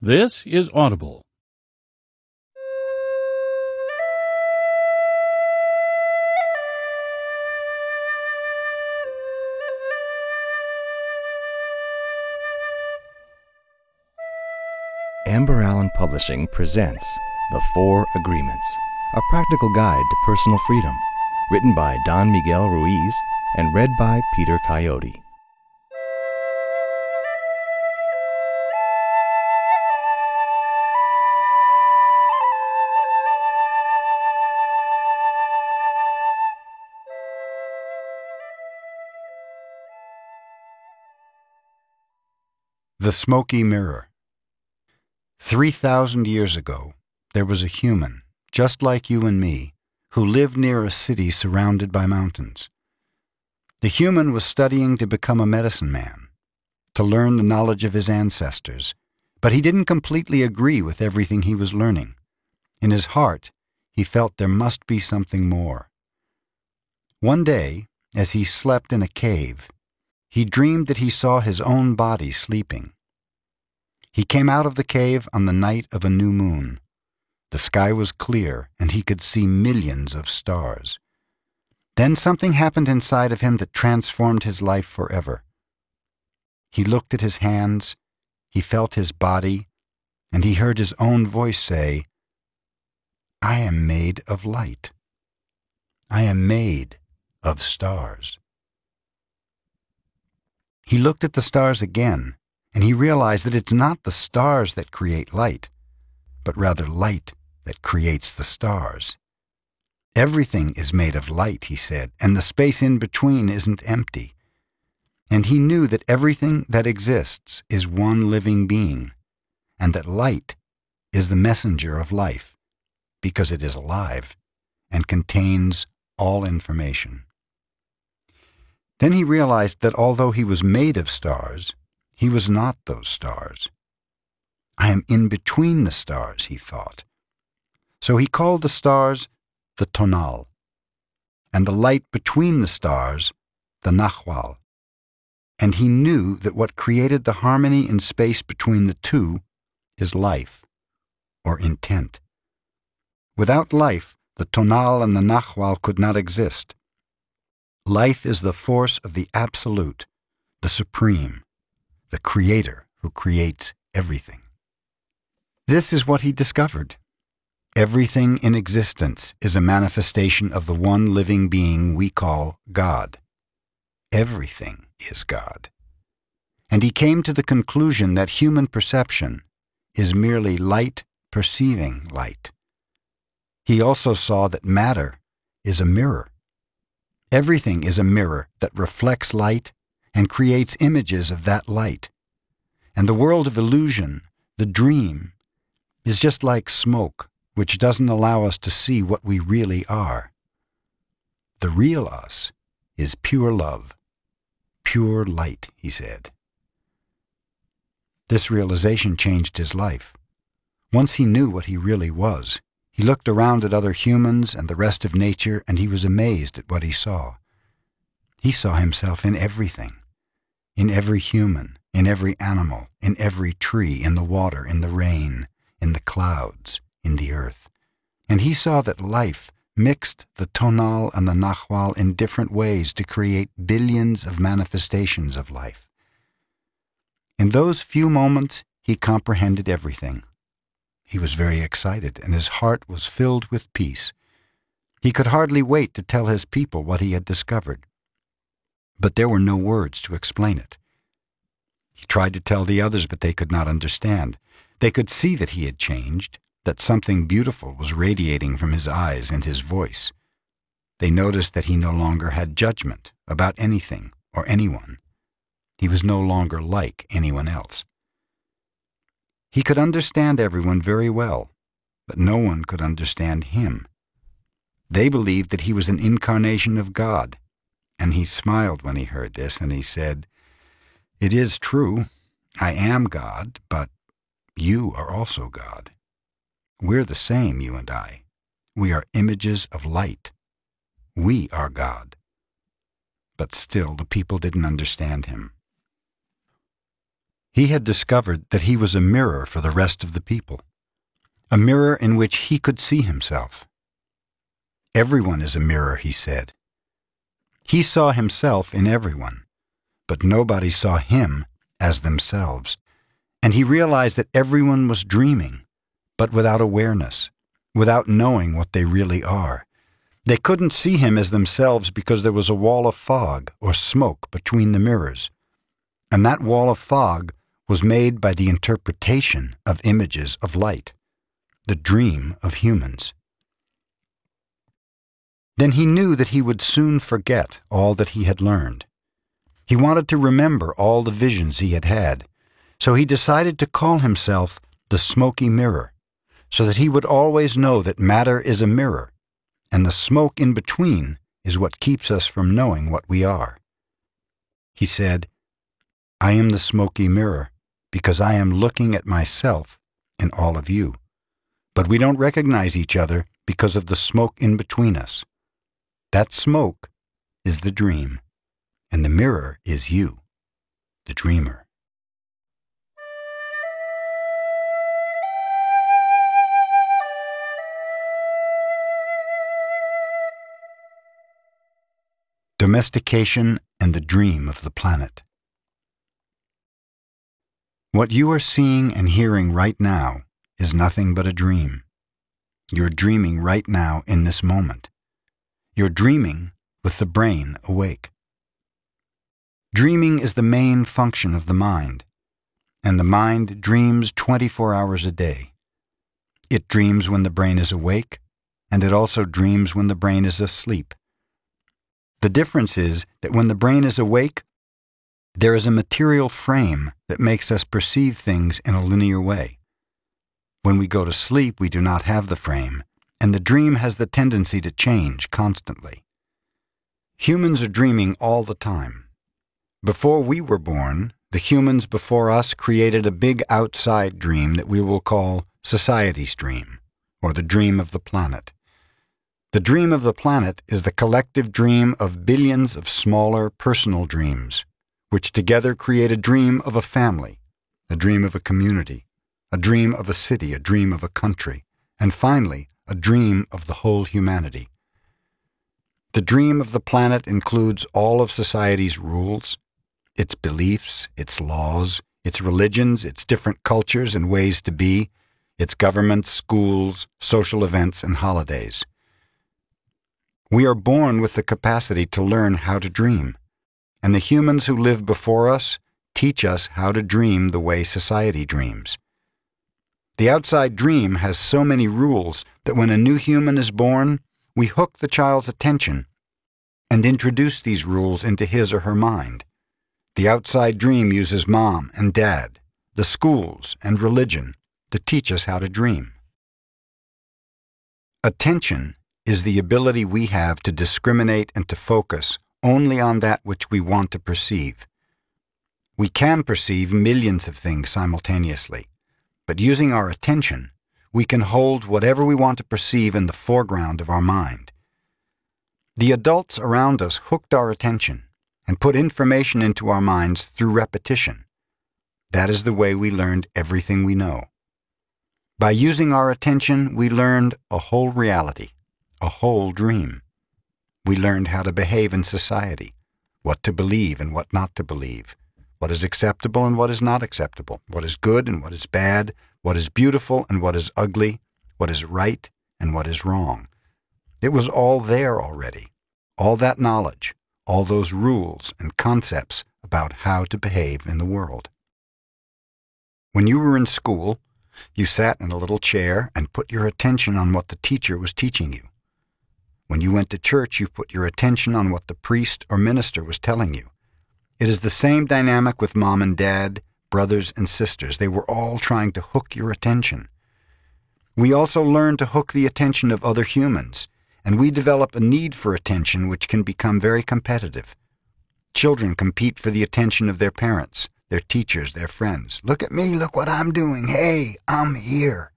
This is Audible. Amber Allen Publishing presents The Four Agreements, a practical guide to personal freedom, written by Don Miguel Ruiz and read by Peter Coyote. The Smoky Mirror. Three thousand years ago, there was a human, just like you and me, who lived near a city surrounded by mountains. The human was studying to become a medicine man, to learn the knowledge of his ancestors, but he didn't completely agree with everything he was learning. In his heart, he felt there must be something more. One day, as he slept in a cave, he dreamed that he saw his own body sleeping. He came out of the cave on the night of a new moon. The sky was clear, and he could see millions of stars. Then something happened inside of him that transformed his life forever. He looked at his hands, he felt his body, and he heard his own voice say, I am made of light. I am made of stars. He looked at the stars again, and he realized that it's not the stars that create light, but rather light that creates the stars. Everything is made of light, he said, and the space in between isn't empty. And he knew that everything that exists is one living being, and that light is the messenger of life, because it is alive and contains all information. Then he realized that although he was made of stars, he was not those stars. I am in between the stars, he thought. So he called the stars the tonal, and the light between the stars the nahual. And he knew that what created the harmony in space between the two is life, or intent. Without life, the tonal and the nahual could not exist. Life is the force of the absolute, the supreme, the creator who creates everything. This is what he discovered. Everything in existence is a manifestation of the one living being we call God. Everything is God. And he came to the conclusion that human perception is merely light perceiving light. He also saw that matter is a mirror. Everything is a mirror that reflects light and creates images of that light. And the world of illusion, the dream, is just like smoke, which doesn't allow us to see what we really are. The real us is pure love, pure light, he said. This realization changed his life. Once he knew what he really was, he looked around at other humans and the rest of nature, and he was amazed at what he saw. He saw himself in everything, in every human, in every animal, in every tree, in the water, in the rain, in the clouds, in the earth. And he saw that life mixed the tonal and the nahual in different ways to create billions of manifestations of life. In those few moments, he comprehended everything. He was very excited, and his heart was filled with peace. He could hardly wait to tell his people what he had discovered. But there were no words to explain it. He tried to tell the others, but they could not understand. They could see that he had changed, that something beautiful was radiating from his eyes and his voice. They noticed that he no longer had judgment about anything or anyone. He was no longer like anyone else. He could understand everyone very well, but no one could understand him. They believed that he was an incarnation of God, and he smiled when he heard this, and he said, It is true, I am God, but you are also God. We're the same, you and I. We are images of light. We are God. But still, the people didn't understand him. He had discovered that he was a mirror for the rest of the people, a mirror in which he could see himself. Everyone is a mirror, he said. He saw himself in everyone, but nobody saw him as themselves, and he realized that everyone was dreaming, but without awareness, without knowing what they really are. They couldn't see him as themselves because there was a wall of fog or smoke between the mirrors. And that wall of fog was made by the interpretation of images of light, the dream of humans. Then he knew that he would soon forget all that he had learned. He wanted to remember all the visions he had had, so he decided to call himself the smoky mirror, so that he would always know that matter is a mirror and the smoke in between is what keeps us from knowing what we are. He said, I am the smoky mirror because I am looking at myself in all of you. But we don't recognize each other because of the smoke in between us. That smoke is the dream, and the mirror is you, the dreamer. Domestication and the Dream of the Planet. What you are seeing and hearing right now is nothing but a dream. You're dreaming right now in this moment. You're dreaming with the brain awake. Dreaming is the main function of the mind, and the mind dreams 24 hours a day. It dreams when the brain is awake, and it also dreams when the brain is asleep. The difference is that when the brain is awake, there is a material frame that makes us perceive things in a linear way. When we go to sleep, we do not have the frame, and the dream has the tendency to change constantly. Humans are dreaming all the time. Before we were born, the humans before us created a big outside dream that we will call society's dream, or the dream of the planet. The dream of the planet is the collective dream of billions of smaller personal dreams, which together create a dream of a family, a dream of a community, a dream of a city, a dream of a country, and finally, a dream of the whole humanity. The dream of the planet includes all of society's rules, its beliefs, its laws, its religions, its different cultures and ways to be, its governments, schools, social events, and holidays. We are born with the capacity to learn how to dream, and the humans who live before us teach us how to dream the way society dreams. The outside dream has so many rules that when a new human is born, we hook the child's attention and introduce these rules into his or her mind. The outside dream uses mom and dad, the schools, and religion to teach us how to dream. Attention is the ability we have to discriminate and to focus only on that which we want to perceive. We can perceive millions of things simultaneously, but using our attention, we can hold whatever we want to perceive in the foreground of our mind. The adults around us hooked our attention and put information into our minds through repetition. That is the way we learned everything we know. By using our attention, we learned a whole reality a whole dream. We learned how to behave in society, what to believe and what not to believe, what is acceptable and what is not acceptable, what is good and what is bad, what is beautiful and what is ugly, what is right and what is wrong. It was all there already, all that knowledge, all those rules and concepts about how to behave in the world. When you were in school, you sat in a little chair and put your attention on what the teacher was teaching you. When you went to church, you put your attention on what the priest or minister was telling you. It is the same dynamic with mom and dad, brothers and sisters. They were all trying to hook your attention. We also learn to hook the attention of other humans, and we develop a need for attention which can become very competitive. Children compete for the attention of their parents, their teachers, their friends. Look at me, look what I'm doing. Hey, I'm here.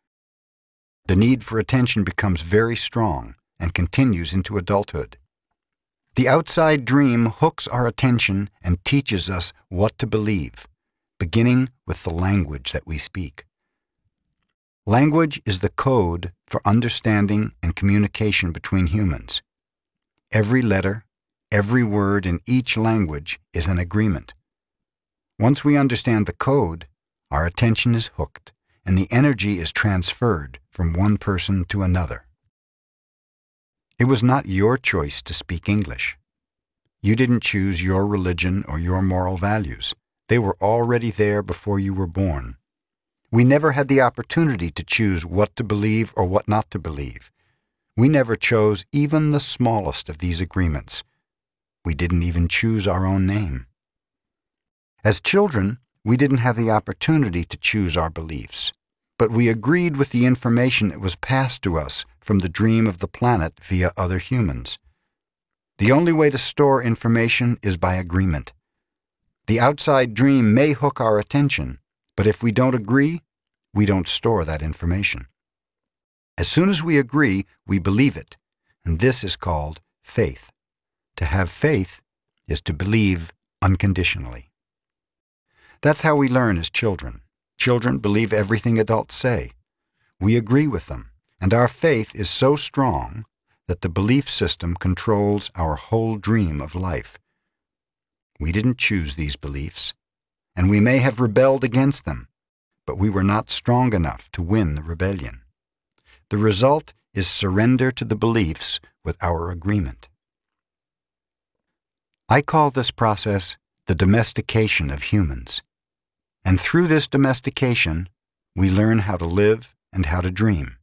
The need for attention becomes very strong and continues into adulthood. The outside dream hooks our attention and teaches us what to believe. beginning with the language that we speak. Language is the code for understanding and communication between humans. Every letter, every word in each language is an agreement. Once we understand the code, our attention is hooked and the energy is transferred from one person to another. It was not your choice to speak English. You didn't choose your religion or your moral values. They were already there before you were born. We never had the opportunity to choose what to believe or what not to believe. We never chose even the smallest of these agreements. We didn't even choose our own name. As children, we didn't have the opportunity to choose our beliefs, but we agreed with the information that was passed to us from the dream of the planet via other humans. The only way to store information is by agreement. The outside dream may hook our attention, but if we don't agree, we don't store that information. As soon as we agree, we believe it, and this is called faith. To have faith is to believe unconditionally. That's how we learn as children. Children believe everything adults say. We agree with them, and our faith is so strong that the belief system controls our whole dream of life. We didn't choose these beliefs, and we may have rebelled against them, but we were not strong enough to win the rebellion. The result is surrender to the beliefs with our agreement. I call this process the domestication of humans. And through this domestication, we learn how to live and how to dream.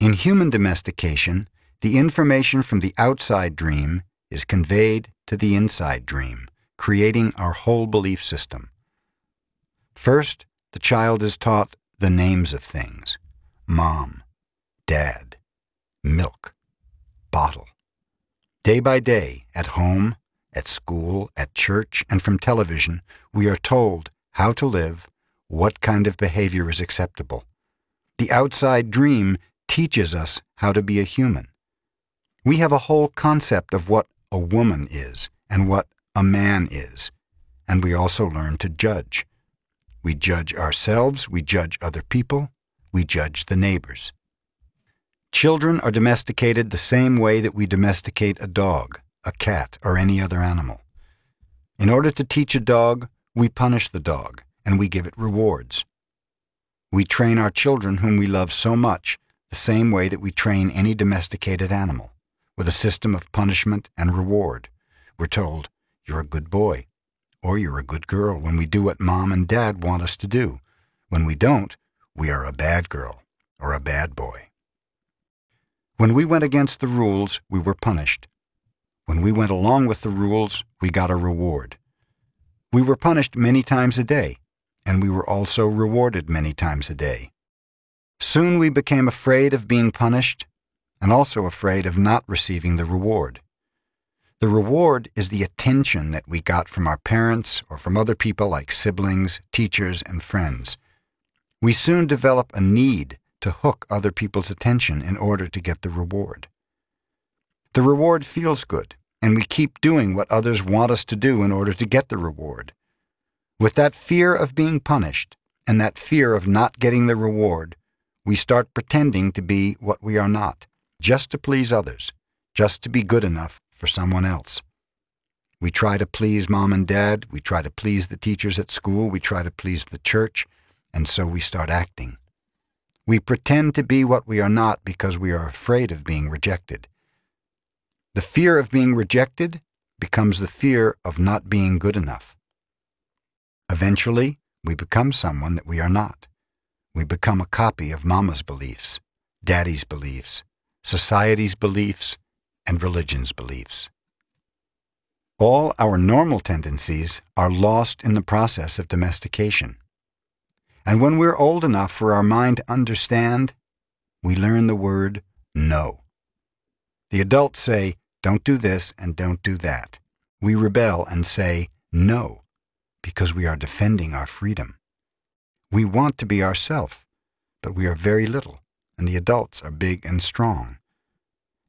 In human domestication, the information from the outside dream is conveyed to the inside dream, creating our whole belief system. First, the child is taught the names of things mom, dad, milk, bottle. Day by day, at home, at school, at church, and from television, we are told how to live, what kind of behavior is acceptable. The outside dream teaches us how to be a human. We have a whole concept of what a woman is and what a man is, and we also learn to judge. We judge ourselves, we judge other people, we judge the neighbors. Children are domesticated the same way that we domesticate a dog a cat, or any other animal. In order to teach a dog, we punish the dog, and we give it rewards. We train our children whom we love so much the same way that we train any domesticated animal, with a system of punishment and reward. We're told, you're a good boy, or you're a good girl when we do what mom and dad want us to do. When we don't, we are a bad girl or a bad boy. When we went against the rules, we were punished. When we went along with the rules, we got a reward. We were punished many times a day, and we were also rewarded many times a day. Soon we became afraid of being punished and also afraid of not receiving the reward. The reward is the attention that we got from our parents or from other people like siblings, teachers, and friends. We soon develop a need to hook other people's attention in order to get the reward. The reward feels good, and we keep doing what others want us to do in order to get the reward. With that fear of being punished and that fear of not getting the reward, we start pretending to be what we are not, just to please others, just to be good enough for someone else. We try to please mom and dad, we try to please the teachers at school, we try to please the church, and so we start acting. We pretend to be what we are not because we are afraid of being rejected. The fear of being rejected becomes the fear of not being good enough. Eventually, we become someone that we are not. We become a copy of mama's beliefs, daddy's beliefs, society's beliefs, and religion's beliefs. All our normal tendencies are lost in the process of domestication. And when we're old enough for our mind to understand, we learn the word no. The adults say, don't do this and don't do that. We rebel and say no because we are defending our freedom. We want to be ourself, but we are very little, and the adults are big and strong.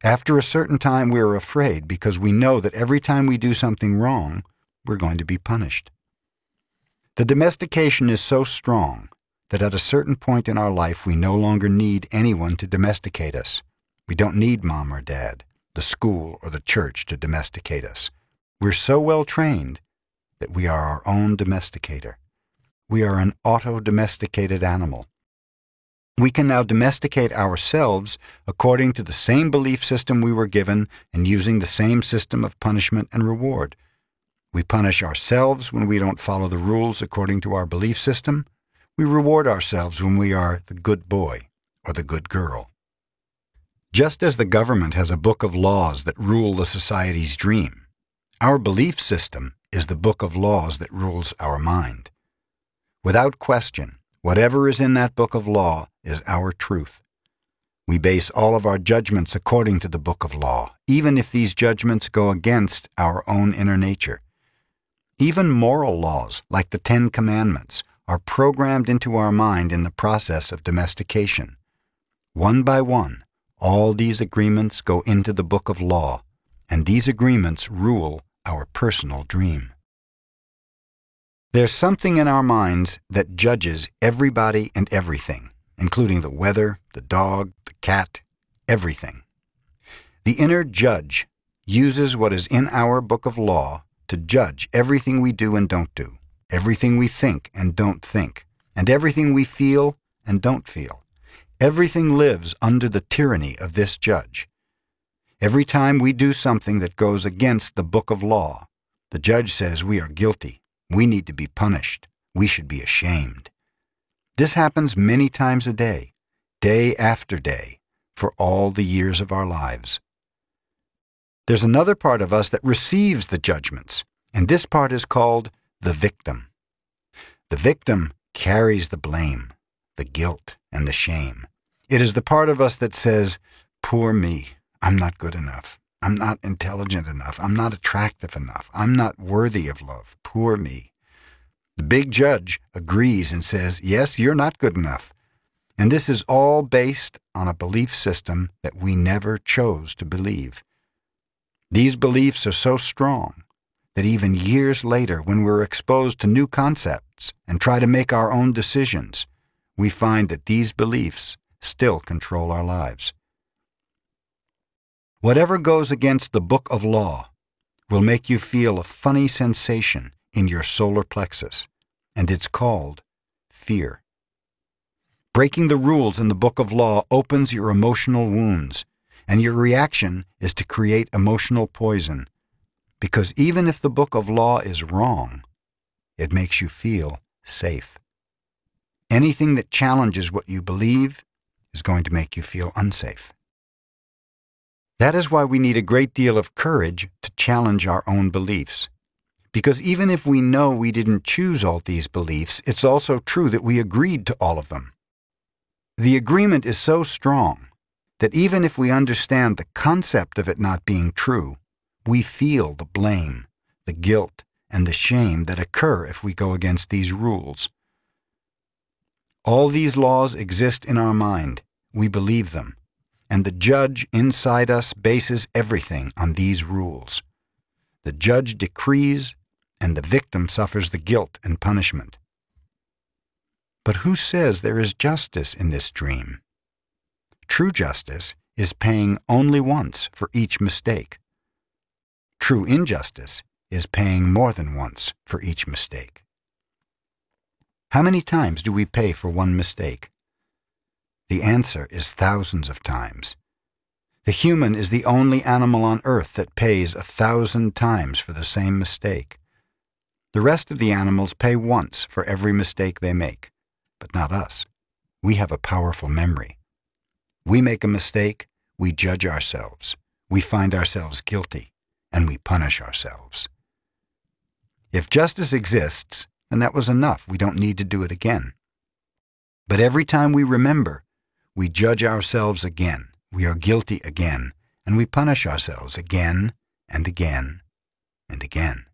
After a certain time, we are afraid because we know that every time we do something wrong, we're going to be punished. The domestication is so strong that at a certain point in our life we no longer need anyone to domesticate us. We don't need mom or dad, the school or the church to domesticate us. We're so well trained that we are our own domesticator. We are an auto-domesticated animal. We can now domesticate ourselves according to the same belief system we were given and using the same system of punishment and reward. We punish ourselves when we don't follow the rules according to our belief system. We reward ourselves when we are the good boy or the good girl. Just as the government has a book of laws that rule the society's dream, our belief system is the book of laws that rules our mind. Without question, whatever is in that book of law is our truth. We base all of our judgments according to the book of law, even if these judgments go against our own inner nature. Even moral laws, like the Ten Commandments, are programmed into our mind in the process of domestication. One by one, all these agreements go into the book of law, and these agreements rule our personal dream. There's something in our minds that judges everybody and everything, including the weather, the dog, the cat, everything. The inner judge uses what is in our book of law to judge everything we do and don't do, everything we think and don't think, and everything we feel and don't feel. Everything lives under the tyranny of this judge. Every time we do something that goes against the book of law, the judge says we are guilty. We need to be punished. We should be ashamed. This happens many times a day, day after day, for all the years of our lives. There's another part of us that receives the judgments, and this part is called the victim. The victim carries the blame, the guilt, and the shame. It is the part of us that says, Poor me, I'm not good enough. I'm not intelligent enough. I'm not attractive enough. I'm not worthy of love. Poor me. The big judge agrees and says, Yes, you're not good enough. And this is all based on a belief system that we never chose to believe. These beliefs are so strong that even years later, when we're exposed to new concepts and try to make our own decisions, we find that these beliefs still control our lives. Whatever goes against the book of law will make you feel a funny sensation in your solar plexus, and it's called fear. Breaking the rules in the book of law opens your emotional wounds and your reaction is to create emotional poison. Because even if the book of law is wrong, it makes you feel safe. Anything that challenges what you believe is going to make you feel unsafe. That is why we need a great deal of courage to challenge our own beliefs. Because even if we know we didn't choose all these beliefs, it's also true that we agreed to all of them. The agreement is so strong that even if we understand the concept of it not being true, we feel the blame, the guilt, and the shame that occur if we go against these rules. All these laws exist in our mind. We believe them. And the judge inside us bases everything on these rules. The judge decrees, and the victim suffers the guilt and punishment. But who says there is justice in this dream? True justice is paying only once for each mistake. True injustice is paying more than once for each mistake. How many times do we pay for one mistake? The answer is thousands of times. The human is the only animal on earth that pays a thousand times for the same mistake. The rest of the animals pay once for every mistake they make, but not us. We have a powerful memory. We make a mistake, we judge ourselves, we find ourselves guilty, and we punish ourselves. If justice exists, then that was enough. We don't need to do it again. But every time we remember, we judge ourselves again, we are guilty again, and we punish ourselves again and again and again.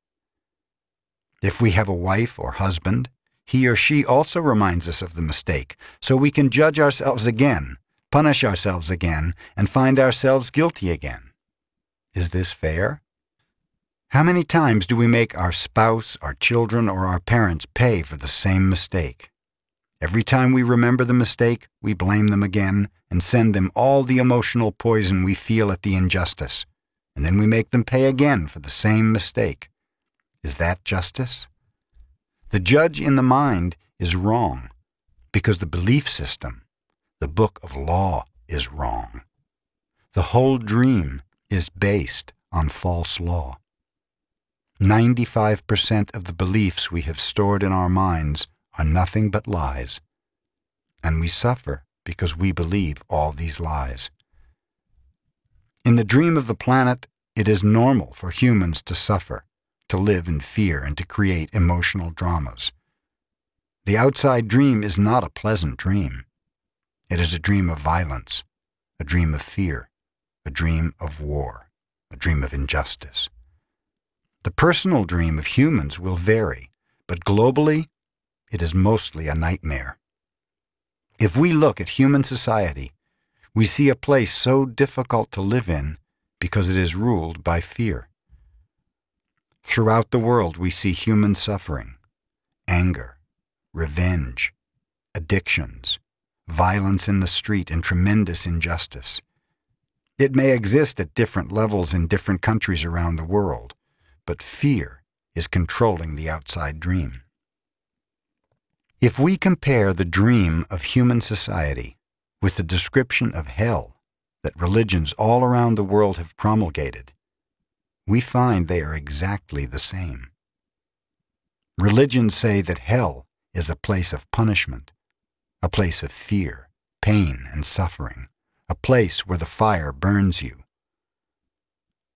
If we have a wife or husband, he or she also reminds us of the mistake, so we can judge ourselves again punish ourselves again, and find ourselves guilty again. Is this fair? How many times do we make our spouse, our children, or our parents pay for the same mistake? Every time we remember the mistake, we blame them again and send them all the emotional poison we feel at the injustice, and then we make them pay again for the same mistake. Is that justice? The judge in the mind is wrong because the belief system, the book of law, is wrong. The whole dream is based on false law. 95% of the beliefs we have stored in our minds are nothing but lies. And we suffer because we believe all these lies. In the dream of the planet, it is normal for humans to suffer, to live in fear, and to create emotional dramas. The outside dream is not a pleasant dream. It is a dream of violence, a dream of fear, a dream of war, a dream of injustice. The personal dream of humans will vary, but globally, it is mostly a nightmare. If we look at human society, we see a place so difficult to live in because it is ruled by fear. Throughout the world, we see human suffering, anger, revenge, addictions, violence in the street, and tremendous injustice. It may exist at different levels in different countries around the world, but fear is controlling the outside dream. If we compare the dream of human society with the description of hell that religions all around the world have promulgated, we find they are exactly the same. Religions say that hell is a place of punishment, a place of fear, pain, and suffering, a place where the fire burns you,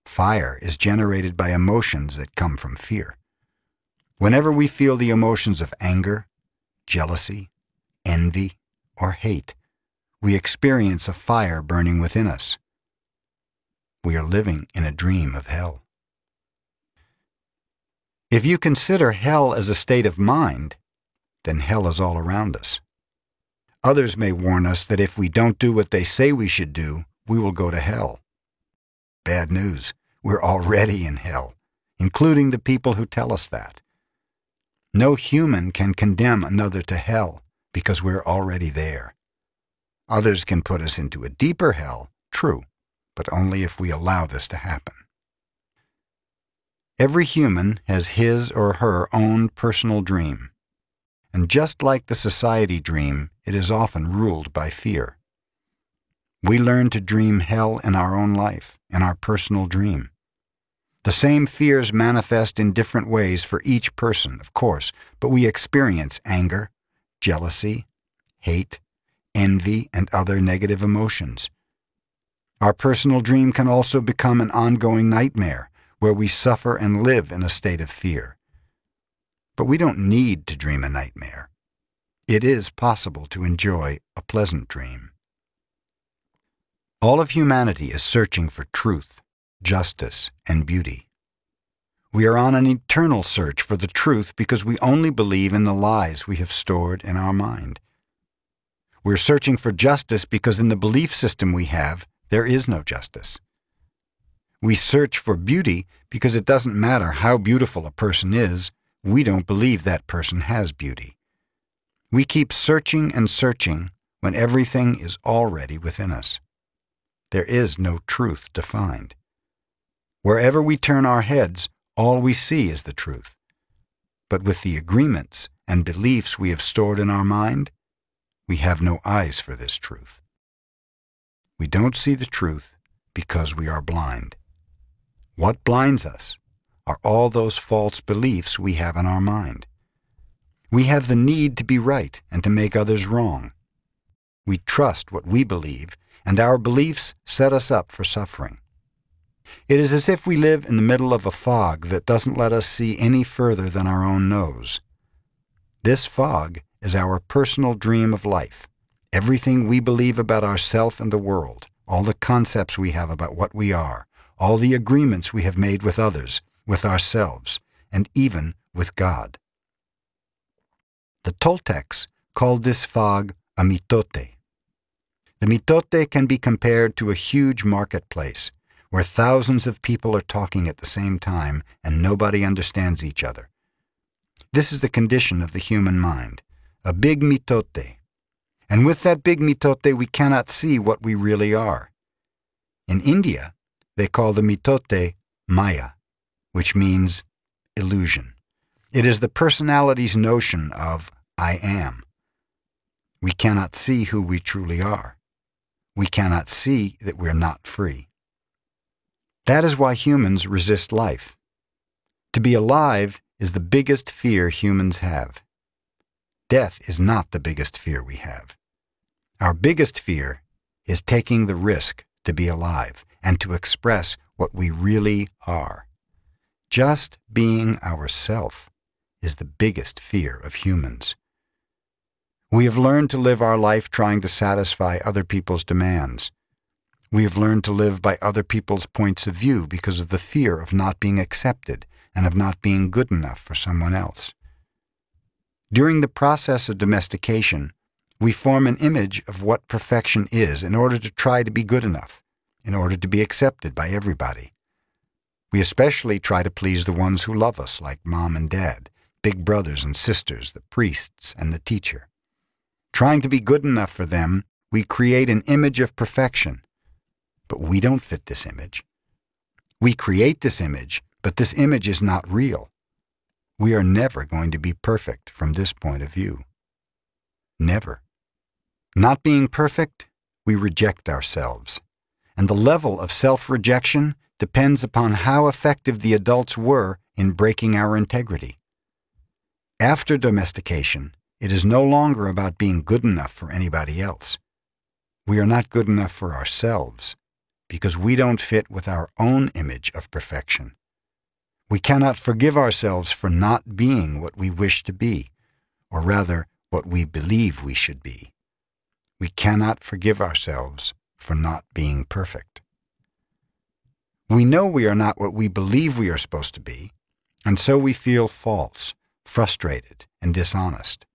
Fire is generated by emotions that come from fear. Whenever we feel the emotions of anger, jealousy, envy, or hate, we experience a fire burning within us. We are living in a dream of hell. If you consider hell as a state of mind, then hell is all around us. Others may warn us that if we don't do what they say we should do, we will go to hell. Bad news. We're already in hell, including the people who tell us that. No human can condemn another to hell because we're already there. Others can put us into a deeper hell, true, but only if we allow this to happen. Every human has his or her own personal dream. And just like the society dream, it is often ruled by fear. We learn to dream hell in our own life, in our personal dream. The same fears manifest in different ways for each person, of course, but we experience anger, jealousy, hate, envy, and other negative emotions. Our personal dream can also become an ongoing nightmare where we suffer and live in a state of fear. But we don't need to dream a nightmare. It is possible to enjoy a pleasant dream. All of humanity is searching for truth, justice, and beauty. We are on an eternal search for the truth because we only believe in the lies we have stored in our mind. We're searching for justice because in the belief system we have, there is no justice. We search for beauty because it doesn't matter how beautiful a person is, we don't believe that person has beauty. We keep searching and searching when everything is already within us there is no truth to find. Wherever we turn our heads, all we see is the truth. But with the agreements and beliefs we have stored in our mind, we have no eyes for this truth. We don't see the truth because we are blind. What blinds us are all those false beliefs we have in our mind. We have the need to be right and to make others wrong. We trust what we believe and our beliefs set us up for suffering. It is as if we live in the middle of a fog that doesn't let us see any further than our own nose. This fog is our personal dream of life, everything we believe about ourself and the world, all the concepts we have about what we are, all the agreements we have made with others, with ourselves, and even with God. The Toltecs called this fog a mitote, the mitote can be compared to a huge marketplace, where thousands of people are talking at the same time and nobody understands each other. This is the condition of the human mind, a big mitote. And with that big mitote, we cannot see what we really are. In India, they call the mitote Maya, which means illusion. It is the personality's notion of I am. We cannot see who we truly are. We cannot see that we're not free. That is why humans resist life. To be alive is the biggest fear humans have. Death is not the biggest fear we have. Our biggest fear is taking the risk to be alive and to express what we really are. Just being ourself is the biggest fear of humans. We have learned to live our life trying to satisfy other people's demands. We have learned to live by other people's points of view because of the fear of not being accepted and of not being good enough for someone else. During the process of domestication, we form an image of what perfection is in order to try to be good enough, in order to be accepted by everybody. We especially try to please the ones who love us, like mom and dad, big brothers and sisters, the priests and the teacher. Trying to be good enough for them, we create an image of perfection but we don't fit this image. We create this image, but this image is not real. We are never going to be perfect from this point of view. Never. Not being perfect, we reject ourselves. And the level of self-rejection depends upon how effective the adults were in breaking our integrity. After domestication, it is no longer about being good enough for anybody else. We are not good enough for ourselves because we don't fit with our own image of perfection. We cannot forgive ourselves for not being what we wish to be, or rather, what we believe we should be. We cannot forgive ourselves for not being perfect. We know we are not what we believe we are supposed to be, and so we feel false, frustrated, and dishonest.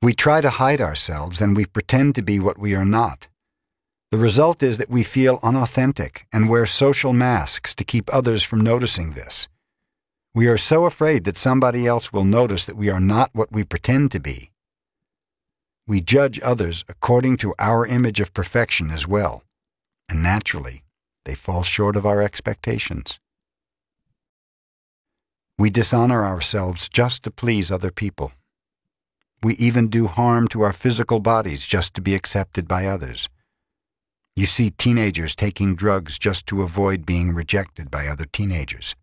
We try to hide ourselves and we pretend to be what we are not. The result is that we feel unauthentic and wear social masks to keep others from noticing this. We are so afraid that somebody else will notice that we are not what we pretend to be. We judge others according to our image of perfection as well, and naturally, they fall short of our expectations. We dishonor ourselves just to please other people. We even do harm to our physical bodies just to be accepted by others. You see teenagers taking drugs just to avoid being rejected by other teenagers.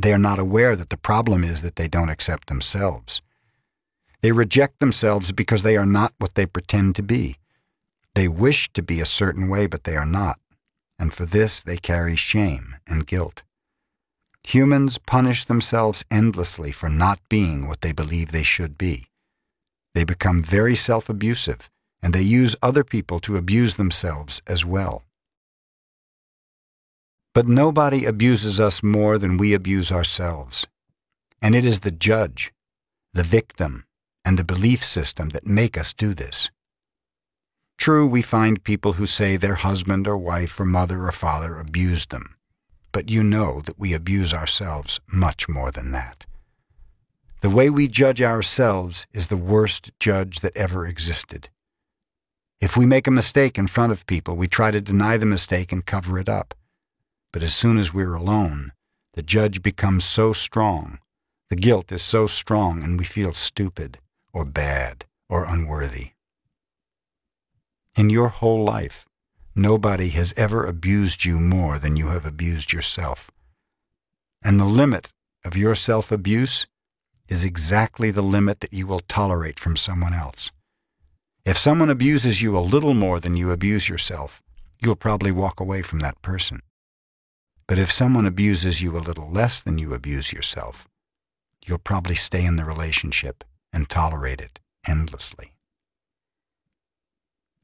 They are not aware that the problem is that they don't accept themselves. They reject themselves because they are not what they pretend to be. They wish to be a certain way, but they are not, and for this they carry shame and guilt. Humans punish themselves endlessly for not being what they believe they should be. They become very self-abusive and they use other people to abuse themselves as well. But nobody abuses us more than we abuse ourselves. And it is the judge, the victim, and the belief system that make us do this. True, we find people who say their husband or wife or mother or father abused them. But you know that we abuse ourselves much more than that. The way we judge ourselves is the worst judge that ever existed. If we make a mistake in front of people, we try to deny the mistake and cover it up. But as soon as we're alone, the judge becomes so strong, the guilt is so strong, and we feel stupid, or bad, or unworthy. In your whole life, nobody has ever abused you more than you have abused yourself. And the limit of your self-abuse is exactly the limit that you will tolerate from someone else. If someone abuses you a little more than you abuse yourself, you'll probably walk away from that person. But if someone abuses you a little less than you abuse yourself, you'll probably stay in the relationship and tolerate it endlessly.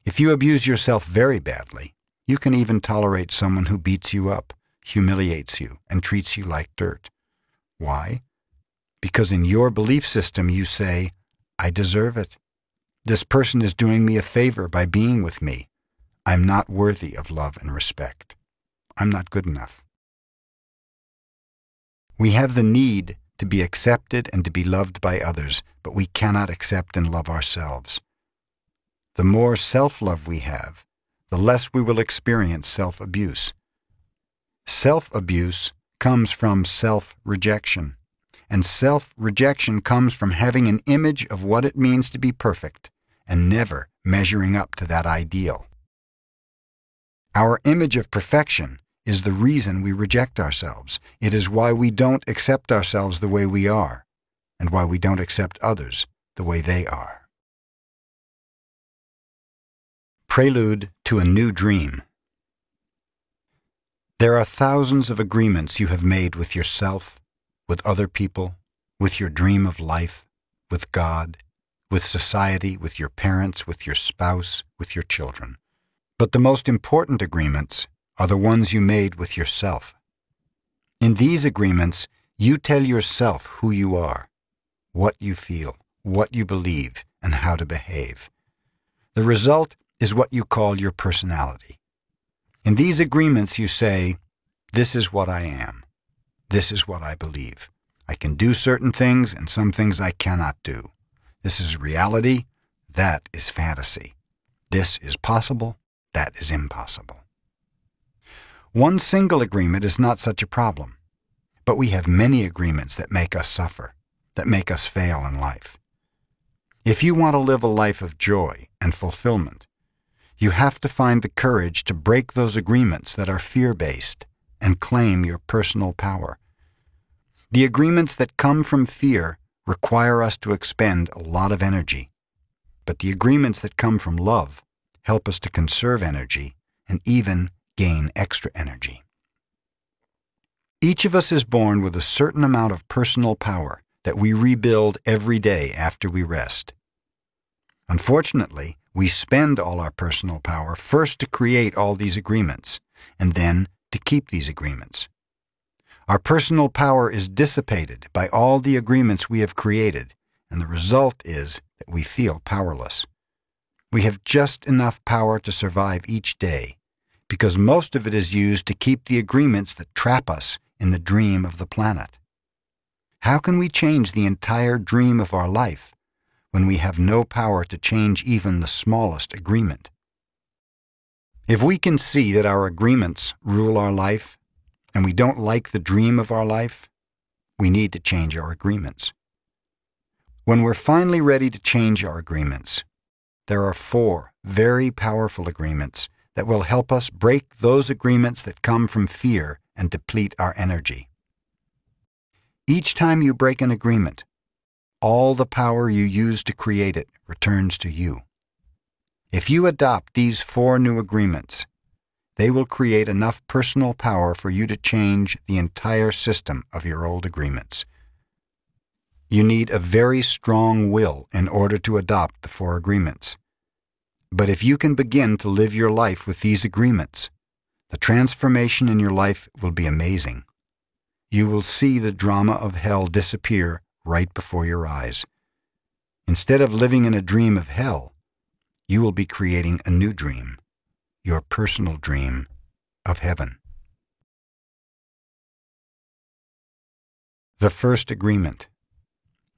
If you abuse yourself very badly, you can even tolerate someone who beats you up, humiliates you, and treats you like dirt. Why? Because in your belief system you say, I deserve it. This person is doing me a favor by being with me. I'm not worthy of love and respect. I'm not good enough. We have the need to be accepted and to be loved by others, but we cannot accept and love ourselves. The more self-love we have, the less we will experience self-abuse. Self-abuse comes from self-rejection, and self-rejection comes from having an image of what it means to be perfect and never measuring up to that ideal. Our image of perfection is the reason we reject ourselves. It is why we don't accept ourselves the way we are, and why we don't accept others the way they are. Prelude to a New Dream There are thousands of agreements you have made with yourself, with other people, with your dream of life, with God, with society, with your parents, with your spouse, with your children. But the most important agreements are the ones you made with yourself. In these agreements, you tell yourself who you are, what you feel, what you believe, and how to behave. The result is what you call your personality. In these agreements, you say, This is what I am. This is what I believe. I can do certain things and some things I cannot do. This is reality. That is fantasy. This is possible. That is impossible. One single agreement is not such a problem, but we have many agreements that make us suffer, that make us fail in life. If you want to live a life of joy and fulfillment, you have to find the courage to break those agreements that are fear-based and claim your personal power. The agreements that come from fear require us to expend a lot of energy, but the agreements that come from love help us to conserve energy and even gain extra energy. Each of us is born with a certain amount of personal power that we rebuild every day after we rest. Unfortunately, we spend all our personal power first to create all these agreements, and then to keep these agreements. Our personal power is dissipated by all the agreements we have created, and the result is that we feel powerless. We have just enough power to survive each day, because most of it is used to keep the agreements that trap us in the dream of the planet. How can we change the entire dream of our life when we have no power to change even the smallest agreement? If we can see that our agreements rule our life, and we don't like the dream of our life, we need to change our agreements. When we're finally ready to change our agreements, there are four very powerful agreements that will help us break those agreements that come from fear and deplete our energy. Each time you break an agreement, all the power you use to create it returns to you. If you adopt these four new agreements, they will create enough personal power for you to change the entire system of your old agreements. You need a very strong will in order to adopt the four agreements. But if you can begin to live your life with these agreements, the transformation in your life will be amazing. You will see the drama of hell disappear right before your eyes. Instead of living in a dream of hell, you will be creating a new dream, your personal dream of heaven. The first agreement.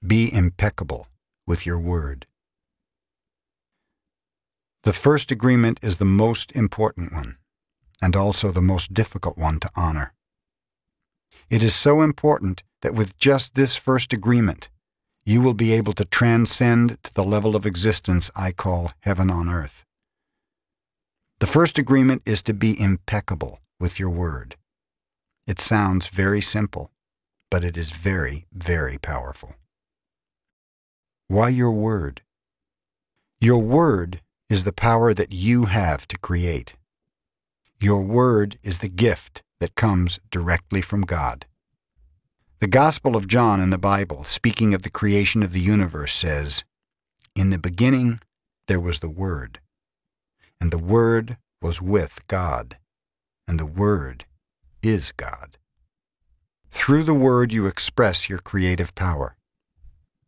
Be impeccable with your word. The first agreement is the most important one, and also the most difficult one to honor. It is so important that with just this first agreement, you will be able to transcend to the level of existence I call heaven on earth. The first agreement is to be impeccable with your word. It sounds very simple, but it is very, very powerful. Why your word? Your word is the power that you have to create. Your word is the gift that comes directly from God. The Gospel of John in the Bible, speaking of the creation of the universe, says, In the beginning there was the Word, and the Word was with God, and the Word is God. Through the Word you express your creative power.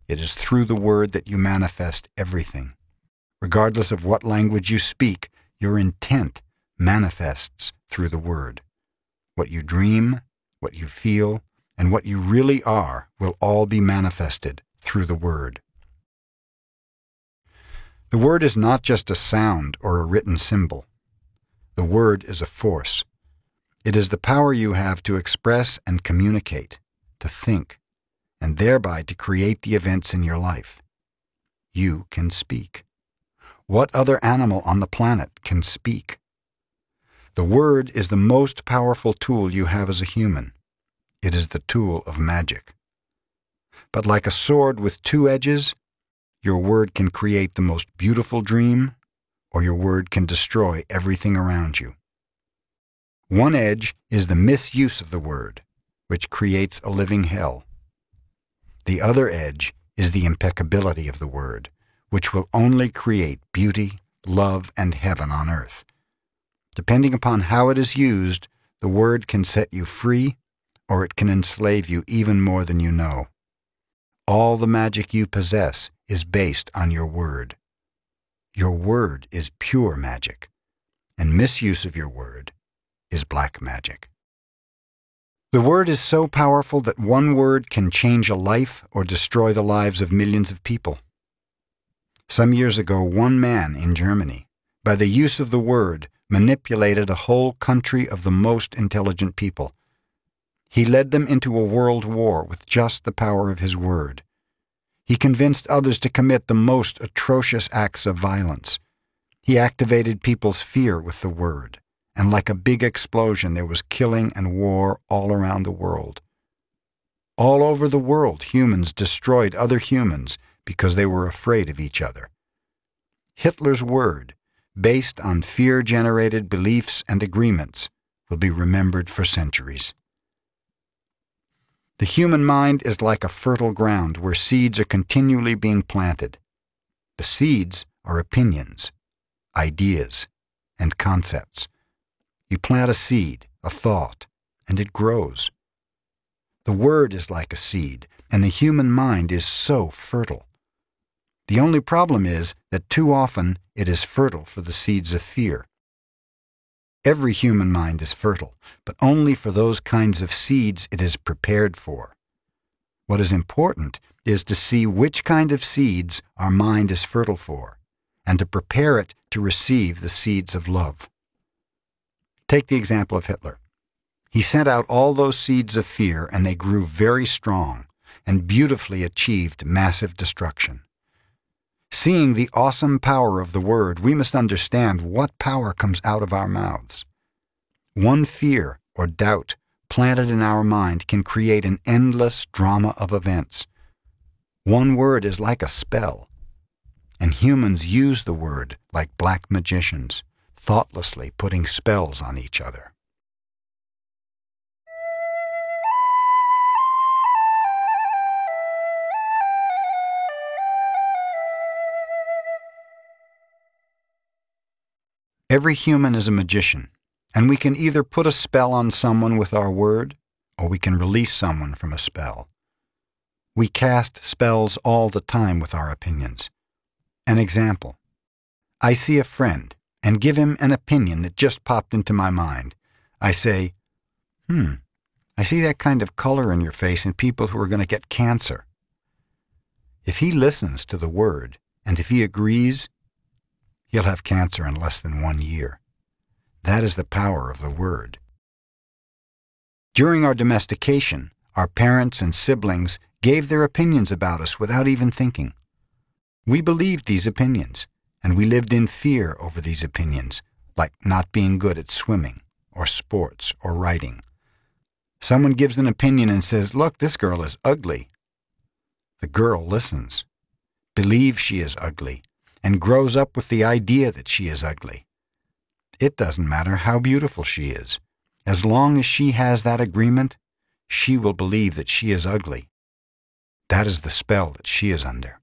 It is through the Word that you manifest everything. Regardless of what language you speak, Your intent manifests through the word. What you dream, what you feel, and what you really are will all be manifested through the word. The word is not just a sound or a written symbol. The word is a force. It is the power you have to express and communicate, to think, and thereby to create the events in your life. You can speak. What other animal on the planet can speak? The word is the most powerful tool you have as a human. It is the tool of magic. But like a sword with two edges, your word can create the most beautiful dream, or your word can destroy everything around you. One edge is the misuse of the word, which creates a living hell. The other edge is the impeccability of the word, which will only create beauty, love, and heaven on earth. Depending upon how it is used, the word can set you free or it can enslave you even more than you know. All the magic you possess is based on your word. Your word is pure magic, and misuse of your word is black magic. The word is so powerful that one word can change a life or destroy the lives of millions of people. Some years ago, one man in Germany, by the use of the word, manipulated a whole country of the most intelligent people. He led them into a world war with just the power of his word. He convinced others to commit the most atrocious acts of violence. He activated people's fear with the word, and like a big explosion, there was killing and war all around the world. All over the world, humans destroyed other humans because they were afraid of each other. Hitler's word, based on fear generated beliefs and agreements, will be remembered for centuries. The human mind is like a fertile ground where seeds are continually being planted. The seeds are opinions, ideas, and concepts. You plant a seed, a thought, and it grows. The word is like a seed, and the human mind is so fertile. The only problem is that too often it is fertile for the seeds of fear. Every human mind is fertile, but only for those kinds of seeds it is prepared for. What is important is to see which kind of seeds our mind is fertile for, and to prepare it to receive the seeds of love. Take the example of Hitler. He sent out all those seeds of fear, and they grew very strong and beautifully achieved massive destruction. Seeing the awesome power of the Word, we must understand what power comes out of our mouths. One fear or doubt planted in our mind can create an endless drama of events. One word is like a spell, and humans use the word like black magicians, thoughtlessly putting spells on each other. Every human is a magician, and we can either put a spell on someone with our word, or we can release someone from a spell. We cast spells all the time with our opinions. An example. I see a friend and give him an opinion that just popped into my mind. I say, Hmm, I see that kind of color in your face in people who are going to get cancer. If he listens to the word, and if he agrees, he'll have cancer in less than one year. That is the power of the Word. During our domestication, our parents and siblings gave their opinions about us without even thinking. We believed these opinions, and we lived in fear over these opinions, like not being good at swimming, or sports, or writing. Someone gives an opinion and says, Look, this girl is ugly. The girl listens, believes she is ugly, and grows up with the idea that she is ugly. It doesn't matter how beautiful she is. As long as she has that agreement, she will believe that she is ugly. That is the spell that she is under.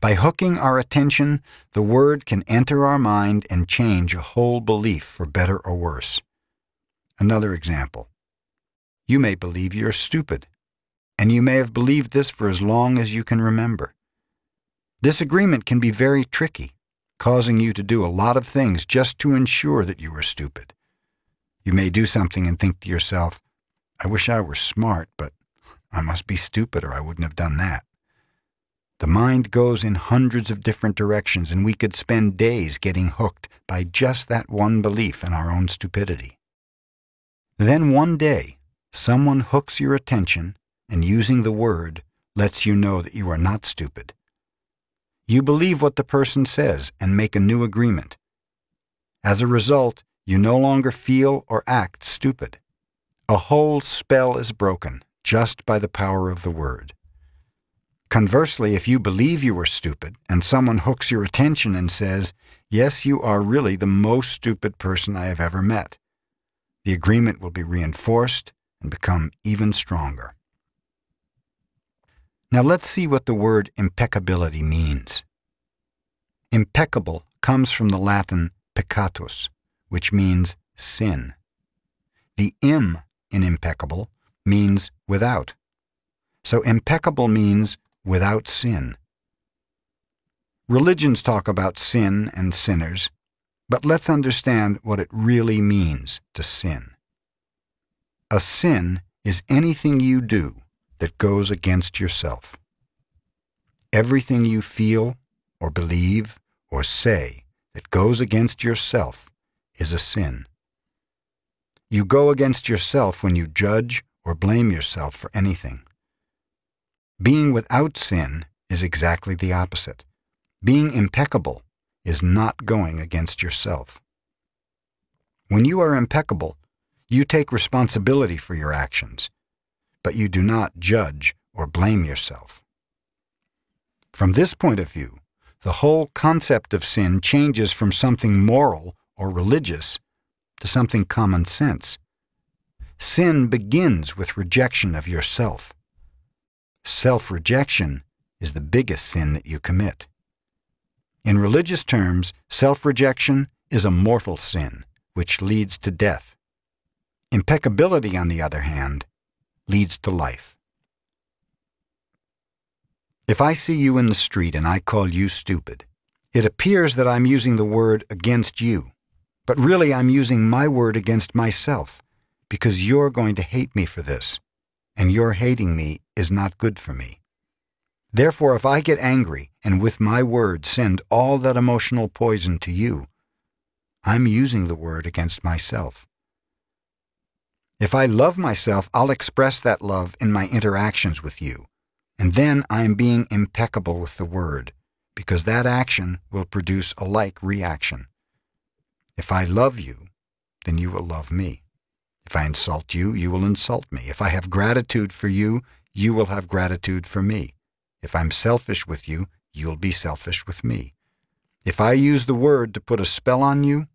By hooking our attention, the word can enter our mind and change a whole belief for better or worse. Another example. You may believe you're stupid, and you may have believed this for as long as you can remember. This agreement can be very tricky, causing you to do a lot of things just to ensure that you are stupid. You may do something and think to yourself, I wish I were smart, but I must be stupid or I wouldn't have done that. The mind goes in hundreds of different directions, and we could spend days getting hooked by just that one belief in our own stupidity. Then one day, someone hooks your attention and using the word lets you know that you are not stupid. You believe what the person says and make a new agreement. As a result, you no longer feel or act stupid. A whole spell is broken just by the power of the word. Conversely, if you believe you are stupid and someone hooks your attention and says, Yes, you are really the most stupid person I have ever met, the agreement will be reinforced and become even stronger. Now let's see what the word impeccability means. Impeccable comes from the Latin peccatus, which means sin. The im in impeccable means without. So impeccable means without sin. Religions talk about sin and sinners, but let's understand what it really means to sin. A sin is anything you do that goes against yourself. Everything you feel or believe or say that goes against yourself is a sin. You go against yourself when you judge or blame yourself for anything. Being without sin is exactly the opposite. Being impeccable is not going against yourself. When you are impeccable, you take responsibility for your actions, but you do not judge or blame yourself. From this point of view, the whole concept of sin changes from something moral or religious to something common sense. Sin begins with rejection of yourself. Self rejection is the biggest sin that you commit. In religious terms, self rejection is a mortal sin, which leads to death. Impeccability, on the other hand, leads to life. If I see you in the street and I call you stupid, it appears that I'm using the word against you, but really I'm using my word against myself, because you're going to hate me for this and your hating me is not good for me. Therefore, if I get angry and with my word send all that emotional poison to you, I'm using the word against myself. If I love myself, I'll express that love in my interactions with you, and then I am being impeccable with the word, because that action will produce a like reaction. If I love you, then you will love me. If I insult you, you will insult me. If I have gratitude for you, you will have gratitude for me. If I'm selfish with you, you'll be selfish with me. If I use the word to put a spell on you,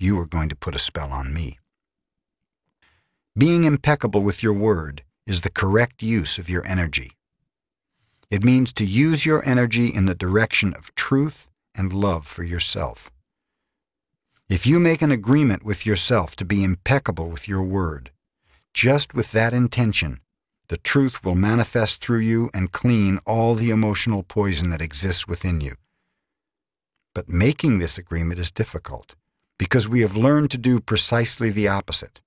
you are going to put a spell on me. Being impeccable with your word is the correct use of your energy. It means to use your energy in the direction of truth and love for yourself. If you make an agreement with yourself to be impeccable with your word, just with that intention, the truth will manifest through you and clean all the emotional poison that exists within you. But making this agreement is difficult because we have learned to do precisely the opposite.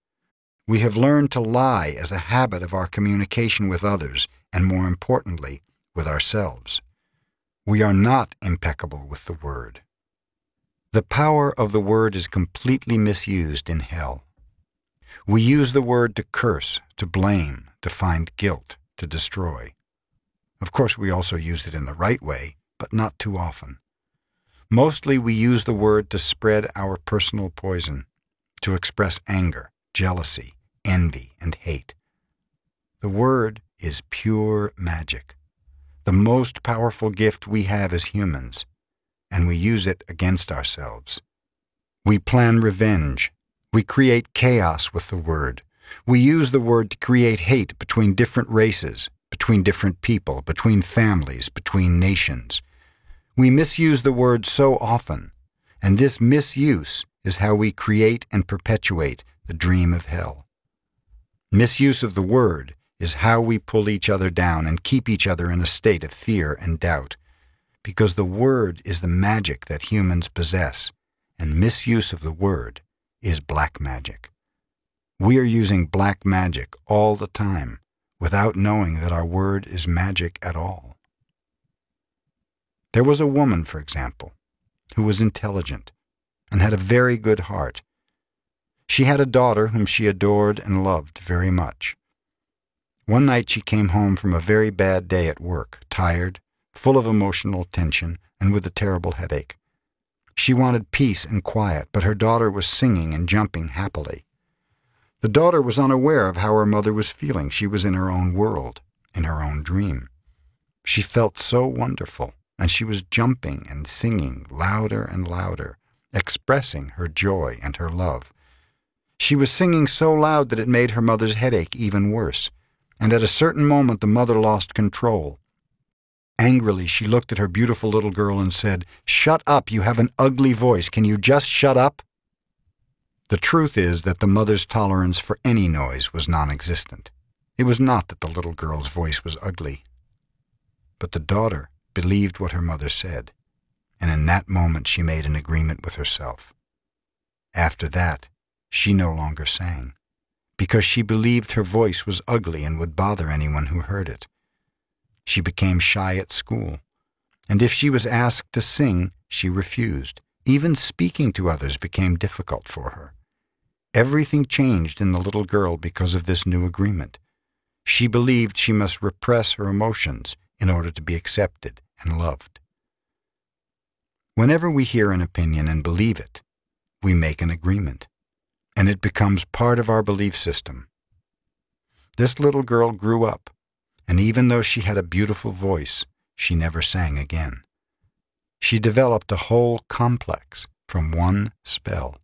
We have learned to lie as a habit of our communication with others and, more importantly, with ourselves. We are not impeccable with the word. The power of the word is completely misused in hell. We use the word to curse, to blame, to find guilt, to destroy. Of course, we also use it in the right way, but not too often. Mostly we use the word to spread our personal poison, to express anger, jealousy, envy, and hate. The word is pure magic, the most powerful gift we have as humans and we use it against ourselves. We plan revenge. We create chaos with the word. We use the word to create hate between different races, between different people, between families, between nations. We misuse the word so often, and this misuse is how we create and perpetuate the dream of hell. Misuse of the word is how we pull each other down and keep each other in a state of fear and doubt because the word is the magic that humans possess, and misuse of the word is black magic. We are using black magic all the time without knowing that our word is magic at all. There was a woman, for example, who was intelligent and had a very good heart. She had a daughter whom she adored and loved very much. One night she came home from a very bad day at work, tired, full of emotional tension, and with a terrible headache. She wanted peace and quiet, but her daughter was singing and jumping happily. The daughter was unaware of how her mother was feeling. She was in her own world, in her own dream. She felt so wonderful, and she was jumping and singing louder and louder, expressing her joy and her love. She was singing so loud that it made her mother's headache even worse, and at a certain moment the mother lost control. Angrily, she looked at her beautiful little girl and said, Shut up, you have an ugly voice. Can you just shut up? The truth is that the mother's tolerance for any noise was non-existent. It was not that the little girl's voice was ugly. But the daughter believed what her mother said, and in that moment she made an agreement with herself. After that, she no longer sang, because she believed her voice was ugly and would bother anyone who heard it. She became shy at school, and if she was asked to sing, she refused. Even speaking to others became difficult for her. Everything changed in the little girl because of this new agreement. She believed she must repress her emotions in order to be accepted and loved. Whenever we hear an opinion and believe it, we make an agreement, and it becomes part of our belief system. This little girl grew up and even though she had a beautiful voice, she never sang again. She developed a whole complex from one spell.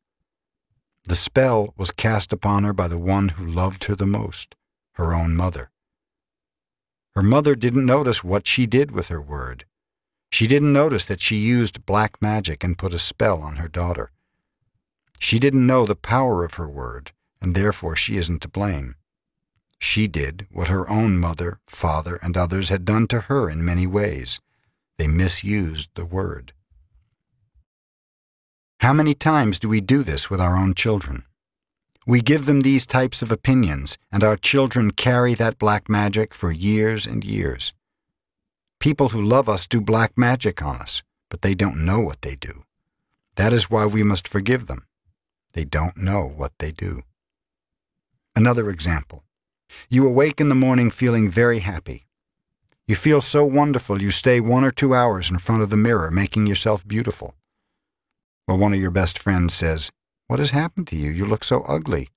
The spell was cast upon her by the one who loved her the most, her own mother. Her mother didn't notice what she did with her word. She didn't notice that she used black magic and put a spell on her daughter. She didn't know the power of her word, and therefore she isn't to blame. She did what her own mother, father, and others had done to her in many ways. They misused the word. How many times do we do this with our own children? We give them these types of opinions, and our children carry that black magic for years and years. People who love us do black magic on us, but they don't know what they do. That is why we must forgive them. They don't know what they do. Another example. You awake in the morning feeling very happy. You feel so wonderful you stay one or two hours in front of the mirror making yourself beautiful. Well, one of your best friends says, What has happened to you? You look so ugly.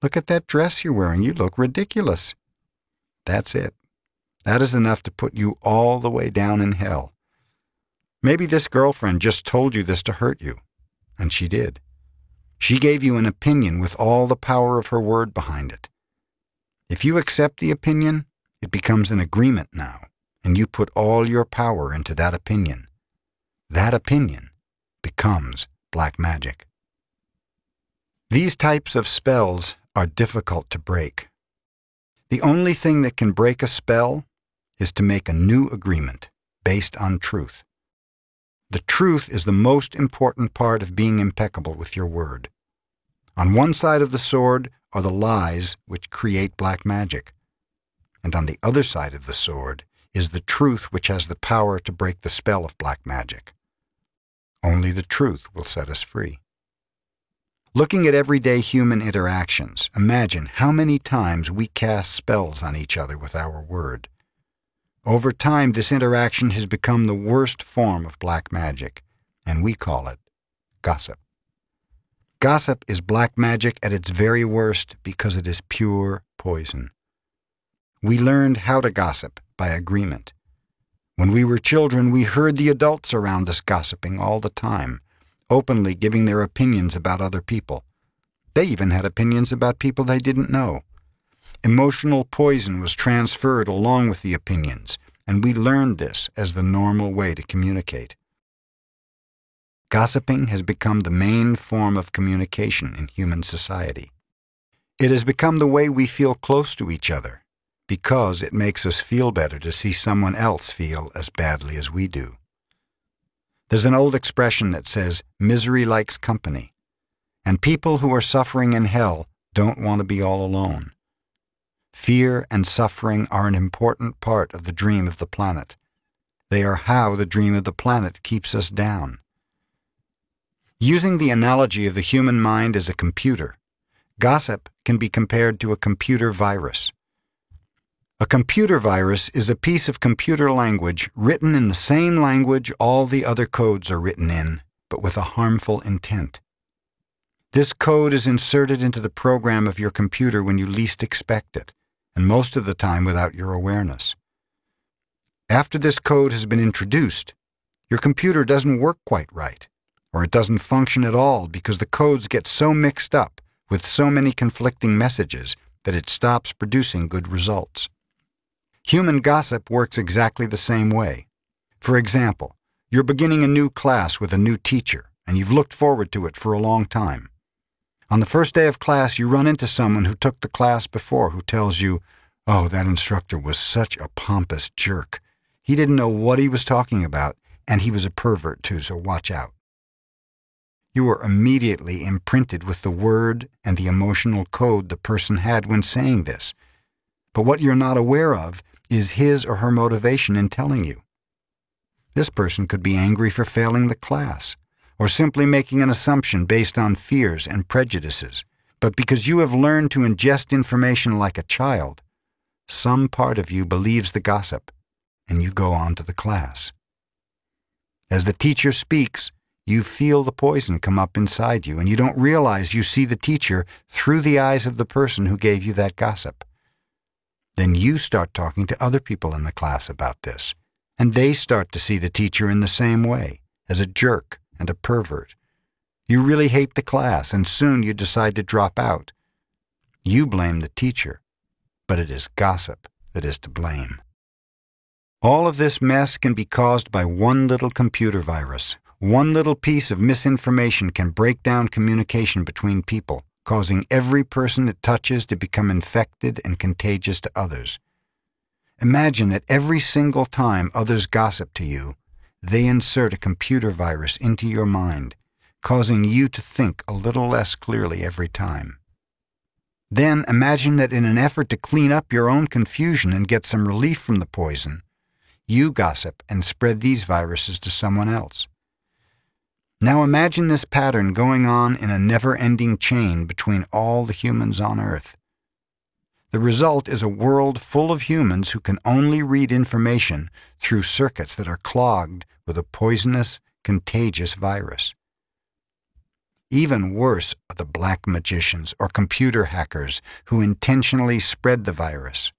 Look at that dress you're wearing. You look ridiculous. That's it. That is enough to put you all the way down in hell. Maybe this girlfriend just told you this to hurt you. And she did. She gave you an opinion with all the power of her word behind it. If you accept the opinion, it becomes an agreement now, and you put all your power into that opinion. That opinion becomes black magic. These types of spells are difficult to break. The only thing that can break a spell is to make a new agreement based on truth. The truth is the most important part of being impeccable with your word. On one side of the sword are the lies which create black magic. And on the other side of the sword is the truth which has the power to break the spell of black magic. Only the truth will set us free. Looking at everyday human interactions, imagine how many times we cast spells on each other with our word. Over time, this interaction has become the worst form of black magic, and we call it gossip. Gossip is black magic at its very worst because it is pure poison. We learned how to gossip by agreement. When we were children, we heard the adults around us gossiping all the time, openly giving their opinions about other people. They even had opinions about people they didn't know. Emotional poison was transferred along with the opinions, and we learned this as the normal way to communicate. Gossiping has become the main form of communication in human society. It has become the way we feel close to each other because it makes us feel better to see someone else feel as badly as we do. There's an old expression that says, misery likes company. And people who are suffering in hell don't want to be all alone. Fear and suffering are an important part of the dream of the planet. They are how the dream of the planet keeps us down. Using the analogy of the human mind as a computer, gossip can be compared to a computer virus. A computer virus is a piece of computer language written in the same language all the other codes are written in, but with a harmful intent. This code is inserted into the program of your computer when you least expect it, and most of the time without your awareness. After this code has been introduced, your computer doesn't work quite right, or it doesn't function at all because the codes get so mixed up with so many conflicting messages that it stops producing good results. Human gossip works exactly the same way. For example, you're beginning a new class with a new teacher, and you've looked forward to it for a long time. On the first day of class, you run into someone who took the class before who tells you, Oh, that instructor was such a pompous jerk. He didn't know what he was talking about, and he was a pervert too, so watch out. You are immediately imprinted with the word and the emotional code the person had when saying this. But what you're not aware of is his or her motivation in telling you. This person could be angry for failing the class, or simply making an assumption based on fears and prejudices. But because you have learned to ingest information like a child, some part of you believes the gossip, and you go on to the class. As the teacher speaks, you feel the poison come up inside you, and you don't realize you see the teacher through the eyes of the person who gave you that gossip. Then you start talking to other people in the class about this, and they start to see the teacher in the same way, as a jerk and a pervert. You really hate the class, and soon you decide to drop out. You blame the teacher, but it is gossip that is to blame. All of this mess can be caused by one little computer virus. One little piece of misinformation can break down communication between people causing every person it touches to become infected and contagious to others. Imagine that every single time others gossip to you, they insert a computer virus into your mind, causing you to think a little less clearly every time. Then imagine that in an effort to clean up your own confusion and get some relief from the poison, you gossip and spread these viruses to someone else. Now imagine this pattern going on in a never-ending chain between all the humans on Earth. The result is a world full of humans who can only read information through circuits that are clogged with a poisonous, contagious virus. Even worse are the black magicians or computer hackers who intentionally spread the virus.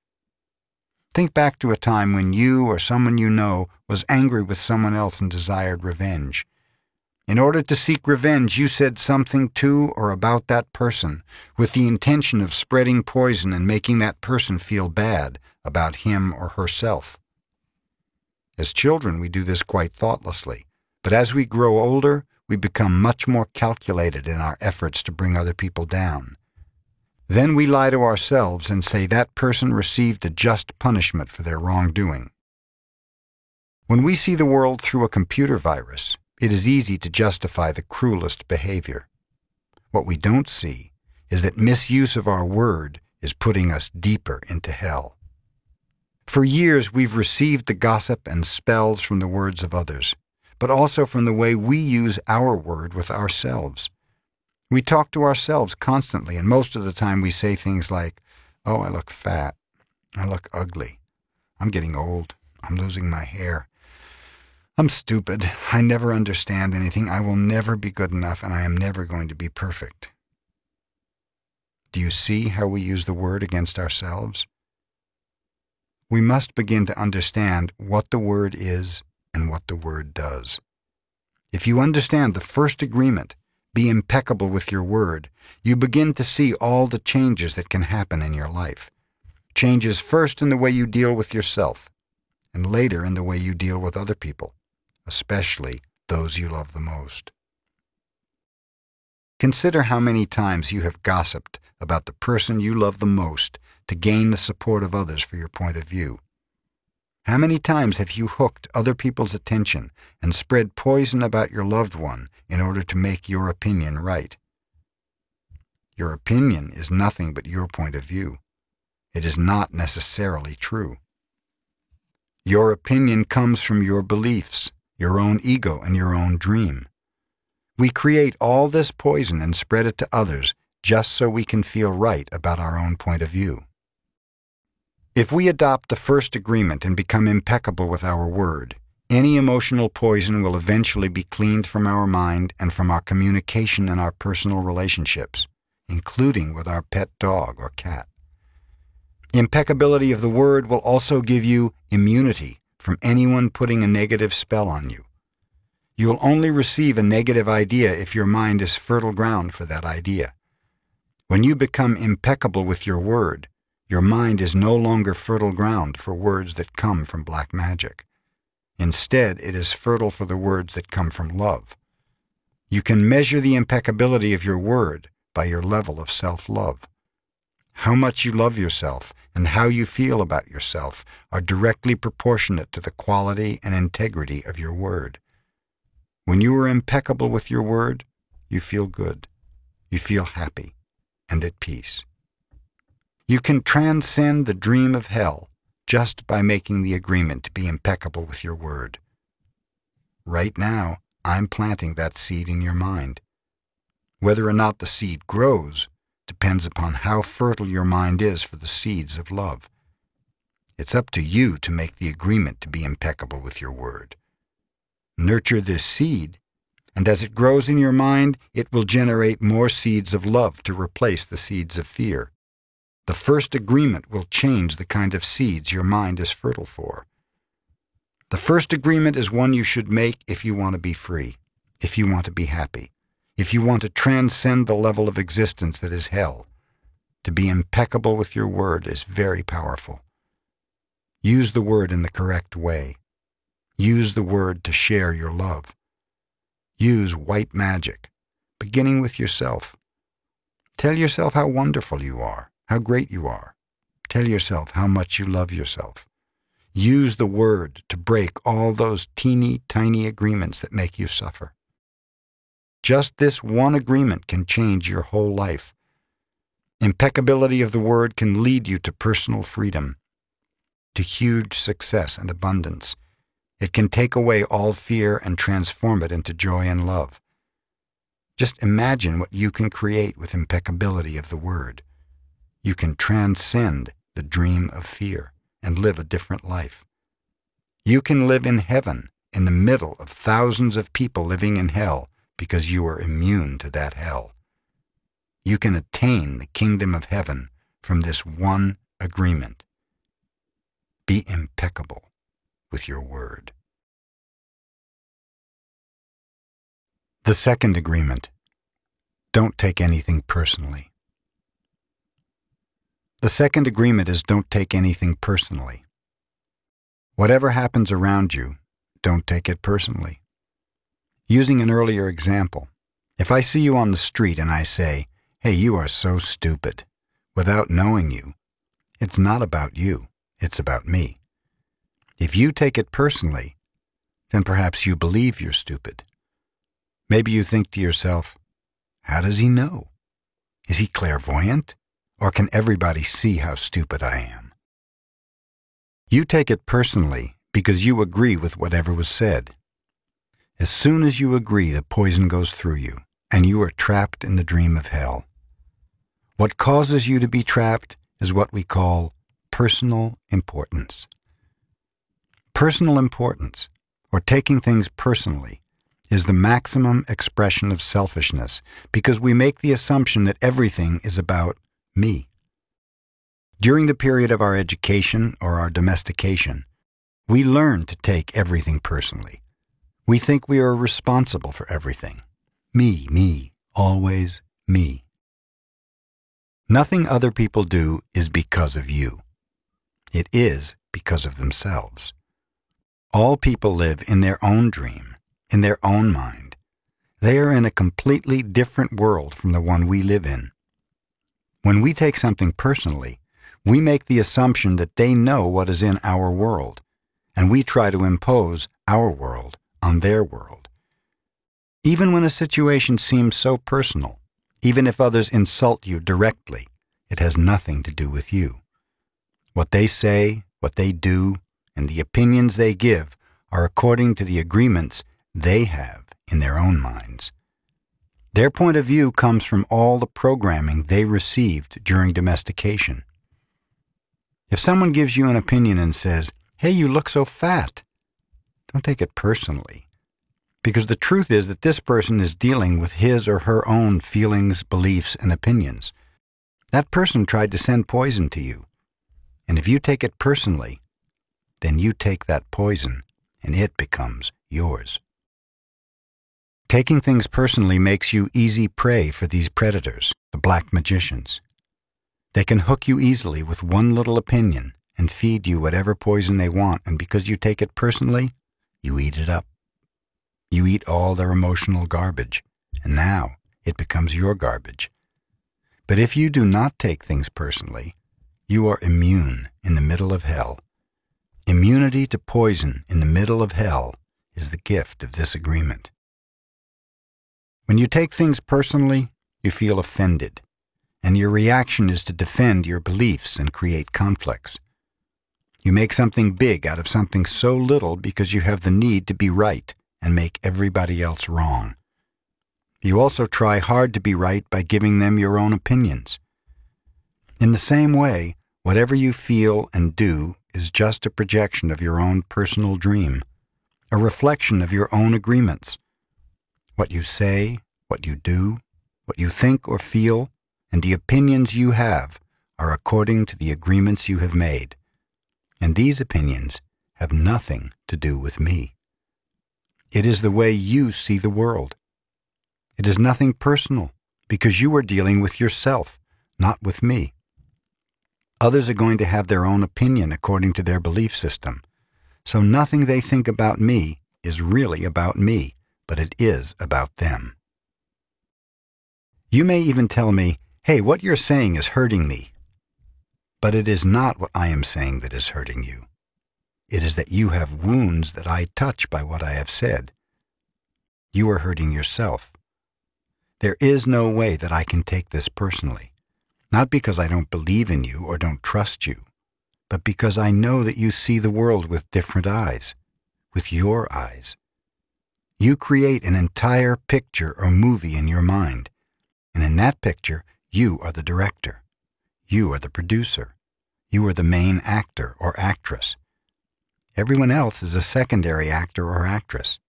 Think back to a time when you or someone you know was angry with someone else and desired revenge. In order to seek revenge, you said something to or about that person with the intention of spreading poison and making that person feel bad about him or herself. As children, we do this quite thoughtlessly, but as we grow older, we become much more calculated in our efforts to bring other people down. Then we lie to ourselves and say that person received a just punishment for their wrongdoing. When we see the world through a computer virus, it is easy to justify the cruelest behavior. What we don't see is that misuse of our word is putting us deeper into hell. For years, we've received the gossip and spells from the words of others, but also from the way we use our word with ourselves. We talk to ourselves constantly, and most of the time we say things like, Oh, I look fat. I look ugly. I'm getting old. I'm losing my hair. I'm stupid. I never understand anything. I will never be good enough, and I am never going to be perfect. Do you see how we use the word against ourselves? We must begin to understand what the word is and what the word does. If you understand the first agreement, be impeccable with your word, you begin to see all the changes that can happen in your life. Changes first in the way you deal with yourself, and later in the way you deal with other people especially those you love the most. Consider how many times you have gossiped about the person you love the most to gain the support of others for your point of view. How many times have you hooked other people's attention and spread poison about your loved one in order to make your opinion right? Your opinion is nothing but your point of view. It is not necessarily true. Your opinion comes from your beliefs, your own ego, and your own dream. We create all this poison and spread it to others just so we can feel right about our own point of view. If we adopt the first agreement and become impeccable with our word, any emotional poison will eventually be cleaned from our mind and from our communication and our personal relationships, including with our pet dog or cat. Impeccability of the word will also give you immunity from anyone putting a negative spell on you. You will only receive a negative idea if your mind is fertile ground for that idea. When you become impeccable with your word, your mind is no longer fertile ground for words that come from black magic. Instead, it is fertile for the words that come from love. You can measure the impeccability of your word by your level of self-love. How much you love yourself and how you feel about yourself are directly proportionate to the quality and integrity of your word. When you are impeccable with your word, you feel good, you feel happy, and at peace. You can transcend the dream of hell just by making the agreement to be impeccable with your word. Right now, I'm planting that seed in your mind. Whether or not the seed grows depends upon how fertile your mind is for the seeds of love. It's up to you to make the agreement to be impeccable with your word. Nurture this seed, and as it grows in your mind, it will generate more seeds of love to replace the seeds of fear. The first agreement will change the kind of seeds your mind is fertile for. The first agreement is one you should make if you want to be free, if you want to be happy, if you want to transcend the level of existence that is hell. To be impeccable with your word is very powerful. Use the word in the correct way. Use the word to share your love. Use white magic, beginning with yourself. Tell yourself how wonderful you are how great you are. Tell yourself how much you love yourself. Use the word to break all those teeny tiny agreements that make you suffer. Just this one agreement can change your whole life. Impeccability of the word can lead you to personal freedom, to huge success and abundance. It can take away all fear and transform it into joy and love. Just imagine what you can create with impeccability of the word you can transcend the dream of fear and live a different life. You can live in heaven in the middle of thousands of people living in hell because you are immune to that hell. You can attain the kingdom of heaven from this one agreement. Be impeccable with your word. The second agreement. Don't take anything personally. The second agreement is don't take anything personally. Whatever happens around you, don't take it personally. Using an earlier example, if I see you on the street and I say, hey, you are so stupid, without knowing you, it's not about you, it's about me. If you take it personally, then perhaps you believe you're stupid. Maybe you think to yourself, how does he know? Is he clairvoyant? Or can everybody see how stupid I am? You take it personally because you agree with whatever was said. As soon as you agree, the poison goes through you, and you are trapped in the dream of hell. What causes you to be trapped is what we call personal importance. Personal importance, or taking things personally, is the maximum expression of selfishness because we make the assumption that everything is about me. During the period of our education or our domestication, we learn to take everything personally. We think we are responsible for everything. Me, me, always me. Nothing other people do is because of you. It is because of themselves. All people live in their own dream, in their own mind. They are in a completely different world from the one we live in. When we take something personally, we make the assumption that they know what is in our world, and we try to impose our world on their world. Even when a situation seems so personal, even if others insult you directly, it has nothing to do with you. What they say, what they do, and the opinions they give are according to the agreements they have in their own minds. Their point of view comes from all the programming they received during domestication. If someone gives you an opinion and says, Hey, you look so fat, don't take it personally. Because the truth is that this person is dealing with his or her own feelings, beliefs, and opinions. That person tried to send poison to you. And if you take it personally, then you take that poison and it becomes yours. Taking things personally makes you easy prey for these predators, the black magicians. They can hook you easily with one little opinion and feed you whatever poison they want, and because you take it personally, you eat it up. You eat all their emotional garbage, and now it becomes your garbage. But if you do not take things personally, you are immune in the middle of hell. Immunity to poison in the middle of hell is the gift of this agreement. When you take things personally, you feel offended, and your reaction is to defend your beliefs and create conflicts. You make something big out of something so little because you have the need to be right and make everybody else wrong. You also try hard to be right by giving them your own opinions. In the same way, whatever you feel and do is just a projection of your own personal dream, a reflection of your own agreements. What you say, what you do, what you think or feel, and the opinions you have are according to the agreements you have made. And these opinions have nothing to do with me. It is the way you see the world. It is nothing personal because you are dealing with yourself, not with me. Others are going to have their own opinion according to their belief system. So nothing they think about me is really about me, but it is about them. You may even tell me, hey, what you're saying is hurting me. But it is not what I am saying that is hurting you. It is that you have wounds that I touch by what I have said. You are hurting yourself. There is no way that I can take this personally, not because I don't believe in you or don't trust you, but because I know that you see the world with different eyes, with your eyes. You create an entire picture or movie in your mind, and in that picture, you are the director. You are the producer. You are the main actor or actress. Everyone else is a secondary actor or actress.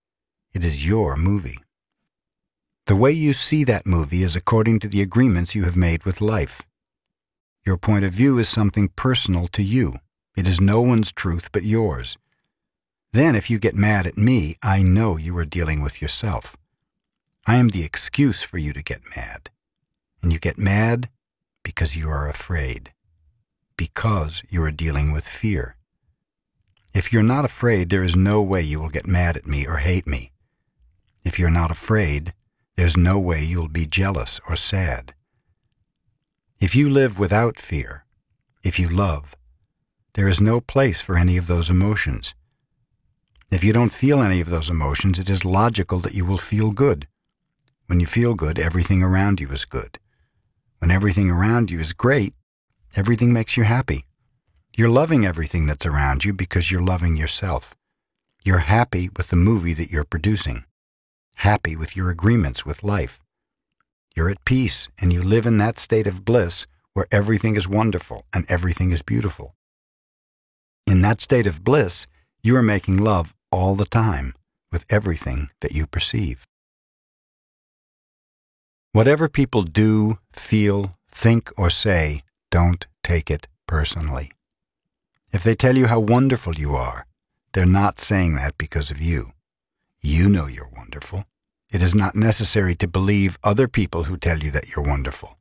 It is your movie. The way you see that movie is according to the agreements you have made with life. Your point of view is something personal to you. It is no one's truth but yours. Then, if you get mad at me, I know you are dealing with yourself. I am the excuse for you to get mad. And you get mad because you are afraid. Because you are dealing with fear. If you're not afraid, there is no way you will get mad at me or hate me. If you're not afraid, there's no way you'll be jealous or sad. If you live without fear, if you love, there is no place for any of those emotions. If you don't feel any of those emotions, it is logical that you will feel good. When you feel good, everything around you is good. When everything around you is great, everything makes you happy. You're loving everything that's around you because you're loving yourself. You're happy with the movie that you're producing happy with your agreements with life. You're at peace and you live in that state of bliss where everything is wonderful and everything is beautiful. In that state of bliss, you are making love all the time with everything that you perceive. Whatever people do, feel, think, or say, don't take it personally. If they tell you how wonderful you are, they're not saying that because of you. You know you're wonderful. It is not necessary to believe other people who tell you that you're wonderful.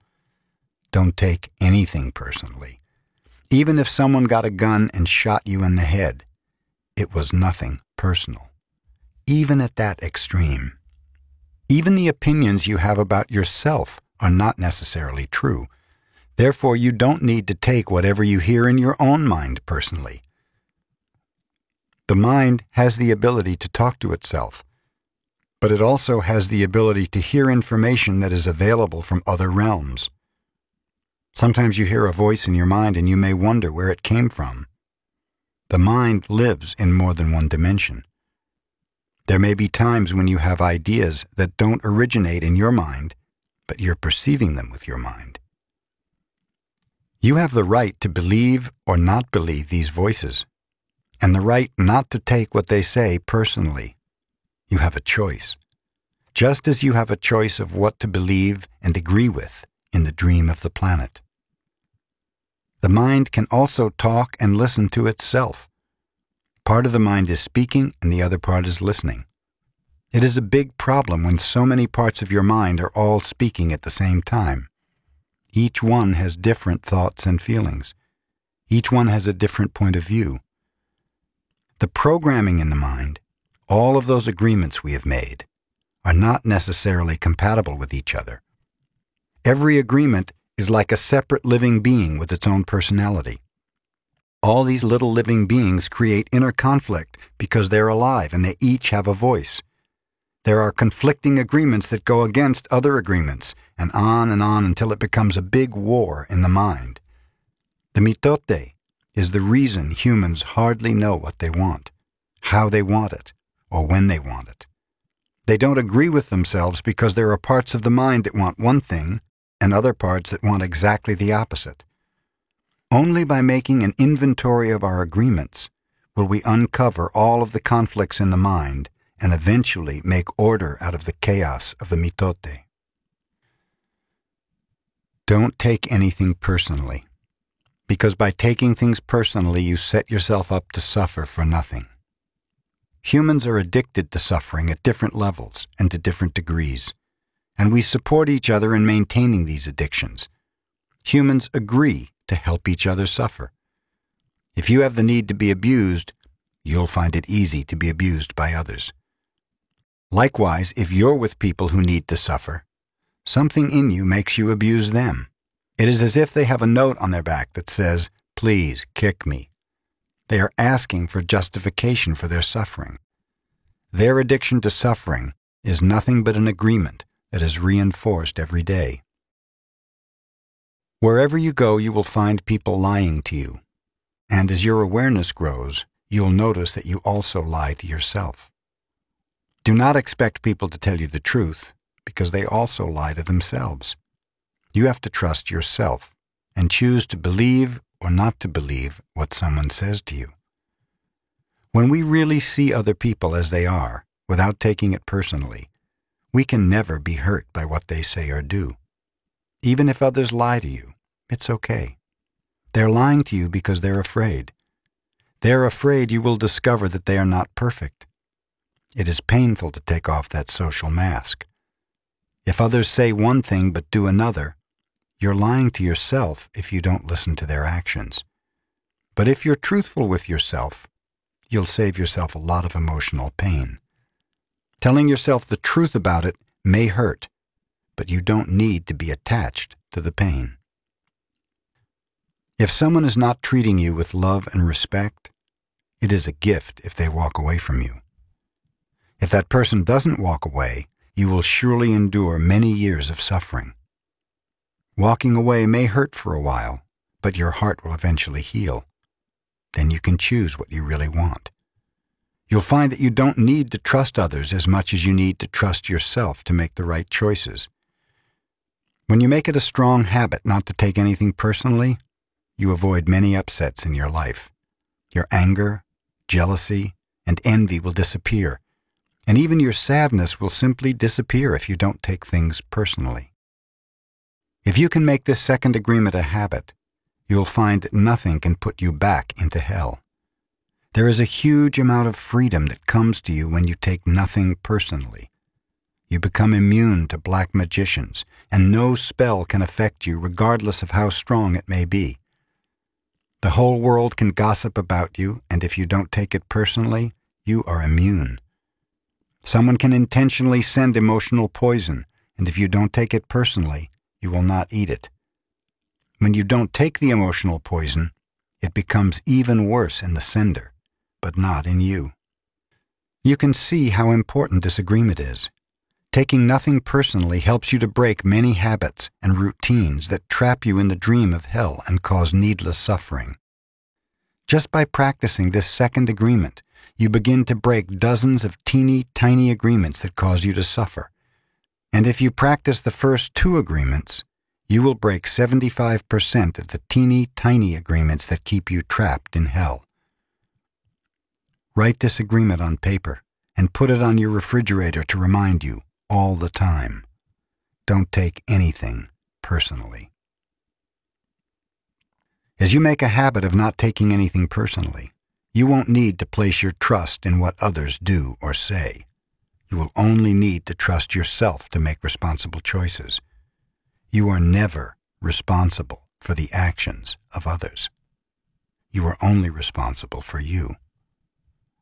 Don't take anything personally. Even if someone got a gun and shot you in the head, it was nothing personal. Even at that extreme. Even the opinions you have about yourself are not necessarily true. Therefore, you don't need to take whatever you hear in your own mind personally. The mind has the ability to talk to itself, but it also has the ability to hear information that is available from other realms. Sometimes you hear a voice in your mind and you may wonder where it came from. The mind lives in more than one dimension. There may be times when you have ideas that don't originate in your mind, but you're perceiving them with your mind. You have the right to believe or not believe these voices, and the right not to take what they say personally. You have a choice, just as you have a choice of what to believe and agree with in the dream of the planet. The mind can also talk and listen to itself. Part of the mind is speaking and the other part is listening. It is a big problem when so many parts of your mind are all speaking at the same time. Each one has different thoughts and feelings. Each one has a different point of view. The programming in the mind, all of those agreements we have made, are not necessarily compatible with each other. Every agreement is like a separate living being with its own personality. All these little living beings create inner conflict because they're alive and they each have a voice. There are conflicting agreements that go against other agreements, and on and on until it becomes a big war in the mind. The mitote is the reason humans hardly know what they want, how they want it, or when they want it. They don't agree with themselves because there are parts of the mind that want one thing and other parts that want exactly the opposite. Only by making an inventory of our agreements will we uncover all of the conflicts in the mind and eventually make order out of the chaos of the mitote. Don't take anything personally, because by taking things personally, you set yourself up to suffer for nothing. Humans are addicted to suffering at different levels and to different degrees and we support each other in maintaining these addictions. Humans agree to help each other suffer. If you have the need to be abused, you'll find it easy to be abused by others. Likewise, if you're with people who need to suffer, something in you makes you abuse them. It is as if they have a note on their back that says, Please kick me. They are asking for justification for their suffering. Their addiction to suffering is nothing but an agreement that is reinforced every day. Wherever you go, you will find people lying to you. And as your awareness grows, you'll notice that you also lie to yourself. Do not expect people to tell you the truth, because they also lie to themselves. You have to trust yourself and choose to believe or not to believe what someone says to you. When we really see other people as they are, without taking it personally, we can never be hurt by what they say or do. Even if others lie to you, it's okay. They're lying to you because they're afraid. They're afraid you will discover that they are not perfect. It is painful to take off that social mask. If others say one thing but do another, you're lying to yourself if you don't listen to their actions. But if you're truthful with yourself, you'll save yourself a lot of emotional pain. Telling yourself the truth about it may hurt, but you don't need to be attached to the pain. If someone is not treating you with love and respect, it is a gift if they walk away from you. If that person doesn't walk away, you will surely endure many years of suffering. Walking away may hurt for a while, but your heart will eventually heal. Then you can choose what you really want. You'll find that you don't need to trust others as much as you need to trust yourself to make the right choices. When you make it a strong habit not to take anything personally, you avoid many upsets in your life. Your anger, jealousy, and envy will disappear, and even your sadness will simply disappear if you don't take things personally. If you can make this second agreement a habit, you'll find that nothing can put you back into hell. There is a huge amount of freedom that comes to you when you take nothing personally. You become immune to black magicians, and no spell can affect you regardless of how strong it may be. The whole world can gossip about you, and if you don't take it personally, you are immune. Someone can intentionally send emotional poison, and if you don't take it personally, you will not eat it. When you don't take the emotional poison, it becomes even worse in the sender but not in you. You can see how important this agreement is. Taking nothing personally helps you to break many habits and routines that trap you in the dream of hell and cause needless suffering. Just by practicing this second agreement, you begin to break dozens of teeny tiny agreements that cause you to suffer. And if you practice the first two agreements, you will break 75% of the teeny tiny agreements that keep you trapped in hell. Write this agreement on paper and put it on your refrigerator to remind you all the time. Don't take anything personally. As you make a habit of not taking anything personally, you won't need to place your trust in what others do or say. You will only need to trust yourself to make responsible choices. You are never responsible for the actions of others. You are only responsible for you.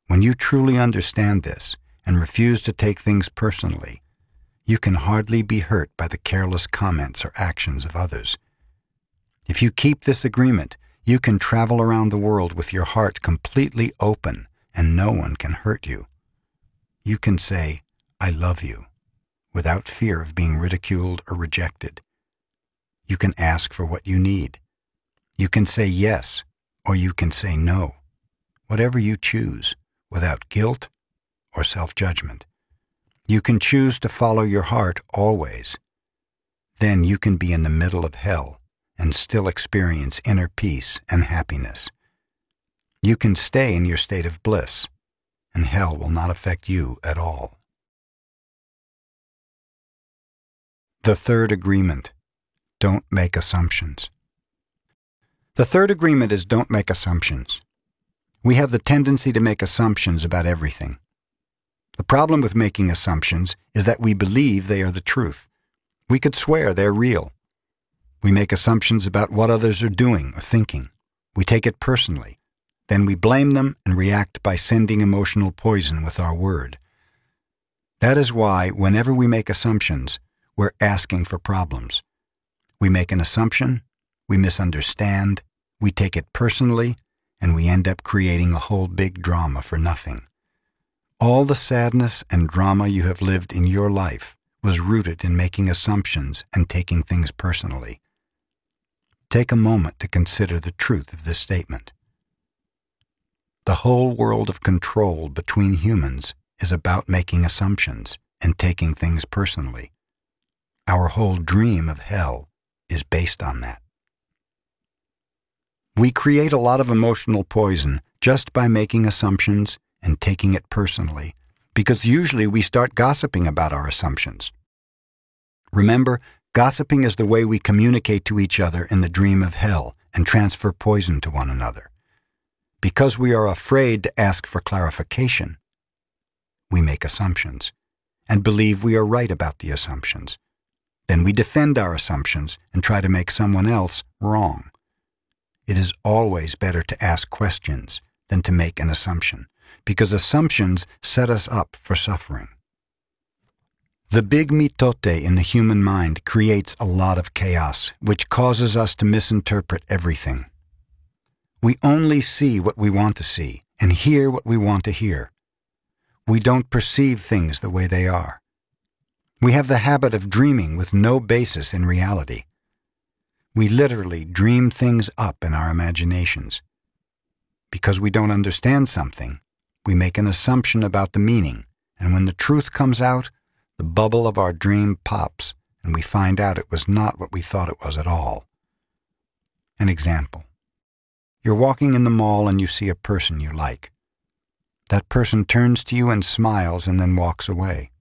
When you truly understand this and refuse to take things personally, you can hardly be hurt by the careless comments or actions of others. If you keep this agreement, you can travel around the world with your heart completely open and no one can hurt you. You can say, I love you, without fear of being ridiculed or rejected. You can ask for what you need. You can say yes, or you can say no, whatever you choose, without guilt or self-judgment. You can choose to follow your heart always. Then you can be in the middle of hell and still experience inner peace and happiness. You can stay in your state of bliss, and hell will not affect you at all. The third agreement. Don't make assumptions. The third agreement is don't make assumptions. We have the tendency to make assumptions about everything. The problem with making assumptions is that we believe they are the truth. We could swear they're real. We make assumptions about what others are doing or thinking. We take it personally. Then we blame them and react by sending emotional poison with our word. That is why, whenever we make assumptions, we're asking for problems. We make an assumption, we misunderstand, we take it personally, and we end up creating a whole big drama for nothing. All the sadness and drama you have lived in your life was rooted in making assumptions and taking things personally. Take a moment to consider the truth of this statement. The whole world of control between humans is about making assumptions and taking things personally. Our whole dream of hell is based on that. We create a lot of emotional poison just by making assumptions and taking it personally, because usually we start gossiping about our assumptions. Remember, gossiping is the way we communicate to each other in the dream of hell and transfer poison to one another. Because we are afraid to ask for clarification, we make assumptions and believe we are right about the assumptions. Then we defend our assumptions and try to make someone else wrong. It is always better to ask questions than to make an assumption because assumptions set us up for suffering. The big mitote in the human mind creates a lot of chaos, which causes us to misinterpret everything. We only see what we want to see and hear what we want to hear. We don't perceive things the way they are. We have the habit of dreaming with no basis in reality. We literally dream things up in our imaginations. Because we don't understand something, we make an assumption about the meaning, and when the truth comes out, the bubble of our dream pops, and we find out it was not what we thought it was at all. An example. You're walking in the mall and you see a person you like. That person turns to you and smiles and then walks away.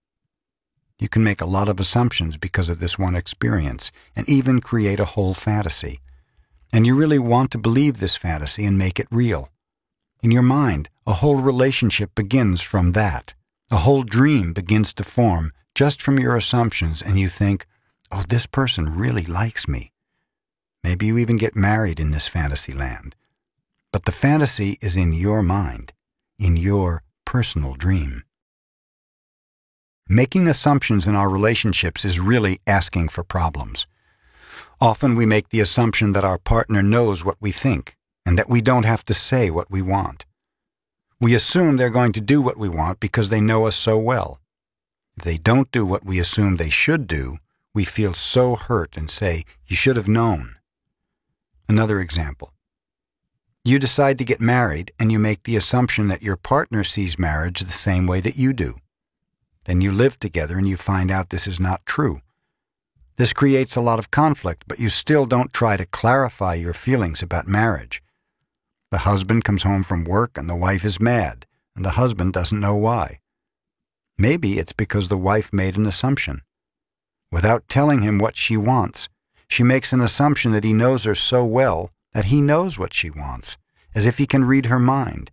You can make a lot of assumptions because of this one experience and even create a whole fantasy. And you really want to believe this fantasy and make it real. In your mind, a whole relationship begins from that. A whole dream begins to form just from your assumptions, and you think, oh, this person really likes me. Maybe you even get married in this fantasy land. But the fantasy is in your mind, in your personal dream. Making assumptions in our relationships is really asking for problems. Often we make the assumption that our partner knows what we think and that we don't have to say what we want. We assume they're going to do what we want because they know us so well. If they don't do what we assume they should do, we feel so hurt and say, You should have known. Another example. You decide to get married and you make the assumption that your partner sees marriage the same way that you do. Then you live together and you find out this is not true. This creates a lot of conflict, but you still don't try to clarify your feelings about marriage. The husband comes home from work and the wife is mad, and the husband doesn't know why. Maybe it's because the wife made an assumption. Without telling him what she wants, she makes an assumption that he knows her so well that he knows what she wants, as if he can read her mind.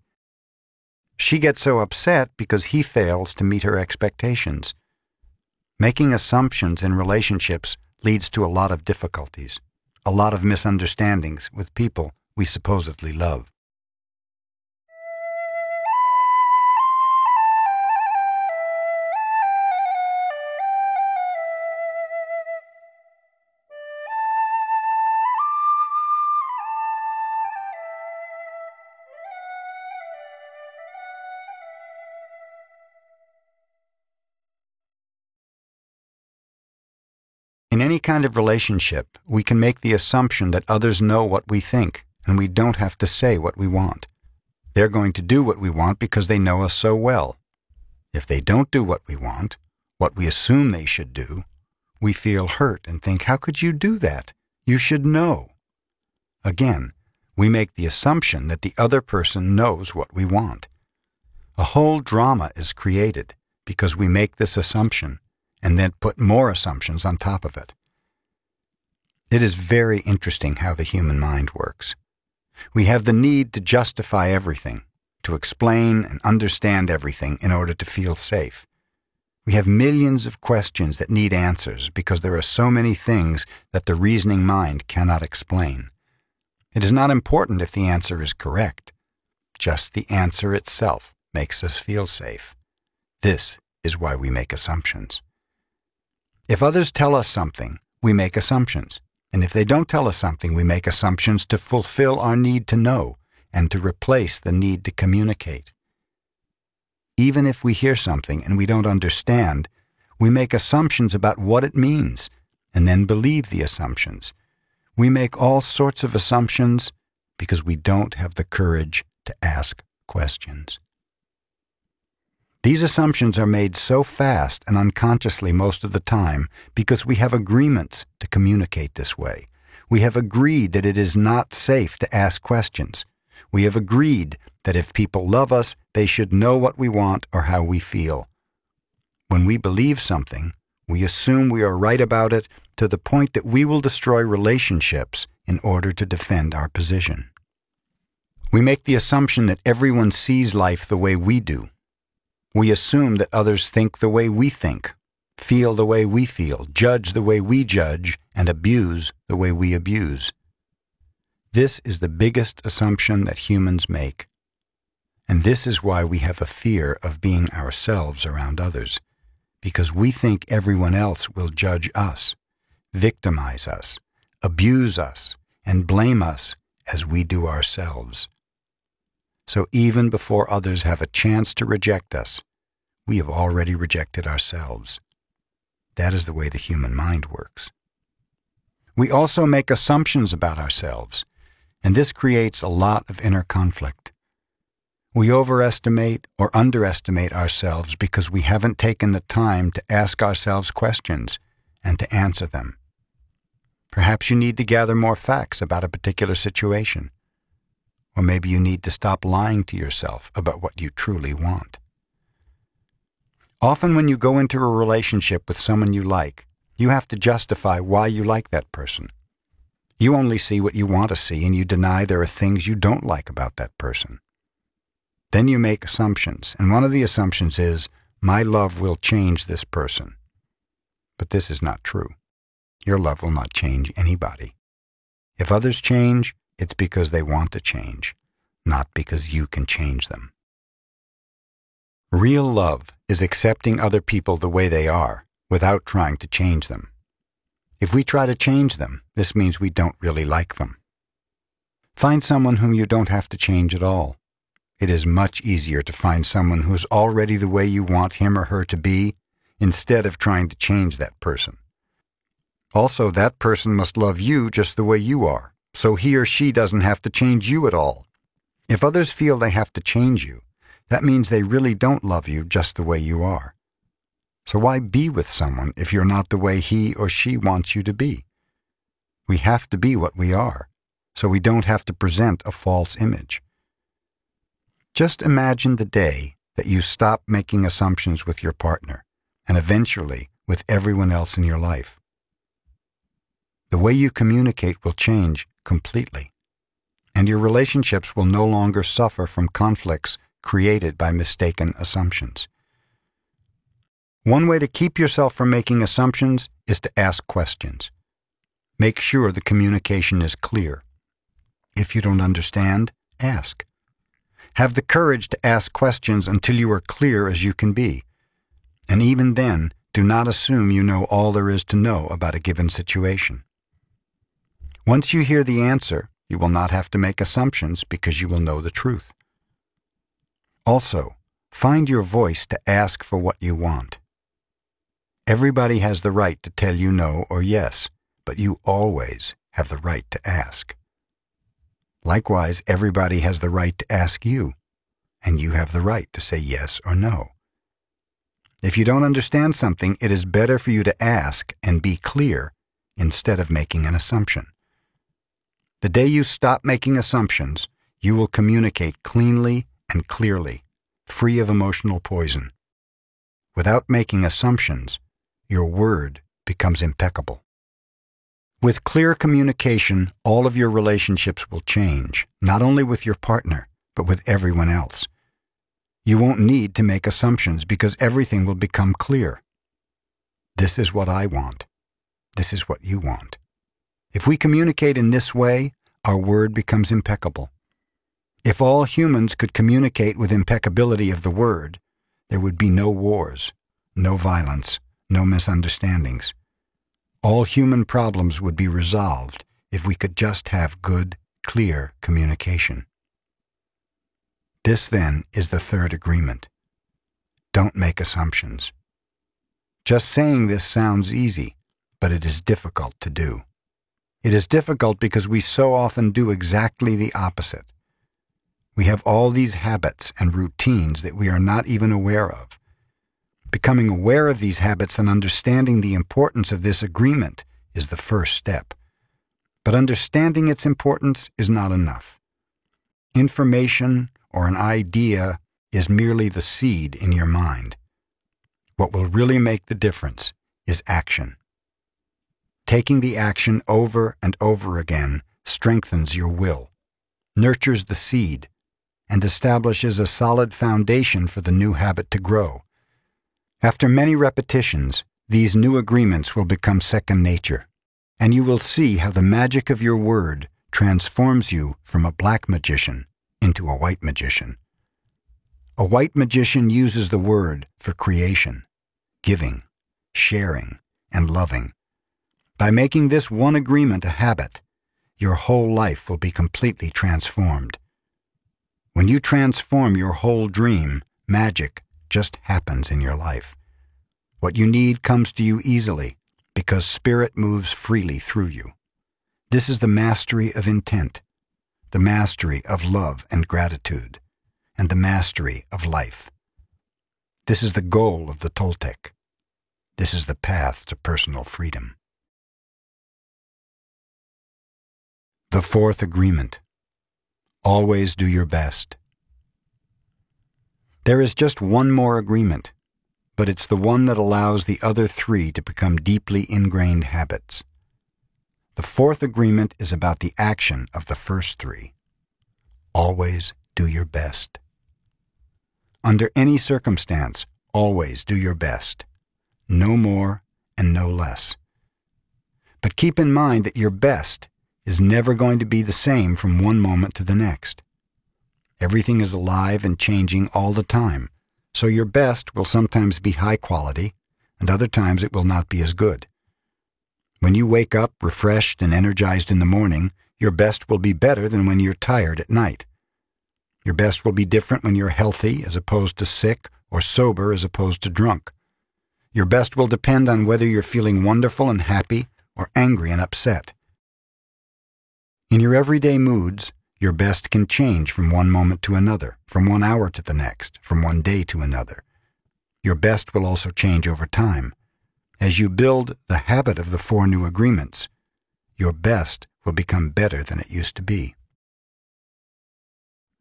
She gets so upset because he fails to meet her expectations. Making assumptions in relationships leads to a lot of difficulties, a lot of misunderstandings with people we supposedly love. In any kind of relationship, we can make the assumption that others know what we think, and we don't have to say what we want. They're going to do what we want because they know us so well. If they don't do what we want, what we assume they should do, we feel hurt and think, how could you do that? You should know. Again, we make the assumption that the other person knows what we want. A whole drama is created because we make this assumption and then put more assumptions on top of it. It is very interesting how the human mind works. We have the need to justify everything, to explain and understand everything in order to feel safe. We have millions of questions that need answers because there are so many things that the reasoning mind cannot explain. It is not important if the answer is correct. Just the answer itself makes us feel safe. This is why we make assumptions. If others tell us something, we make assumptions. And if they don't tell us something, we make assumptions to fulfill our need to know and to replace the need to communicate. Even if we hear something and we don't understand, we make assumptions about what it means and then believe the assumptions. We make all sorts of assumptions because we don't have the courage to ask questions. These assumptions are made so fast and unconsciously most of the time because we have agreements to communicate this way. We have agreed that it is not safe to ask questions. We have agreed that if people love us, they should know what we want or how we feel. When we believe something, we assume we are right about it to the point that we will destroy relationships in order to defend our position. We make the assumption that everyone sees life the way we do we assume that others think the way we think, feel the way we feel, judge the way we judge, and abuse the way we abuse. This is the biggest assumption that humans make. And this is why we have a fear of being ourselves around others, because we think everyone else will judge us, victimize us, abuse us, and blame us as we do ourselves. So even before others have a chance to reject us, we have already rejected ourselves. That is the way the human mind works. We also make assumptions about ourselves, and this creates a lot of inner conflict. We overestimate or underestimate ourselves because we haven't taken the time to ask ourselves questions and to answer them. Perhaps you need to gather more facts about a particular situation. Or maybe you need to stop lying to yourself about what you truly want. Often, when you go into a relationship with someone you like, you have to justify why you like that person. You only see what you want to see, and you deny there are things you don't like about that person. Then you make assumptions, and one of the assumptions is, my love will change this person. But this is not true. Your love will not change anybody. If others change, it's because they want to change, not because you can change them. Real love is accepting other people the way they are without trying to change them. If we try to change them, this means we don't really like them. Find someone whom you don't have to change at all. it is much easier to find someone who is already the way you want him or her to be instead of trying to change that person. Also, that person must love you just the way you are, so he or she doesn't have to change you at all. If others feel they have to change you, that means they really don't love you just the way you are. So why be with someone if you're not the way he or she wants you to be? We have to be what we are, so we don't have to present a false image. Just imagine the day that you stop making assumptions with your partner and eventually with everyone else in your life. The way you communicate will change completely, and your relationships will no longer suffer from conflicts created by mistaken assumptions. One way to keep yourself from making assumptions is to ask questions. Make sure the communication is clear. If you don't understand, ask. Have the courage to ask questions until you are clear as you can be. And even then, do not assume you know all there is to know about a given situation. Once you hear the answer, you will not have to make assumptions because you will know the truth. Also, find your voice to ask for what you want. Everybody has the right to tell you no or yes, but you always have the right to ask. Likewise, everybody has the right to ask you, and you have the right to say yes or no. If you don't understand something, it is better for you to ask and be clear instead of making an assumption. The day you stop making assumptions, you will communicate cleanly and clearly, free of emotional poison. Without making assumptions, your word becomes impeccable. With clear communication, all of your relationships will change, not only with your partner, but with everyone else. You won't need to make assumptions because everything will become clear. This is what I want. This is what you want. If we communicate in this way, our word becomes impeccable. If all humans could communicate with impeccability of the word, there would be no wars, no violence, no misunderstandings. All human problems would be resolved if we could just have good, clear communication. This, then, is the third agreement. Don't make assumptions. Just saying this sounds easy, but it is difficult to do. It is difficult because we so often do exactly the opposite. We have all these habits and routines that we are not even aware of. Becoming aware of these habits and understanding the importance of this agreement is the first step. But understanding its importance is not enough. Information or an idea is merely the seed in your mind. What will really make the difference is action. Taking the action over and over again strengthens your will, nurtures the seed, and establishes a solid foundation for the new habit to grow. After many repetitions, these new agreements will become second nature, and you will see how the magic of your word transforms you from a black magician into a white magician. A white magician uses the word for creation, giving, sharing, and loving. By making this one agreement a habit, your whole life will be completely transformed. When you transform your whole dream, magic just happens in your life. What you need comes to you easily because Spirit moves freely through you. This is the mastery of intent, the mastery of love and gratitude, and the mastery of life. This is the goal of the Toltec. This is the path to personal freedom. The fourth agreement. Always do your best. There is just one more agreement, but it's the one that allows the other three to become deeply ingrained habits. The fourth agreement is about the action of the first three. Always do your best. Under any circumstance, always do your best. No more and no less. But keep in mind that your best is never going to be the same from one moment to the next. Everything is alive and changing all the time, so your best will sometimes be high quality, and other times it will not be as good. When you wake up refreshed and energized in the morning, your best will be better than when you're tired at night. Your best will be different when you're healthy as opposed to sick or sober as opposed to drunk. Your best will depend on whether you're feeling wonderful and happy or angry and upset. In your everyday moods, your best can change from one moment to another, from one hour to the next, from one day to another. Your best will also change over time. As you build the habit of the four new agreements, your best will become better than it used to be.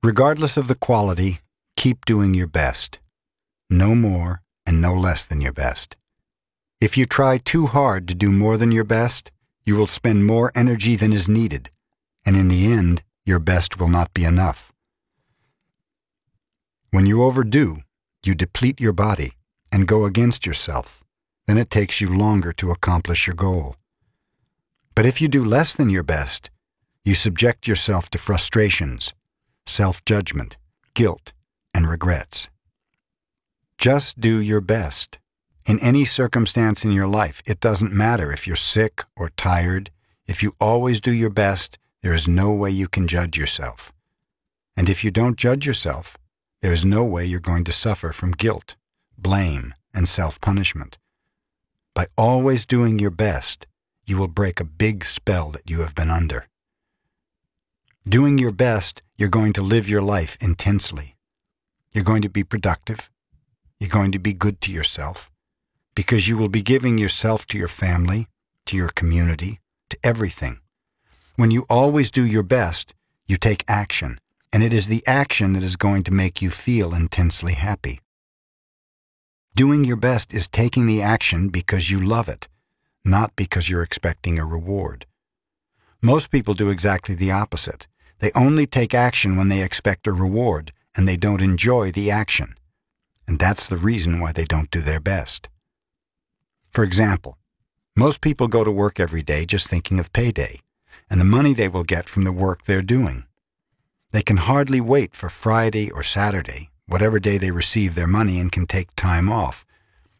Regardless of the quality, keep doing your best. No more and no less than your best. If you try too hard to do more than your best, you will spend more energy than is needed, and in the end, your best will not be enough. When you overdo, you deplete your body and go against yourself. Then it takes you longer to accomplish your goal. But if you do less than your best, you subject yourself to frustrations, self-judgment, guilt, and regrets. Just do your best. In any circumstance in your life, it doesn't matter if you're sick or tired. If you always do your best, there is no way you can judge yourself. And if you don't judge yourself, there is no way you're going to suffer from guilt, blame, and self-punishment. By always doing your best, you will break a big spell that you have been under. Doing your best, you're going to live your life intensely. You're going to be productive. You're going to be good to yourself because you will be giving yourself to your family, to your community, to everything. When you always do your best, you take action, and it is the action that is going to make you feel intensely happy. Doing your best is taking the action because you love it, not because you're expecting a reward. Most people do exactly the opposite. They only take action when they expect a reward, and they don't enjoy the action. And that's the reason why they don't do their best. For example, most people go to work every day just thinking of payday and the money they will get from the work they're doing. They can hardly wait for Friday or Saturday, whatever day they receive their money and can take time off.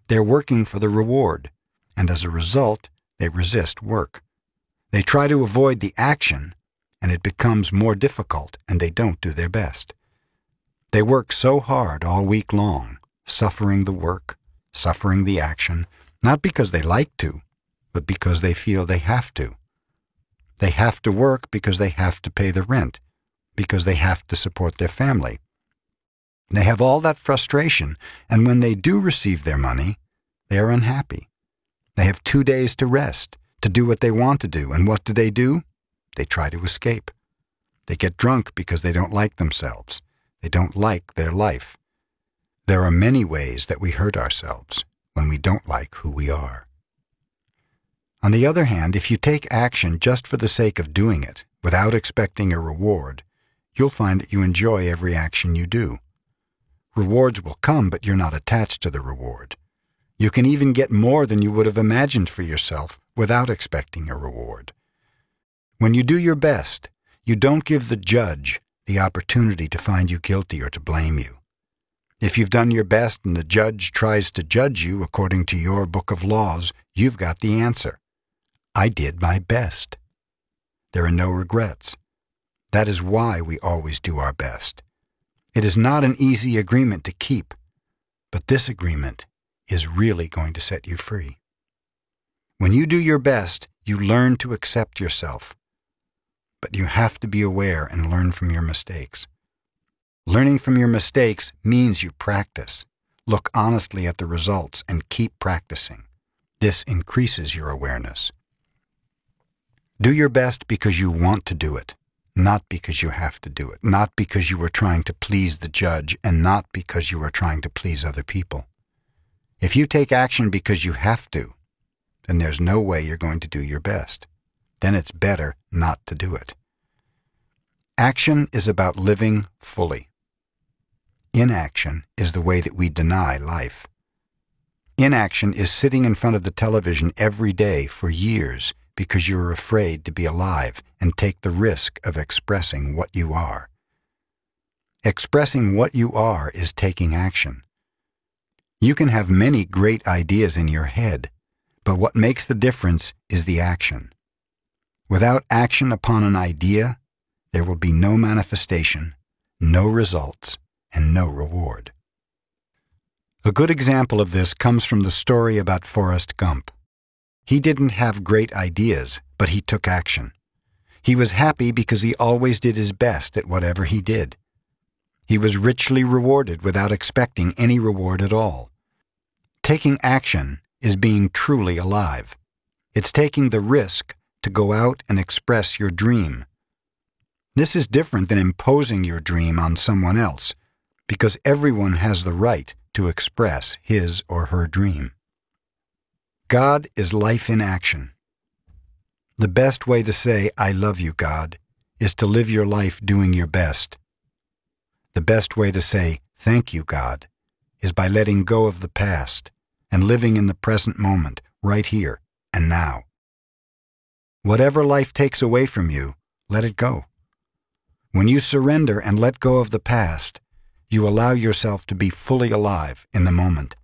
They're working for the reward, and as a result, they resist work. They try to avoid the action and it becomes more difficult and they don't do their best. They work so hard all week long, suffering the work, suffering the action, not because they like to, but because they feel they have to. They have to work because they have to pay the rent, because they have to support their family. They have all that frustration, and when they do receive their money, they are unhappy. They have two days to rest, to do what they want to do, and what do they do? They try to escape. They get drunk because they don't like themselves. They don't like their life. There are many ways that we hurt ourselves when we don't like who we are. On the other hand, if you take action just for the sake of doing it, without expecting a reward, you'll find that you enjoy every action you do. Rewards will come, but you're not attached to the reward. You can even get more than you would have imagined for yourself without expecting a reward. When you do your best, you don't give the judge the opportunity to find you guilty or to blame you. If you've done your best and the judge tries to judge you according to your book of laws, you've got the answer. I did my best. There are no regrets. That is why we always do our best. It is not an easy agreement to keep, but this agreement is really going to set you free. When you do your best, you learn to accept yourself but you have to be aware and learn from your mistakes. Learning from your mistakes means you practice. Look honestly at the results and keep practicing. This increases your awareness. Do your best because you want to do it, not because you have to do it, not because you are trying to please the judge, and not because you are trying to please other people. If you take action because you have to, then there's no way you're going to do your best then it's better not to do it. Action is about living fully. Inaction is the way that we deny life. Inaction is sitting in front of the television every day for years because you're afraid to be alive and take the risk of expressing what you are. Expressing what you are is taking action. You can have many great ideas in your head, but what makes the difference is the action. Without action upon an idea, there will be no manifestation, no results, and no reward. A good example of this comes from the story about Forrest Gump. He didn't have great ideas, but he took action. He was happy because he always did his best at whatever he did. He was richly rewarded without expecting any reward at all. Taking action is being truly alive. It's taking the risk to go out and express your dream. This is different than imposing your dream on someone else, because everyone has the right to express his or her dream. God is life in action. The best way to say, I love you, God, is to live your life doing your best. The best way to say, Thank you, God, is by letting go of the past and living in the present moment, right here and now. Whatever life takes away from you, let it go. When you surrender and let go of the past, you allow yourself to be fully alive in the moment.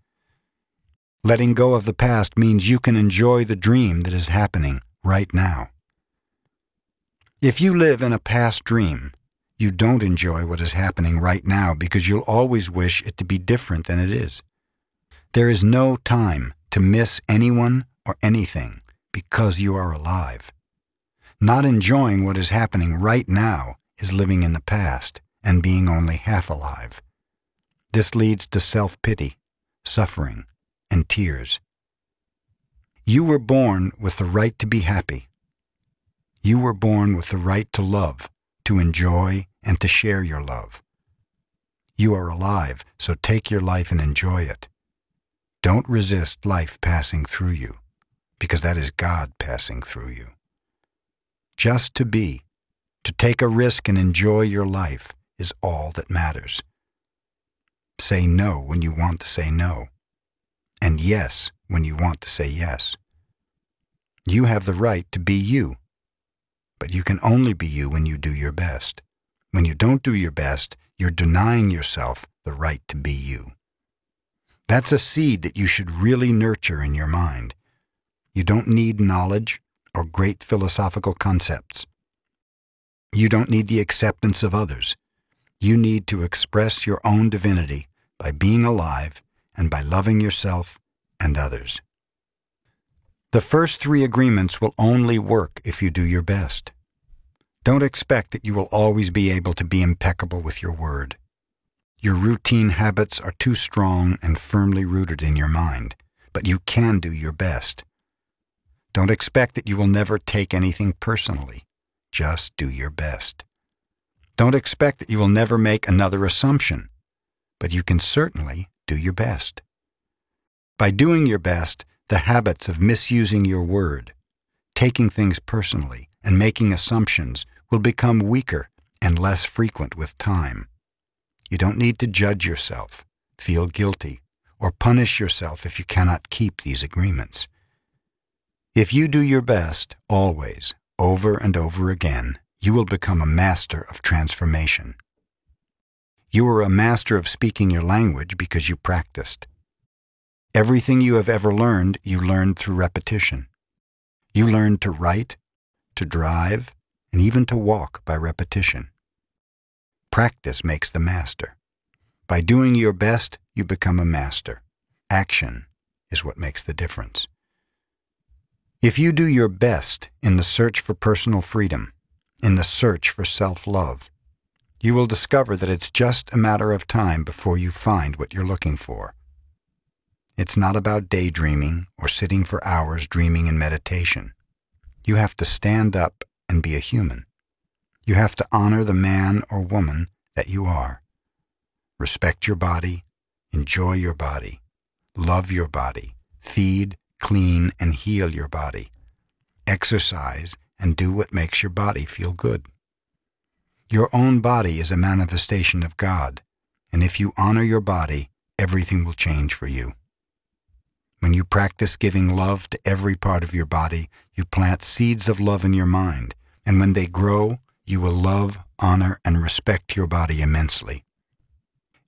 Letting go of the past means you can enjoy the dream that is happening right now. If you live in a past dream, you don't enjoy what is happening right now because you'll always wish it to be different than it is. There is no time to miss anyone or anything because you are alive. Not enjoying what is happening right now is living in the past and being only half alive. This leads to self-pity, suffering, and tears. You were born with the right to be happy. You were born with the right to love, to enjoy, and to share your love. You are alive, so take your life and enjoy it. Don't resist life passing through you, because that is God passing through you. Just to be, to take a risk and enjoy your life is all that matters. Say no when you want to say no, and yes when you want to say yes. You have the right to be you, but you can only be you when you do your best. When you don't do your best, you're denying yourself the right to be you. That's a seed that you should really nurture in your mind. You don't need knowledge or great philosophical concepts. You don't need the acceptance of others. You need to express your own divinity by being alive and by loving yourself and others. The first three agreements will only work if you do your best. Don't expect that you will always be able to be impeccable with your word. Your routine habits are too strong and firmly rooted in your mind, but you can do your best. Don't expect that you will never take anything personally. Just do your best. Don't expect that you will never make another assumption, but you can certainly do your best. By doing your best, the habits of misusing your word, taking things personally, and making assumptions will become weaker and less frequent with time. You don't need to judge yourself, feel guilty, or punish yourself if you cannot keep these agreements. If you do your best, always, over and over again, you will become a master of transformation. You are a master of speaking your language because you practiced. Everything you have ever learned, you learned through repetition. You learned to write, to drive, and even to walk by repetition. Practice makes the master. By doing your best, you become a master. Action is what makes the difference. If you do your best in the search for personal freedom, in the search for self-love, you will discover that it's just a matter of time before you find what you're looking for. It's not about daydreaming or sitting for hours dreaming in meditation. You have to stand up and be a human. You have to honor the man or woman that you are. Respect your body, enjoy your body, love your body, feed, clean, and heal your body. Exercise and do what makes your body feel good. Your own body is a manifestation of God, and if you honor your body, everything will change for you. When you practice giving love to every part of your body, you plant seeds of love in your mind, and when they grow, you will love, honor, and respect your body immensely.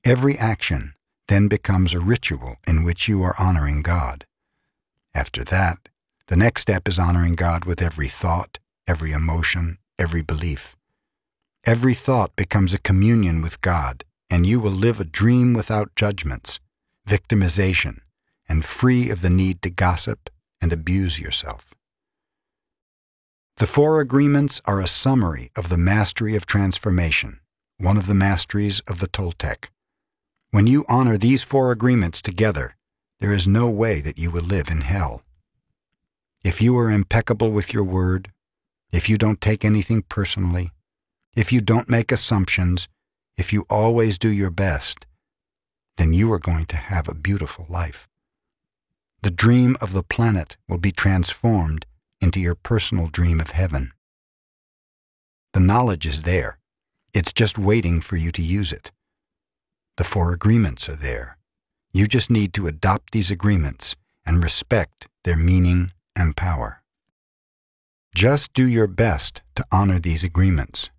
Every action then becomes a ritual in which you are honoring God. After that, the next step is honoring God with every thought, every emotion, every belief. Every thought becomes a communion with God, and you will live a dream without judgments, victimization, and free of the need to gossip and abuse yourself. The four agreements are a summary of the mastery of transformation, one of the masteries of the Toltec. When you honor these four agreements together, there is no way that you will live in hell. If you are impeccable with your word, if you don't take anything personally, if you don't make assumptions, if you always do your best, then you are going to have a beautiful life. The dream of the planet will be transformed into your personal dream of heaven. The knowledge is there. It's just waiting for you to use it. The four agreements are there. You just need to adopt these agreements and respect their meaning and power. Just do your best to honor these agreements.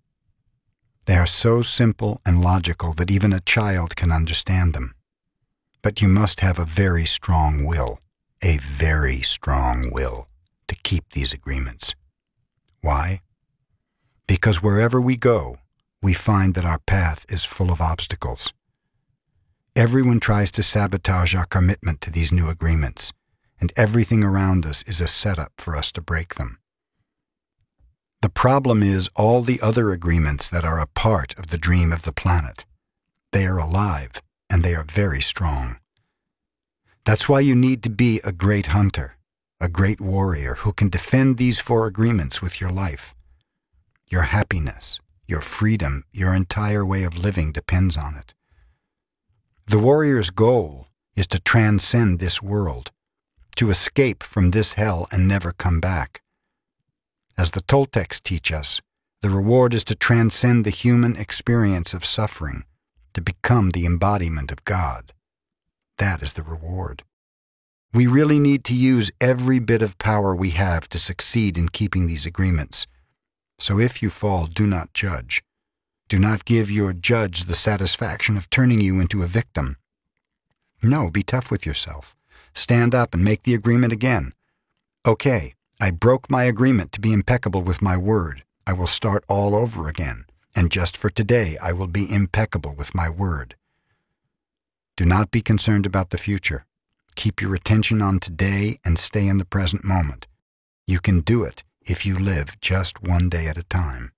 They are so simple and logical that even a child can understand them. But you must have a very strong will, a very strong will, to keep these agreements. Why? Because wherever we go, we find that our path is full of obstacles. Everyone tries to sabotage our commitment to these new agreements, and everything around us is a setup for us to break them. The problem is all the other agreements that are a part of the dream of the planet. They are alive, and they are very strong. That's why you need to be a great hunter, a great warrior who can defend these four agreements with your life. Your happiness, your freedom, your entire way of living depends on it. The warrior's goal is to transcend this world, to escape from this hell and never come back. As the Toltecs teach us, the reward is to transcend the human experience of suffering, to become the embodiment of God. That is the reward. We really need to use every bit of power we have to succeed in keeping these agreements. So if you fall, do not judge. Do not give your judge the satisfaction of turning you into a victim. No, be tough with yourself. Stand up and make the agreement again. Okay, I broke my agreement to be impeccable with my word. I will start all over again, and just for today I will be impeccable with my word. Do not be concerned about the future. Keep your attention on today and stay in the present moment. You can do it if you live just one day at a time.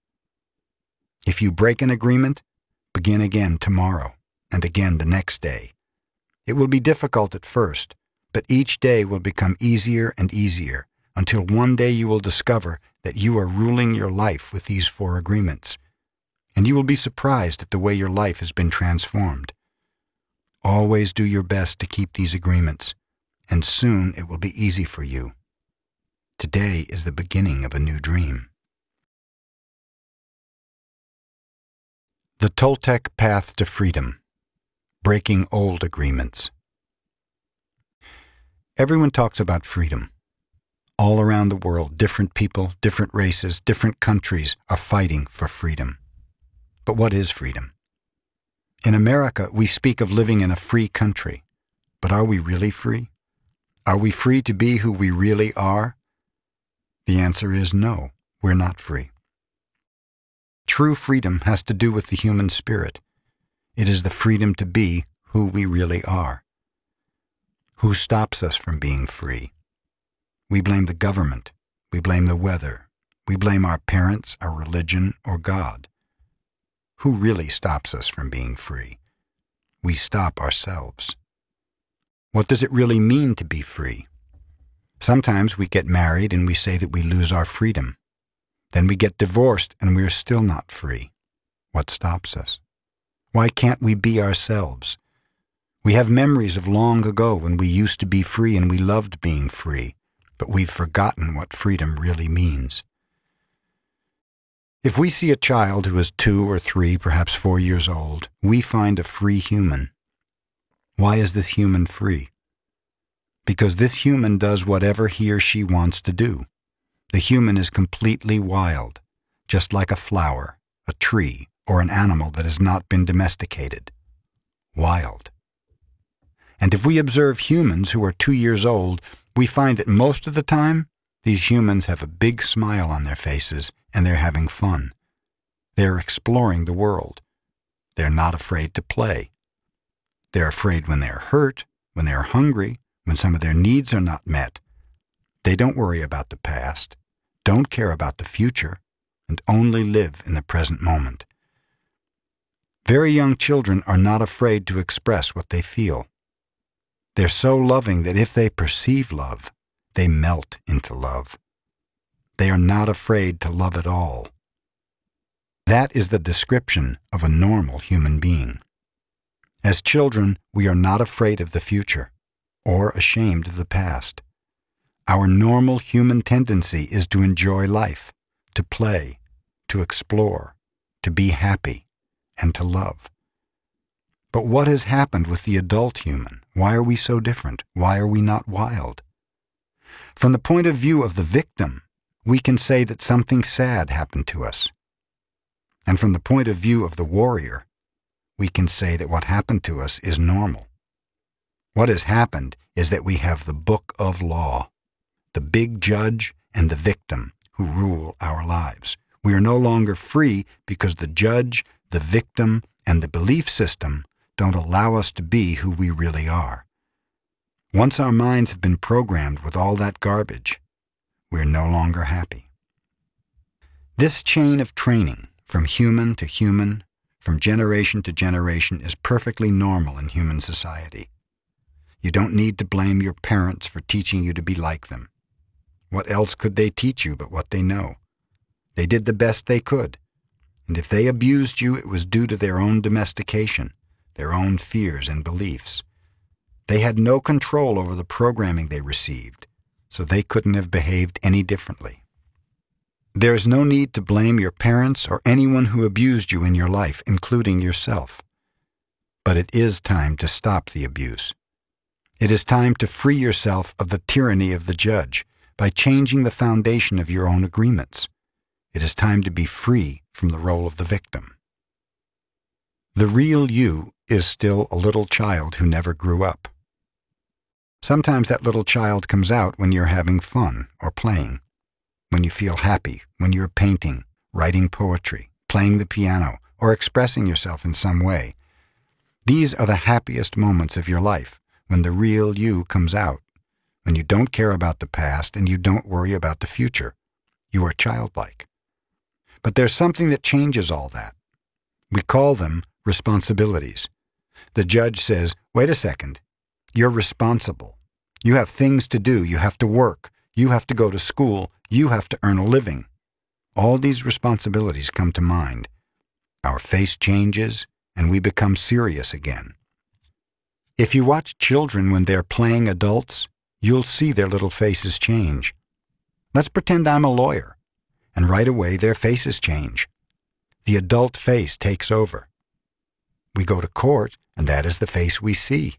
If you break an agreement, begin again tomorrow and again the next day. It will be difficult at first, but each day will become easier and easier until one day you will discover that you are ruling your life with these four agreements, and you will be surprised at the way your life has been transformed. Always do your best to keep these agreements, and soon it will be easy for you. Today is the beginning of a new dream. The Toltec Path to Freedom Breaking Old Agreements. Everyone talks about freedom. All around the world, different people, different races, different countries are fighting for freedom. But what is freedom? In America, we speak of living in a free country. But are we really free? Are we free to be who we really are? The answer is no, we're not free. True freedom has to do with the human spirit. It is the freedom to be who we really are. Who stops us from being free? We blame the government. We blame the weather. We blame our parents, our religion, or God. Who really stops us from being free? We stop ourselves. What does it really mean to be free? Sometimes we get married and we say that we lose our freedom. Then we get divorced and we are still not free. What stops us? Why can't we be ourselves? We have memories of long ago when we used to be free and we loved being free, but we've forgotten what freedom really means. If we see a child who is two or three, perhaps four years old, we find a free human. Why is this human free? Because this human does whatever he or she wants to do. The human is completely wild, just like a flower, a tree, or an animal that has not been domesticated. Wild. And if we observe humans who are two years old, we find that most of the time, these humans have a big smile on their faces and they're having fun. They are exploring the world. They're not afraid to play. They're afraid when they're hurt, when they're hungry, when some of their needs are not met. They don't worry about the past, don't care about the future, and only live in the present moment. Very young children are not afraid to express what they feel. They're so loving that if they perceive love, they melt into love. They are not afraid to love at all. That is the description of a normal human being. As children, we are not afraid of the future or ashamed of the past. Our normal human tendency is to enjoy life, to play, to explore, to be happy, and to love. But what has happened with the adult human? Why are we so different? Why are we not wild? From the point of view of the victim, we can say that something sad happened to us. And from the point of view of the warrior, we can say that what happened to us is normal. What has happened is that we have the book of law, the big judge and the victim who rule our lives. We are no longer free because the judge, the victim, and the belief system don't allow us to be who we really are. Once our minds have been programmed with all that garbage, we're no longer happy. This chain of training, from human to human, from generation to generation, is perfectly normal in human society. You don't need to blame your parents for teaching you to be like them. What else could they teach you but what they know? They did the best they could, and if they abused you, it was due to their own domestication, their own fears and beliefs. They had no control over the programming they received, so they couldn't have behaved any differently. There is no need to blame your parents or anyone who abused you in your life, including yourself. But it is time to stop the abuse. It is time to free yourself of the tyranny of the judge by changing the foundation of your own agreements. It is time to be free from the role of the victim. The real you is still a little child who never grew up. Sometimes that little child comes out when you're having fun or playing, when you feel happy, when you're painting, writing poetry, playing the piano, or expressing yourself in some way. These are the happiest moments of your life when the real you comes out, when you don't care about the past and you don't worry about the future. You are childlike. But there's something that changes all that. We call them responsibilities. The judge says, wait a second, you're responsible. You have things to do. You have to work. You have to go to school. You have to earn a living. All these responsibilities come to mind. Our face changes, and we become serious again. If you watch children when they're playing adults, you'll see their little faces change. Let's pretend I'm a lawyer, and right away their faces change. The adult face takes over. We go to court, and that is the face we see,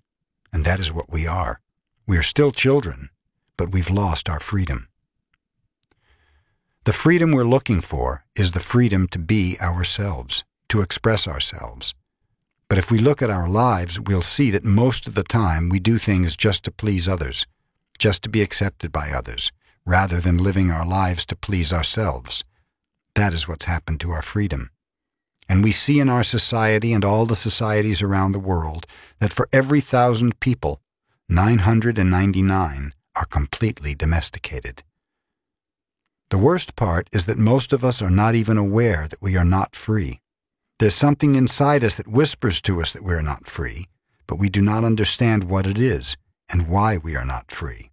and that is what we are. We are still children, but we've lost our freedom. The freedom we're looking for is the freedom to be ourselves, to express ourselves. But if we look at our lives, we'll see that most of the time we do things just to please others, just to be accepted by others, rather than living our lives to please ourselves. That is what's happened to our freedom. And we see in our society and all the societies around the world that for every thousand people, 999 are completely domesticated. The worst part is that most of us are not even aware that we are not free. There's something inside us that whispers to us that we're not free, but we do not understand what it is and why we are not free.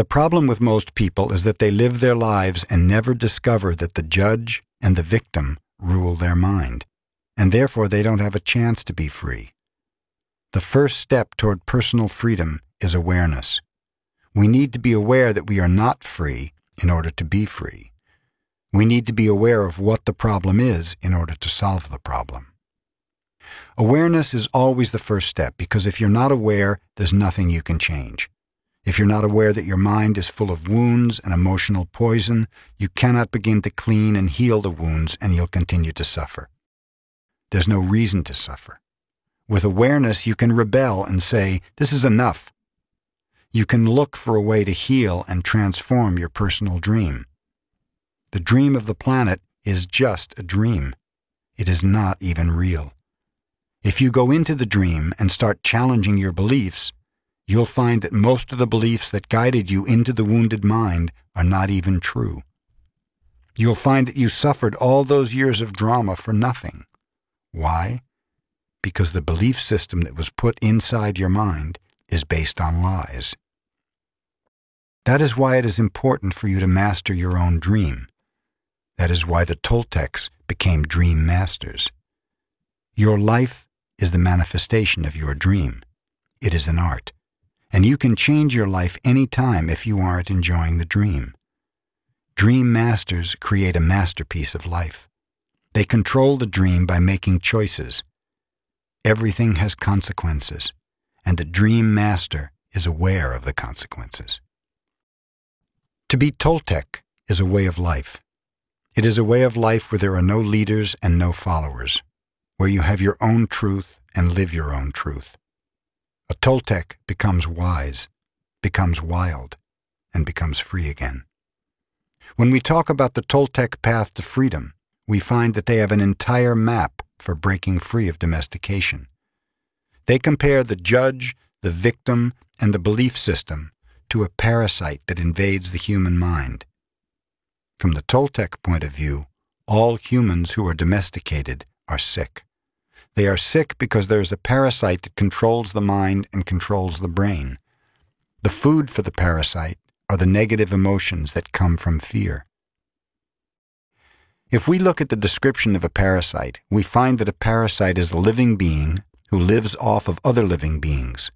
The problem with most people is that they live their lives and never discover that the judge and the victim rule their mind, and therefore they don't have a chance to be free. The first step toward personal freedom is awareness. We need to be aware that we are not free in order to be free. We need to be aware of what the problem is in order to solve the problem. Awareness is always the first step because if you're not aware, there's nothing you can change. If you're not aware that your mind is full of wounds and emotional poison, you cannot begin to clean and heal the wounds and you'll continue to suffer. There's no reason to suffer. With awareness, you can rebel and say, This is enough. You can look for a way to heal and transform your personal dream. The dream of the planet is just a dream. It is not even real. If you go into the dream and start challenging your beliefs, you'll find that most of the beliefs that guided you into the wounded mind are not even true. You'll find that you suffered all those years of drama for nothing. Why? Because the belief system that was put inside your mind is based on lies. That is why it is important for you to master your own dream. That is why the Toltecs became dream masters. Your life is the manifestation of your dream. It is an art. And you can change your life any time if you aren't enjoying the dream. Dream masters create a masterpiece of life. They control the dream by making choices. Everything has consequences, and a dream master is aware of the consequences. To be Toltec is a way of life. It is a way of life where there are no leaders and no followers, where you have your own truth and live your own truth. A Toltec becomes wise, becomes wild, and becomes free again. When we talk about the Toltec path to freedom, we find that they have an entire map for breaking free of domestication. They compare the judge, the victim, and the belief system to a parasite that invades the human mind. From the Toltec point of view, all humans who are domesticated are sick. They are sick because there is a parasite that controls the mind and controls the brain. The food for the parasite are the negative emotions that come from fear. If we look at the description of a parasite, we find that a parasite is a living being who lives off of other living beings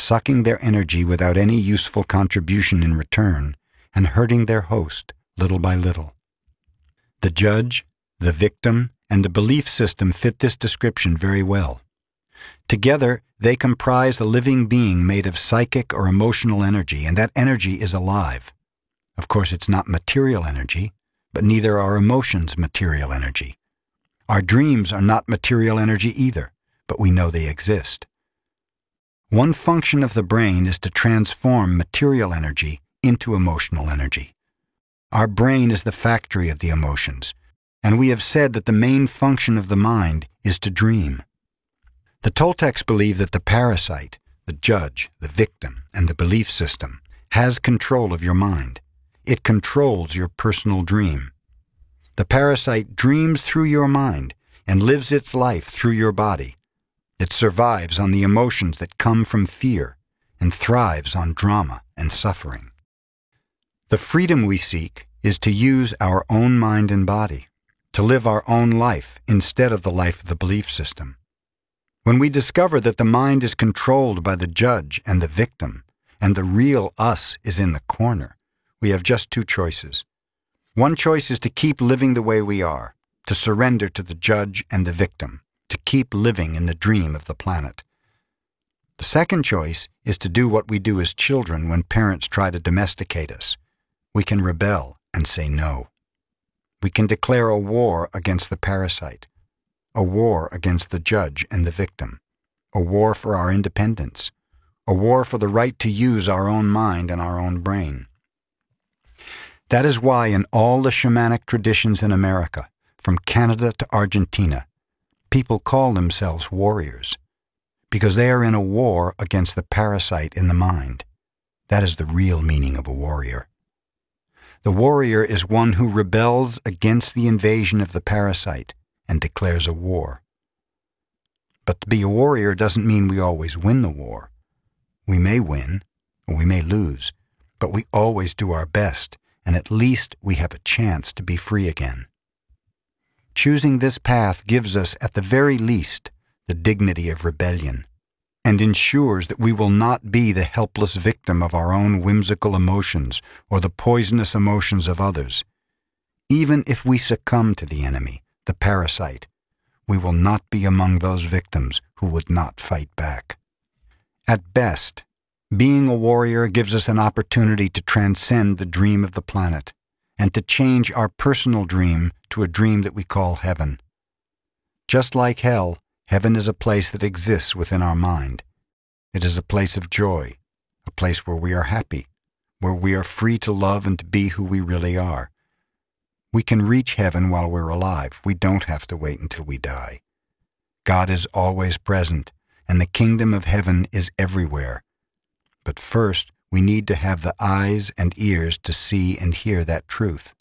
sucking their energy without any useful contribution in return, and hurting their host little by little. The judge, the victim, and the belief system fit this description very well. Together, they comprise a living being made of psychic or emotional energy, and that energy is alive. Of course, it's not material energy, but neither are emotions material energy. Our dreams are not material energy either, but we know they exist. One function of the brain is to transform material energy into emotional energy. Our brain is the factory of the emotions, and we have said that the main function of the mind is to dream. The Toltecs believe that the parasite, the judge, the victim, and the belief system has control of your mind. It controls your personal dream. The parasite dreams through your mind and lives its life through your body. It survives on the emotions that come from fear and thrives on drama and suffering. The freedom we seek is to use our own mind and body, to live our own life instead of the life of the belief system. When we discover that the mind is controlled by the judge and the victim, and the real us is in the corner, we have just two choices. One choice is to keep living the way we are, to surrender to the judge and the victim, to keep living in the dream of the planet. The second choice is to do what we do as children when parents try to domesticate us. We can rebel and say no. We can declare a war against the parasite, a war against the judge and the victim, a war for our independence, a war for the right to use our own mind and our own brain. That is why in all the shamanic traditions in America, from Canada to Argentina, people call themselves warriors because they are in a war against the parasite in the mind. That is the real meaning of a warrior. The warrior is one who rebels against the invasion of the parasite and declares a war. But to be a warrior doesn't mean we always win the war. We may win, or we may lose, but we always do our best, and at least we have a chance to be free again. Choosing this path gives us, at the very least, the dignity of rebellion, and ensures that we will not be the helpless victim of our own whimsical emotions or the poisonous emotions of others. Even if we succumb to the enemy, the parasite, we will not be among those victims who would not fight back. At best, being a warrior gives us an opportunity to transcend the dream of the planet and to change our personal dream to a dream that we call heaven. Just like hell, heaven is a place that exists within our mind. It is a place of joy, a place where we are happy, where we are free to love and to be who we really are. We can reach heaven while we're alive. We don't have to wait until we die. God is always present, and the kingdom of heaven is everywhere. But first, we need to have the eyes and ears to see and hear that truth.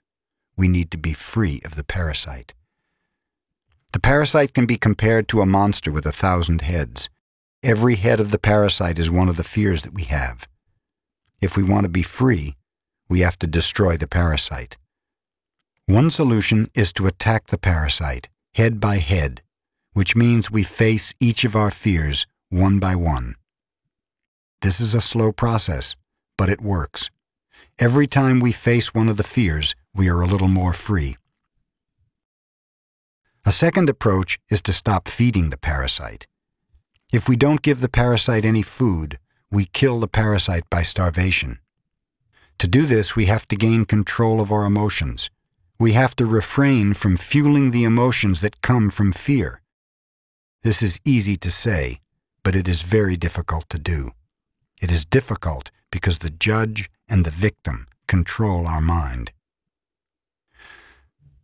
We need to be free of the parasite. The parasite can be compared to a monster with a thousand heads. Every head of the parasite is one of the fears that we have. If we want to be free, we have to destroy the parasite. One solution is to attack the parasite, head by head, which means we face each of our fears one by one. This is a slow process, but it works. Every time we face one of the fears, we are a little more free. A second approach is to stop feeding the parasite. If we don't give the parasite any food, we kill the parasite by starvation. To do this, we have to gain control of our emotions. We have to refrain from fueling the emotions that come from fear. This is easy to say, but it is very difficult to do. It is difficult because the judge and the victim control our mind.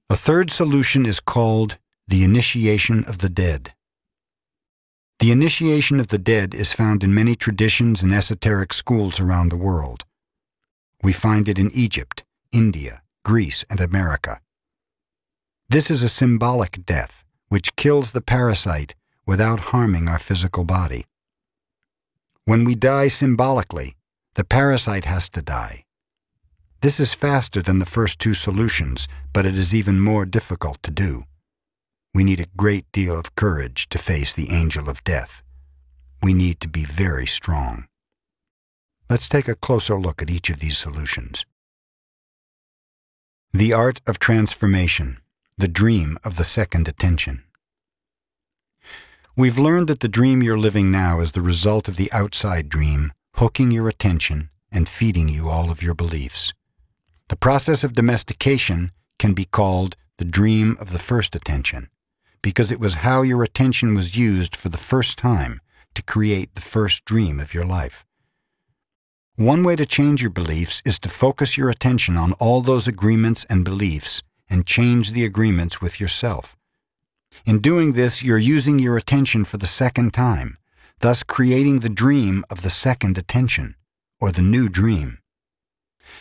A third solution is called the initiation of the dead. The initiation of the dead is found in many traditions and esoteric schools around the world. We find it in Egypt, India, Greece, and America. This is a symbolic death which kills the parasite without harming our physical body. When we die symbolically, the parasite has to die. This is faster than the first two solutions, but it is even more difficult to do. We need a great deal of courage to face the angel of death. We need to be very strong. Let's take a closer look at each of these solutions. The art of transformation, the dream of the second attention. We've learned that the dream you're living now is the result of the outside dream, hooking your attention and feeding you all of your beliefs. The process of domestication can be called the dream of the first attention, because it was how your attention was used for the first time to create the first dream of your life. One way to change your beliefs is to focus your attention on all those agreements and beliefs and change the agreements with yourself. In doing this, you're using your attention for the second time, thus creating the dream of the second attention, or the new dream.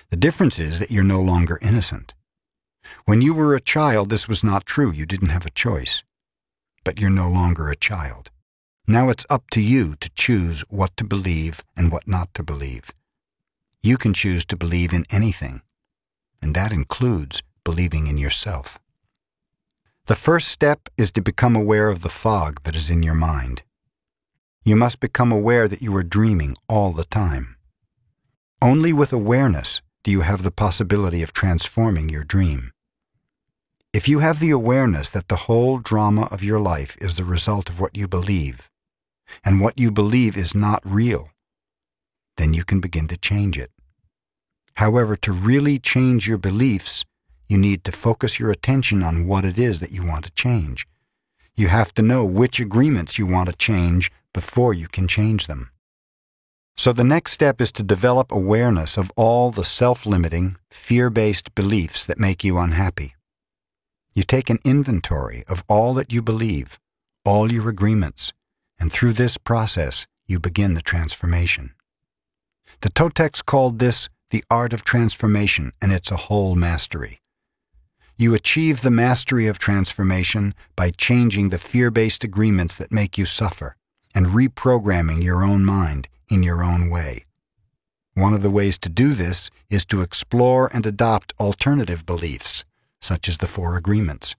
The difference is that you're no longer innocent. When you were a child, this was not true. You didn't have a choice. But you're no longer a child. Now it's up to you to choose what to believe and what not to believe. You can choose to believe in anything, and that includes believing in yourself. The first step is to become aware of the fog that is in your mind. You must become aware that you are dreaming all the time. Only with awareness do you have the possibility of transforming your dream. If you have the awareness that the whole drama of your life is the result of what you believe, and what you believe is not real, then you can begin to change it. However, to really change your beliefs, you need to focus your attention on what it is that you want to change. You have to know which agreements you want to change before you can change them. So the next step is to develop awareness of all the self-limiting, fear-based beliefs that make you unhappy. You take an inventory of all that you believe, all your agreements, and through this process you begin the transformation. The Toltecs called this the art of transformation, and it's a whole mastery. You achieve the mastery of transformation by changing the fear-based agreements that make you suffer and reprogramming your own mind in your own way. One of the ways to do this is to explore and adopt alternative beliefs, such as the Four Agreements.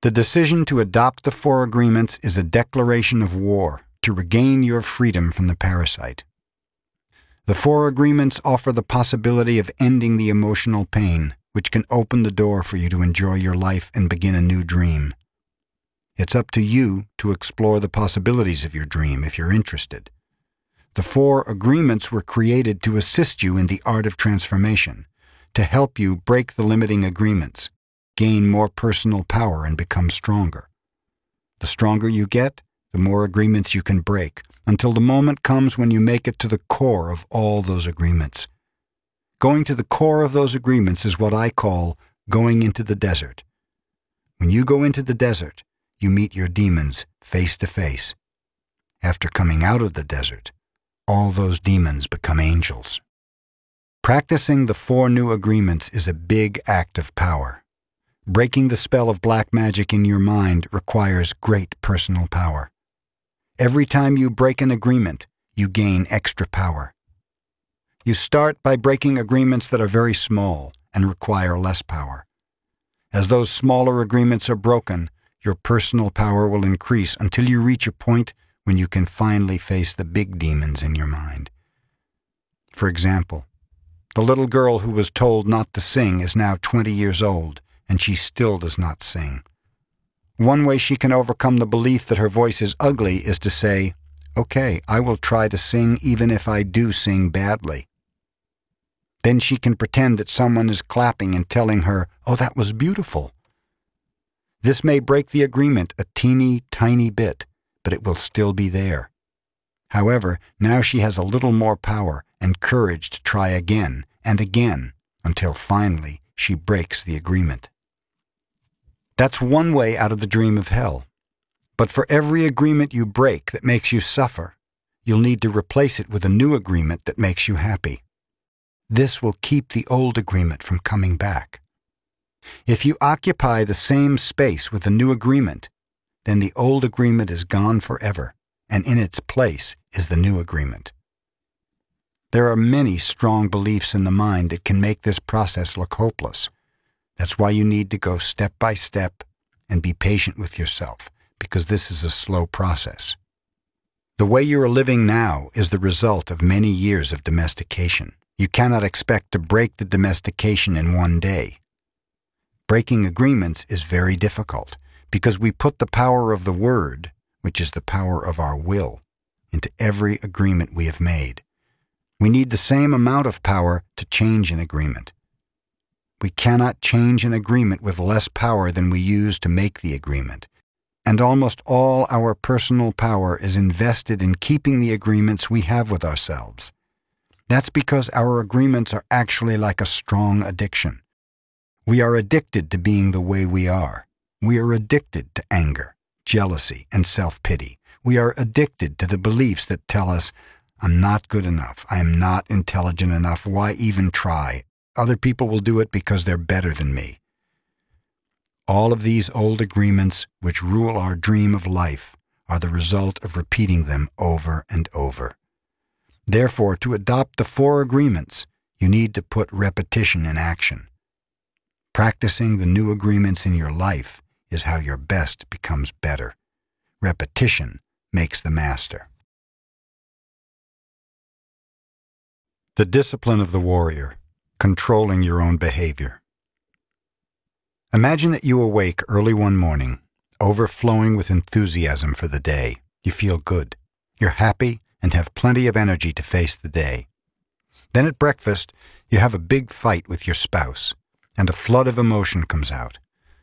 The decision to adopt the Four Agreements is a declaration of war to regain your freedom from the parasite. The Four Agreements offer the possibility of ending the emotional pain, which can open the door for you to enjoy your life and begin a new dream. It's up to you to explore the possibilities of your dream if you're interested. The Four Agreements were created to assist you in the art of transformation, to help you break the limiting agreements gain more personal power and become stronger. The stronger you get, the more agreements you can break, until the moment comes when you make it to the core of all those agreements. Going to the core of those agreements is what I call going into the desert. When you go into the desert, you meet your demons face to face. After coming out of the desert, all those demons become angels. Practicing the four new agreements is a big act of power. Breaking the spell of black magic in your mind requires great personal power. Every time you break an agreement, you gain extra power. You start by breaking agreements that are very small and require less power. As those smaller agreements are broken, your personal power will increase until you reach a point when you can finally face the big demons in your mind. For example, the little girl who was told not to sing is now 20 years old, and she still does not sing. One way she can overcome the belief that her voice is ugly is to say, Okay, I will try to sing even if I do sing badly. Then she can pretend that someone is clapping and telling her, Oh, that was beautiful. This may break the agreement a teeny tiny bit, but it will still be there. However, now she has a little more power and courage to try again and again until finally she breaks the agreement. That's one way out of the dream of hell. But for every agreement you break that makes you suffer, you'll need to replace it with a new agreement that makes you happy. This will keep the old agreement from coming back. If you occupy the same space with a new agreement, then the old agreement is gone forever, and in its place is the new agreement. There are many strong beliefs in the mind that can make this process look hopeless. That's why you need to go step by step and be patient with yourself, because this is a slow process. The way you are living now is the result of many years of domestication. You cannot expect to break the domestication in one day. Breaking agreements is very difficult because we put the power of the word, which is the power of our will, into every agreement we have made. We need the same amount of power to change an agreement. We cannot change an agreement with less power than we use to make the agreement. And almost all our personal power is invested in keeping the agreements we have with ourselves. That's because our agreements are actually like a strong addiction. We are addicted to being the way we are. We are addicted to anger, jealousy, and self pity. We are addicted to the beliefs that tell us, I'm not good enough. I am not intelligent enough. Why even try? Other people will do it because they're better than me. All of these old agreements which rule our dream of life are the result of repeating them over and over. Therefore, to adopt the four agreements, you need to put repetition in action. Practicing the new agreements in your life is how your best becomes better. Repetition makes the master. The discipline of the warrior, controlling your own behavior. Imagine that you awake early one morning, overflowing with enthusiasm for the day. You feel good. You're happy and have plenty of energy to face the day. Then at breakfast, you have a big fight with your spouse and a flood of emotion comes out.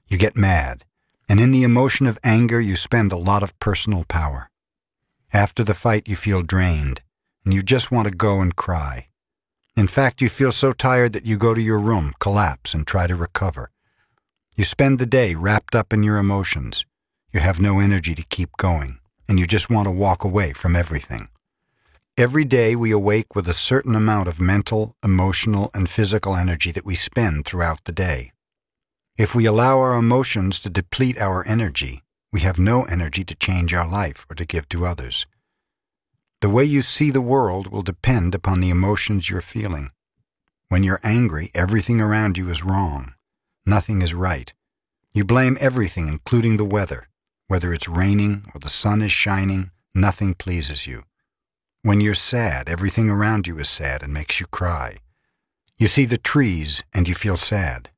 You get mad, and in the emotion of anger, you spend a lot of personal power. After the fight, you feel drained, and you just want to go and cry. In fact, you feel so tired that you go to your room, collapse, and try to recover. You spend the day wrapped up in your emotions. You have no energy to keep going, and you just want to walk away from everything. Every day we awake with a certain amount of mental, emotional, and physical energy that we spend throughout the day. If we allow our emotions to deplete our energy, we have no energy to change our life or to give to others. The way you see the world will depend upon the emotions you're feeling. When you're angry, everything around you is wrong. Nothing is right. You blame everything, including the weather. Whether it's raining or the sun is shining, nothing pleases you. When you're sad, everything around you is sad and makes you cry. You see the trees and you feel sad.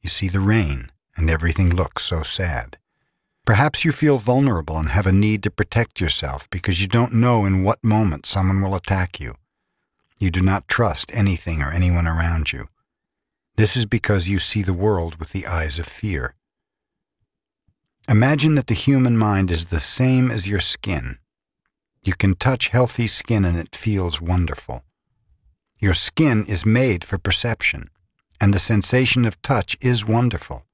You see the rain and everything looks so sad. Perhaps you feel vulnerable and have a need to protect yourself because you don't know in what moment someone will attack you. You do not trust anything or anyone around you. This is because you see the world with the eyes of fear. Imagine that the human mind is the same as your skin. You can touch healthy skin and it feels wonderful. Your skin is made for perception, and the sensation of touch is wonderful.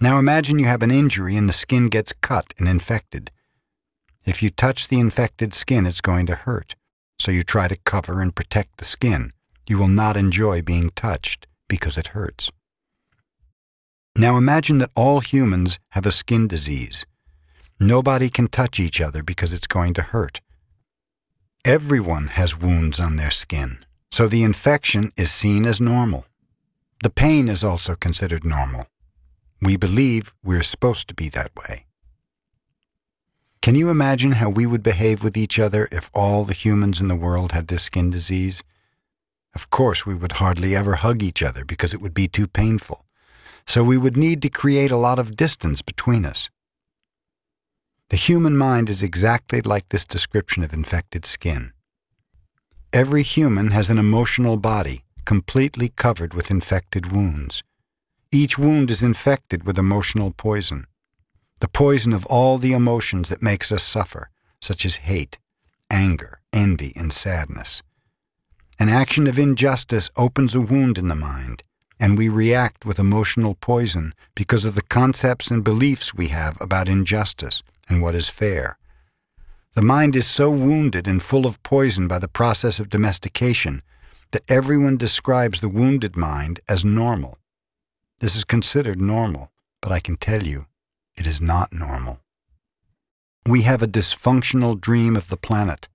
Now imagine you have an injury and the skin gets cut and infected. If you touch the infected skin, it's going to hurt, so you try to cover and protect the skin. You will not enjoy being touched because it hurts. Now imagine that all humans have a skin disease. Nobody can touch each other because it's going to hurt. Everyone has wounds on their skin, so the infection is seen as normal. The pain is also considered normal. We believe we're supposed to be that way. Can you imagine how we would behave with each other if all the humans in the world had this skin disease? Of course, we would hardly ever hug each other because it would be too painful so we would need to create a lot of distance between us. The human mind is exactly like this description of infected skin. Every human has an emotional body completely covered with infected wounds. Each wound is infected with emotional poison, the poison of all the emotions that makes us suffer, such as hate, anger, envy, and sadness. An action of injustice opens a wound in the mind, and we react with emotional poison because of the concepts and beliefs we have about injustice and what is fair. The mind is so wounded and full of poison by the process of domestication that everyone describes the wounded mind as normal. This is considered normal, but I can tell you, it is not normal. We have a dysfunctional dream of the planet,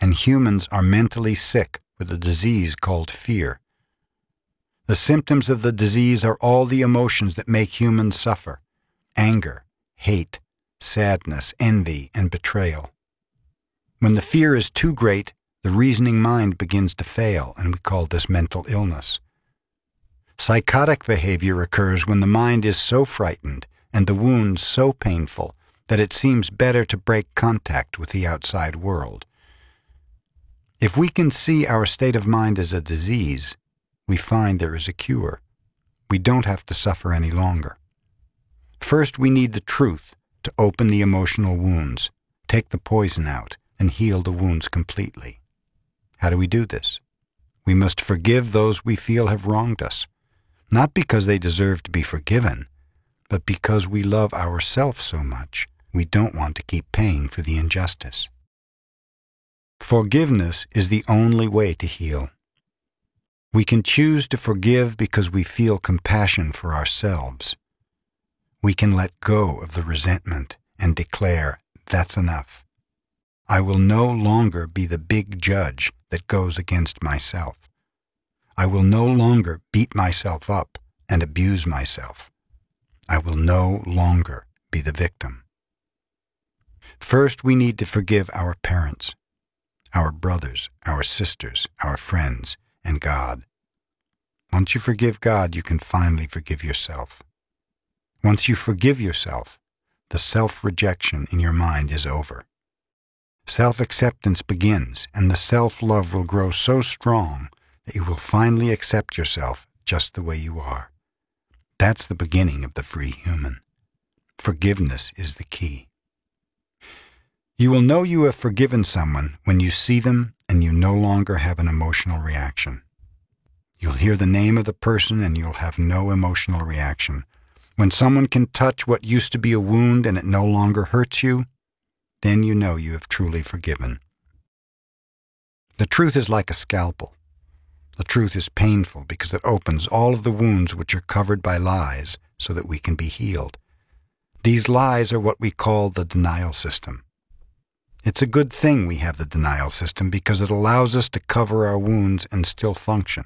and humans are mentally sick with a disease called fear. The symptoms of the disease are all the emotions that make humans suffer anger, hate, sadness, envy, and betrayal. When the fear is too great, the reasoning mind begins to fail, and we call this mental illness. Psychotic behavior occurs when the mind is so frightened and the wounds so painful that it seems better to break contact with the outside world. If we can see our state of mind as a disease, we find there is a cure. We don't have to suffer any longer. First, we need the truth to open the emotional wounds, take the poison out, and heal the wounds completely. How do we do this? We must forgive those we feel have wronged us, not because they deserve to be forgiven, but because we love ourselves so much we don't want to keep paying for the injustice. Forgiveness is the only way to heal. We can choose to forgive because we feel compassion for ourselves. We can let go of the resentment and declare, that's enough. I will no longer be the big judge that goes against myself. I will no longer beat myself up and abuse myself. I will no longer be the victim. First, we need to forgive our parents, our brothers, our sisters, our friends, and God. Once you forgive God, you can finally forgive yourself. Once you forgive yourself, the self rejection in your mind is over. Self acceptance begins, and the self love will grow so strong that you will finally accept yourself just the way you are. That's the beginning of the free human. Forgiveness is the key. You will know you have forgiven someone when you see them and you no longer have an emotional reaction. You'll hear the name of the person and you'll have no emotional reaction. When someone can touch what used to be a wound and it no longer hurts you, then you know you have truly forgiven. The truth is like a scalpel. The truth is painful because it opens all of the wounds which are covered by lies so that we can be healed. These lies are what we call the denial system. It's a good thing we have the denial system because it allows us to cover our wounds and still function.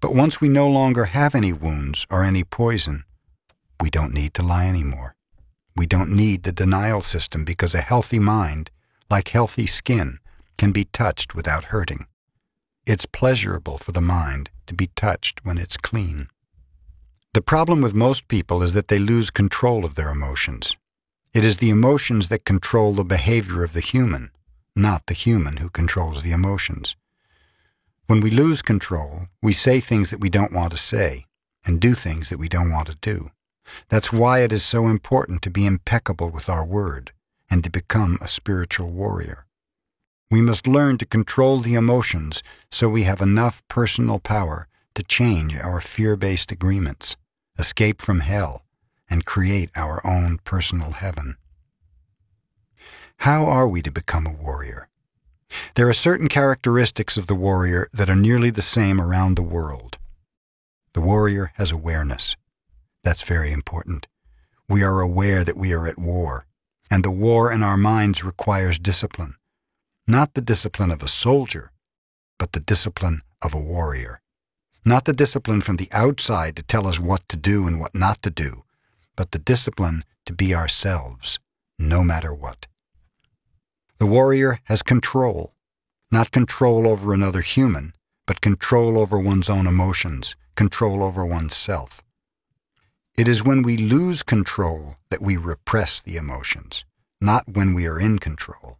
But once we no longer have any wounds or any poison, we don't need to lie anymore. We don't need the denial system because a healthy mind, like healthy skin, can be touched without hurting. It's pleasurable for the mind to be touched when it's clean. The problem with most people is that they lose control of their emotions. It is the emotions that control the behavior of the human, not the human who controls the emotions. When we lose control, we say things that we don't want to say and do things that we don't want to do. That's why it is so important to be impeccable with our word and to become a spiritual warrior. We must learn to control the emotions so we have enough personal power to change our fear-based agreements, escape from hell, and create our own personal heaven. How are we to become a warrior? There are certain characteristics of the warrior that are nearly the same around the world. The warrior has awareness. That's very important. We are aware that we are at war, and the war in our minds requires discipline. Not the discipline of a soldier, but the discipline of a warrior. Not the discipline from the outside to tell us what to do and what not to do, but the discipline to be ourselves, no matter what. The warrior has control, not control over another human, but control over one's own emotions, control over oneself. It is when we lose control that we repress the emotions, not when we are in control.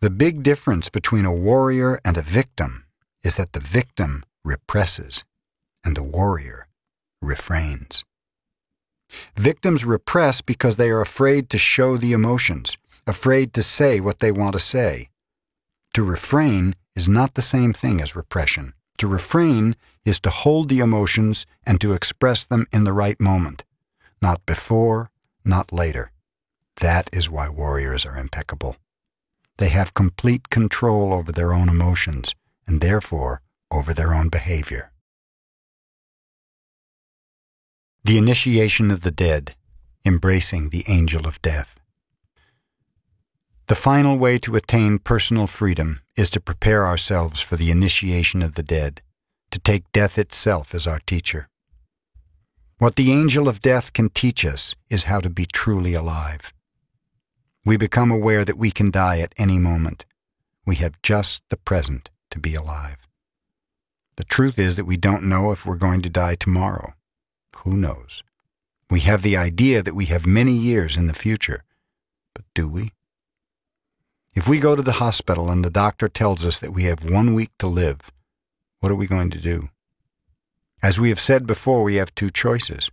The big difference between a warrior and a victim is that the victim represses and the warrior refrains. Victims repress because they are afraid to show the emotions, afraid to say what they want to say. To refrain is not the same thing as repression. To refrain is to hold the emotions and to express them in the right moment, not before, not later. That is why warriors are impeccable. They have complete control over their own emotions and therefore over their own behavior. The initiation of the dead, embracing the angel of death. The final way to attain personal freedom is to prepare ourselves for the initiation of the dead, to take death itself as our teacher. What the angel of death can teach us is how to be truly alive. We become aware that we can die at any moment. We have just the present to be alive. The truth is that we don't know if we're going to die tomorrow. Who knows? We have the idea that we have many years in the future. But do we? If we go to the hospital and the doctor tells us that we have one week to live, what are we going to do? As we have said before, we have two choices.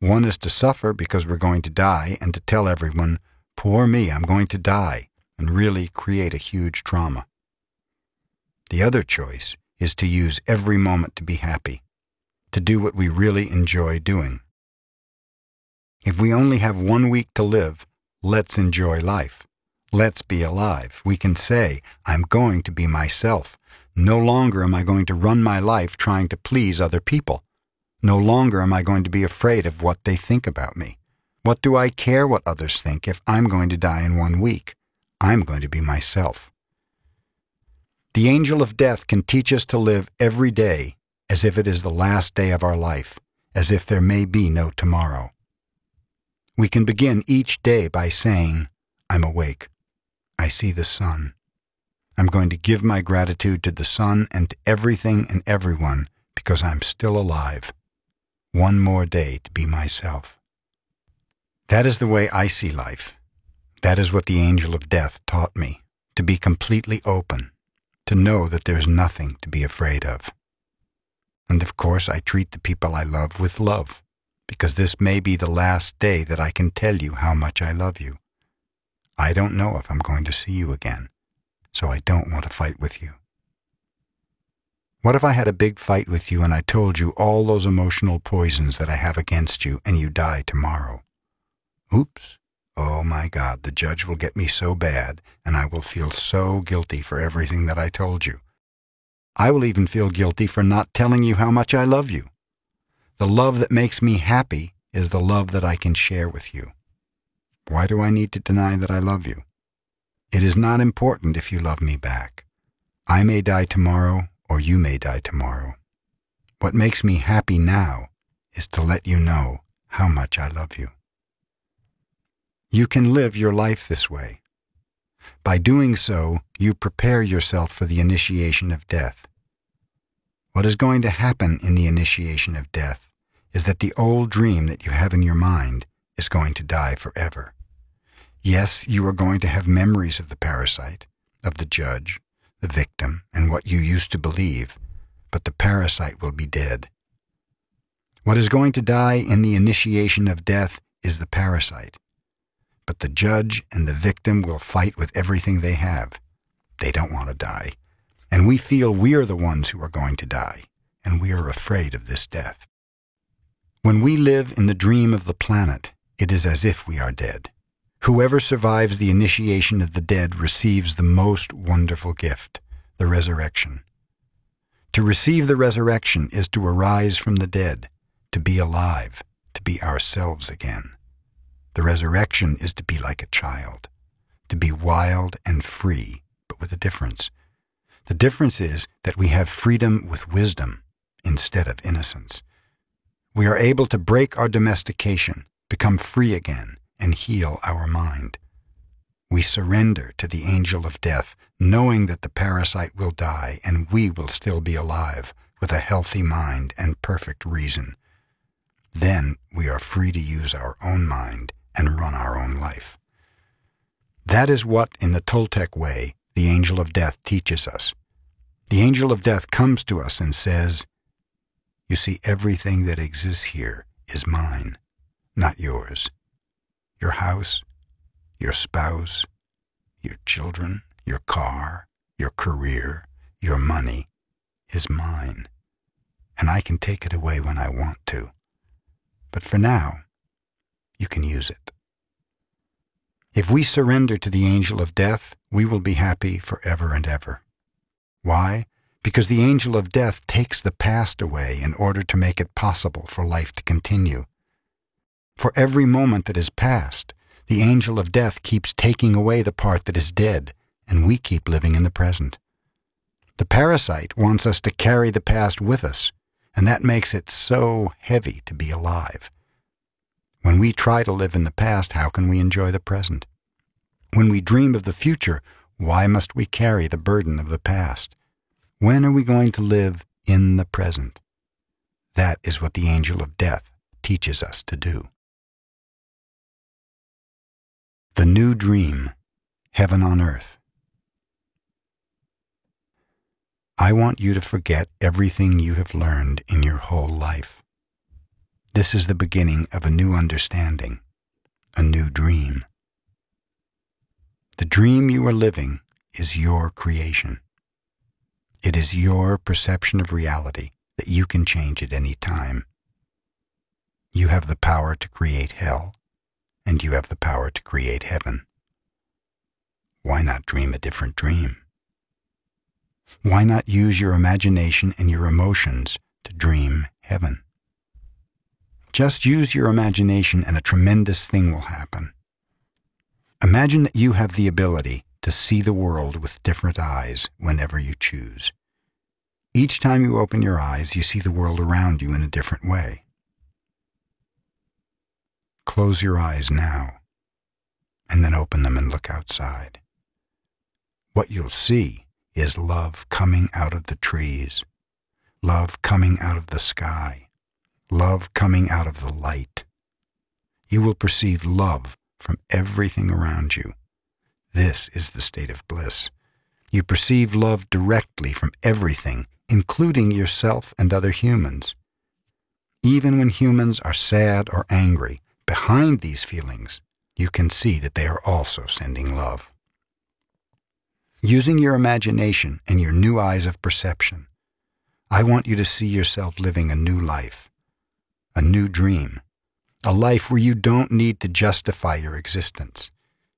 One is to suffer because we're going to die and to tell everyone, poor me, I'm going to die, and really create a huge trauma. The other choice is to use every moment to be happy, to do what we really enjoy doing. If we only have one week to live, let's enjoy life. Let's be alive. We can say, I'm going to be myself. No longer am I going to run my life trying to please other people. No longer am I going to be afraid of what they think about me. What do I care what others think if I'm going to die in one week? I'm going to be myself. The angel of death can teach us to live every day as if it is the last day of our life, as if there may be no tomorrow. We can begin each day by saying, I'm awake. I see the sun. I'm going to give my gratitude to the sun and to everything and everyone because I'm still alive. One more day to be myself. That is the way I see life. That is what the angel of death taught me, to be completely open, to know that there's nothing to be afraid of. And of course, I treat the people I love with love, because this may be the last day that I can tell you how much I love you. I don't know if I'm going to see you again, so I don't want to fight with you. What if I had a big fight with you and I told you all those emotional poisons that I have against you and you die tomorrow? Oops. Oh my God, the judge will get me so bad, and I will feel so guilty for everything that I told you. I will even feel guilty for not telling you how much I love you. The love that makes me happy is the love that I can share with you. Why do I need to deny that I love you? It is not important if you love me back. I may die tomorrow, or you may die tomorrow. What makes me happy now is to let you know how much I love you. You can live your life this way. By doing so, you prepare yourself for the initiation of death. What is going to happen in the initiation of death is that the old dream that you have in your mind is going to die forever. Yes, you are going to have memories of the parasite, of the judge, the victim, and what you used to believe, but the parasite will be dead. What is going to die in the initiation of death is the parasite. But the judge and the victim will fight with everything they have. They don't want to die. And we feel we are the ones who are going to die, and we are afraid of this death. When we live in the dream of the planet, it is as if we are dead. Whoever survives the initiation of the dead receives the most wonderful gift, the resurrection. To receive the resurrection is to arise from the dead, to be alive, to be ourselves again. The resurrection is to be like a child, to be wild and free, but with a difference. The difference is that we have freedom with wisdom instead of innocence. We are able to break our domestication, become free again, and heal our mind. We surrender to the angel of death, knowing that the parasite will die and we will still be alive with a healthy mind and perfect reason. Then we are free to use our own mind and run our own life. That is what, in the Toltec way, the angel of death teaches us. The angel of death comes to us and says, you see, everything that exists here is mine, not yours. Your house, your spouse, your children, your car, your career, your money is mine, and I can take it away when I want to. But for now, you can use it. If we surrender to the angel of death, we will be happy forever and ever. Why? because the angel of death takes the past away in order to make it possible for life to continue. For every moment that is past, the angel of death keeps taking away the part that is dead, and we keep living in the present. The parasite wants us to carry the past with us, and that makes it so heavy to be alive. When we try to live in the past, how can we enjoy the present? When we dream of the future, why must we carry the burden of the past? When are we going to live in the present? That is what the angel of death teaches us to do. The New Dream Heaven on Earth. I want you to forget everything you have learned in your whole life. This is the beginning of a new understanding, a new dream. The dream you are living is your creation. It is your perception of reality that you can change at any time. You have the power to create hell, and you have the power to create heaven. Why not dream a different dream? Why not use your imagination and your emotions to dream heaven? Just use your imagination and a tremendous thing will happen. Imagine that you have the ability to see the world with different eyes whenever you choose. Each time you open your eyes, you see the world around you in a different way. Close your eyes now, and then open them and look outside. What you'll see is love coming out of the trees, love coming out of the sky, love coming out of the light. You will perceive love from everything around you this is the state of bliss. You perceive love directly from everything, including yourself and other humans. Even when humans are sad or angry, behind these feelings, you can see that they are also sending love. Using your imagination and your new eyes of perception, I want you to see yourself living a new life, a new dream, a life where you don't need to justify your existence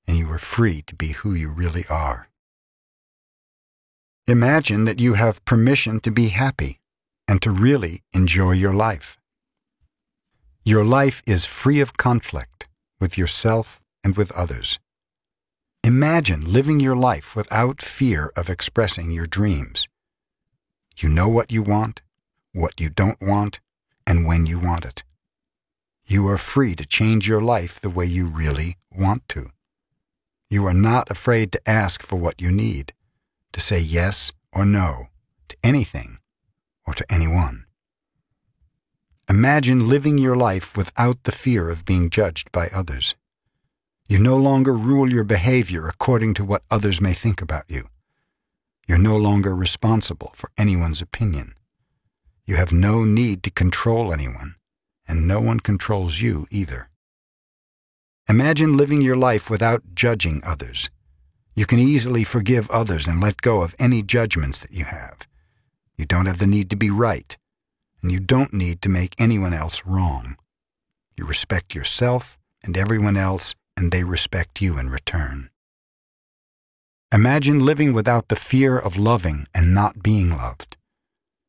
and you are free to be who you really are. Imagine that you have permission to be happy and to really enjoy your life. Your life is free of conflict with yourself and with others. Imagine living your life without fear of expressing your dreams. You know what you want, what you don't want, and when you want it. You are free to change your life the way you really want to. You are not afraid to ask for what you need, to say yes or no to anything or to anyone. Imagine living your life without the fear of being judged by others. You no longer rule your behavior according to what others may think about you. You're no longer responsible for anyone's opinion. You have no need to control anyone. and no one controls you either. Imagine living your life without judging others. You can easily forgive others and let go of any judgments that you have. You don't have the need to be right, and you don't need to make anyone else wrong. You respect yourself and everyone else, and they respect you in return. Imagine living without the fear of loving and not being loved.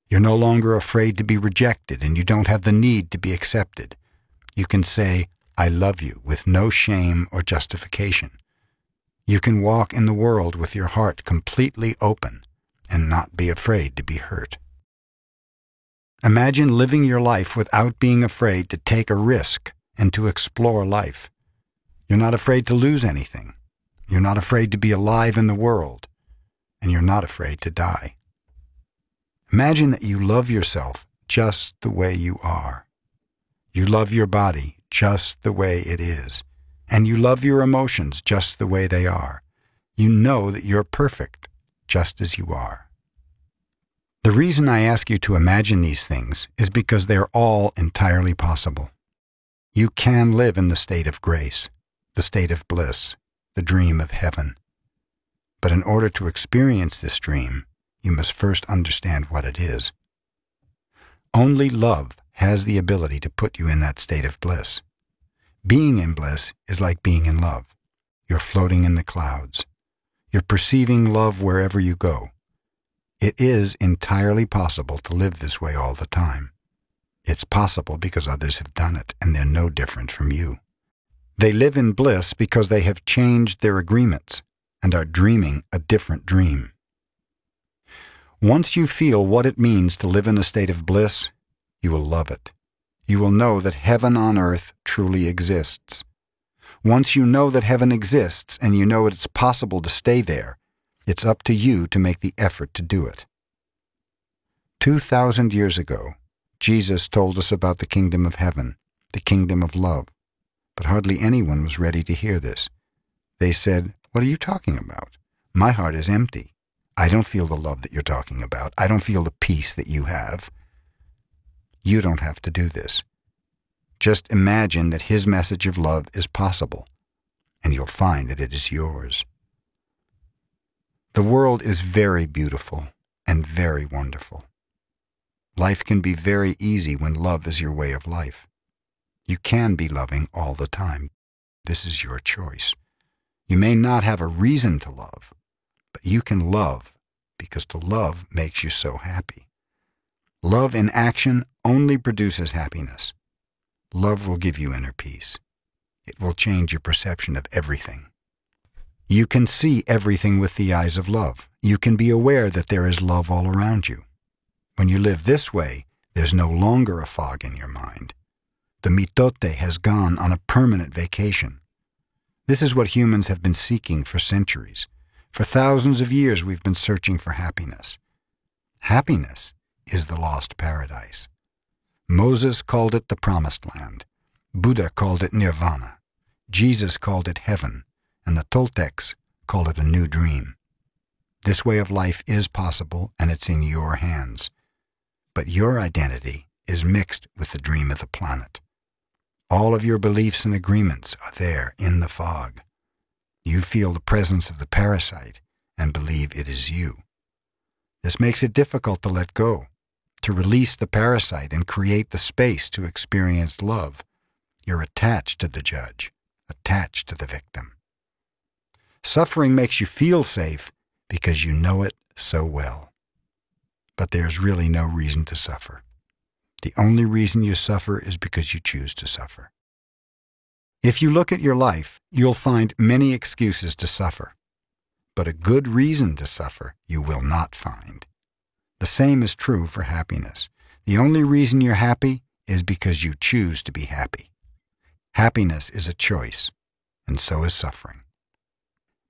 You're no longer afraid to be rejected, and you don't have the need to be accepted. You can say, I love you, with no shame or justification. You can walk in the world with your heart completely open and not be afraid to be hurt. Imagine living your life without being afraid to take a risk and to explore life. You're not afraid to lose anything. You're not afraid to be alive in the world. And you're not afraid to die. Imagine that you love yourself just the way you are. You love your body just the way it is and you love your emotions just the way they are. You know that you're perfect just as you are. The reason I ask you to imagine these things is because they're all entirely possible. You can live in the state of grace, the state of bliss, the dream of heaven. But in order to experience this dream, you must first understand what it is. Only love has the ability to put you in that state of bliss. Being in bliss is like being in love. You're floating in the clouds. You're perceiving love wherever you go. It is entirely possible to live this way all the time. It's possible because others have done it, and they're no different from you. They live in bliss because they have changed their agreements and are dreaming a different dream. Once you feel what it means to live in a state of bliss, you will love it you will know that heaven on earth truly exists. Once you know that heaven exists and you know it's possible to stay there, it's up to you to make the effort to do it. Two thousand years ago, Jesus told us about the kingdom of heaven, the kingdom of love, but hardly anyone was ready to hear this. They said, What are you talking about? My heart is empty. I don't feel the love that you're talking about. I don't feel the peace that you have. You don't have to do this. Just imagine that His message of love is possible, and you'll find that it is yours. The world is very beautiful and very wonderful. Life can be very easy when love is your way of life. You can be loving all the time. This is your choice. You may not have a reason to love, but you can love because to love makes you so happy. Love in action only produces happiness. Love will give you inner peace. It will change your perception of everything. You can see everything with the eyes of love. You can be aware that there is love all around you. When you live this way, there's no longer a fog in your mind. The mitote has gone on a permanent vacation. This is what humans have been seeking for centuries. For thousands of years, we've been searching for happiness. Happiness is the lost paradise. Moses called it the promised land. Buddha called it nirvana. Jesus called it heaven, and the Toltecs call it a new dream. This way of life is possible, and it's in your hands. But your identity is mixed with the dream of the planet. All of your beliefs and agreements are there in the fog. You feel the presence of the parasite and believe it is you. This makes it difficult to let go to release the parasite and create the space to experience love. You're attached to the judge, attached to the victim. Suffering makes you feel safe because you know it so well. But there's really no reason to suffer. The only reason you suffer is because you choose to suffer. If you look at your life, you'll find many excuses to suffer. But a good reason to suffer you will not find. The same is true for happiness. The only reason you're happy is because you choose to be happy. Happiness is a choice, and so is suffering.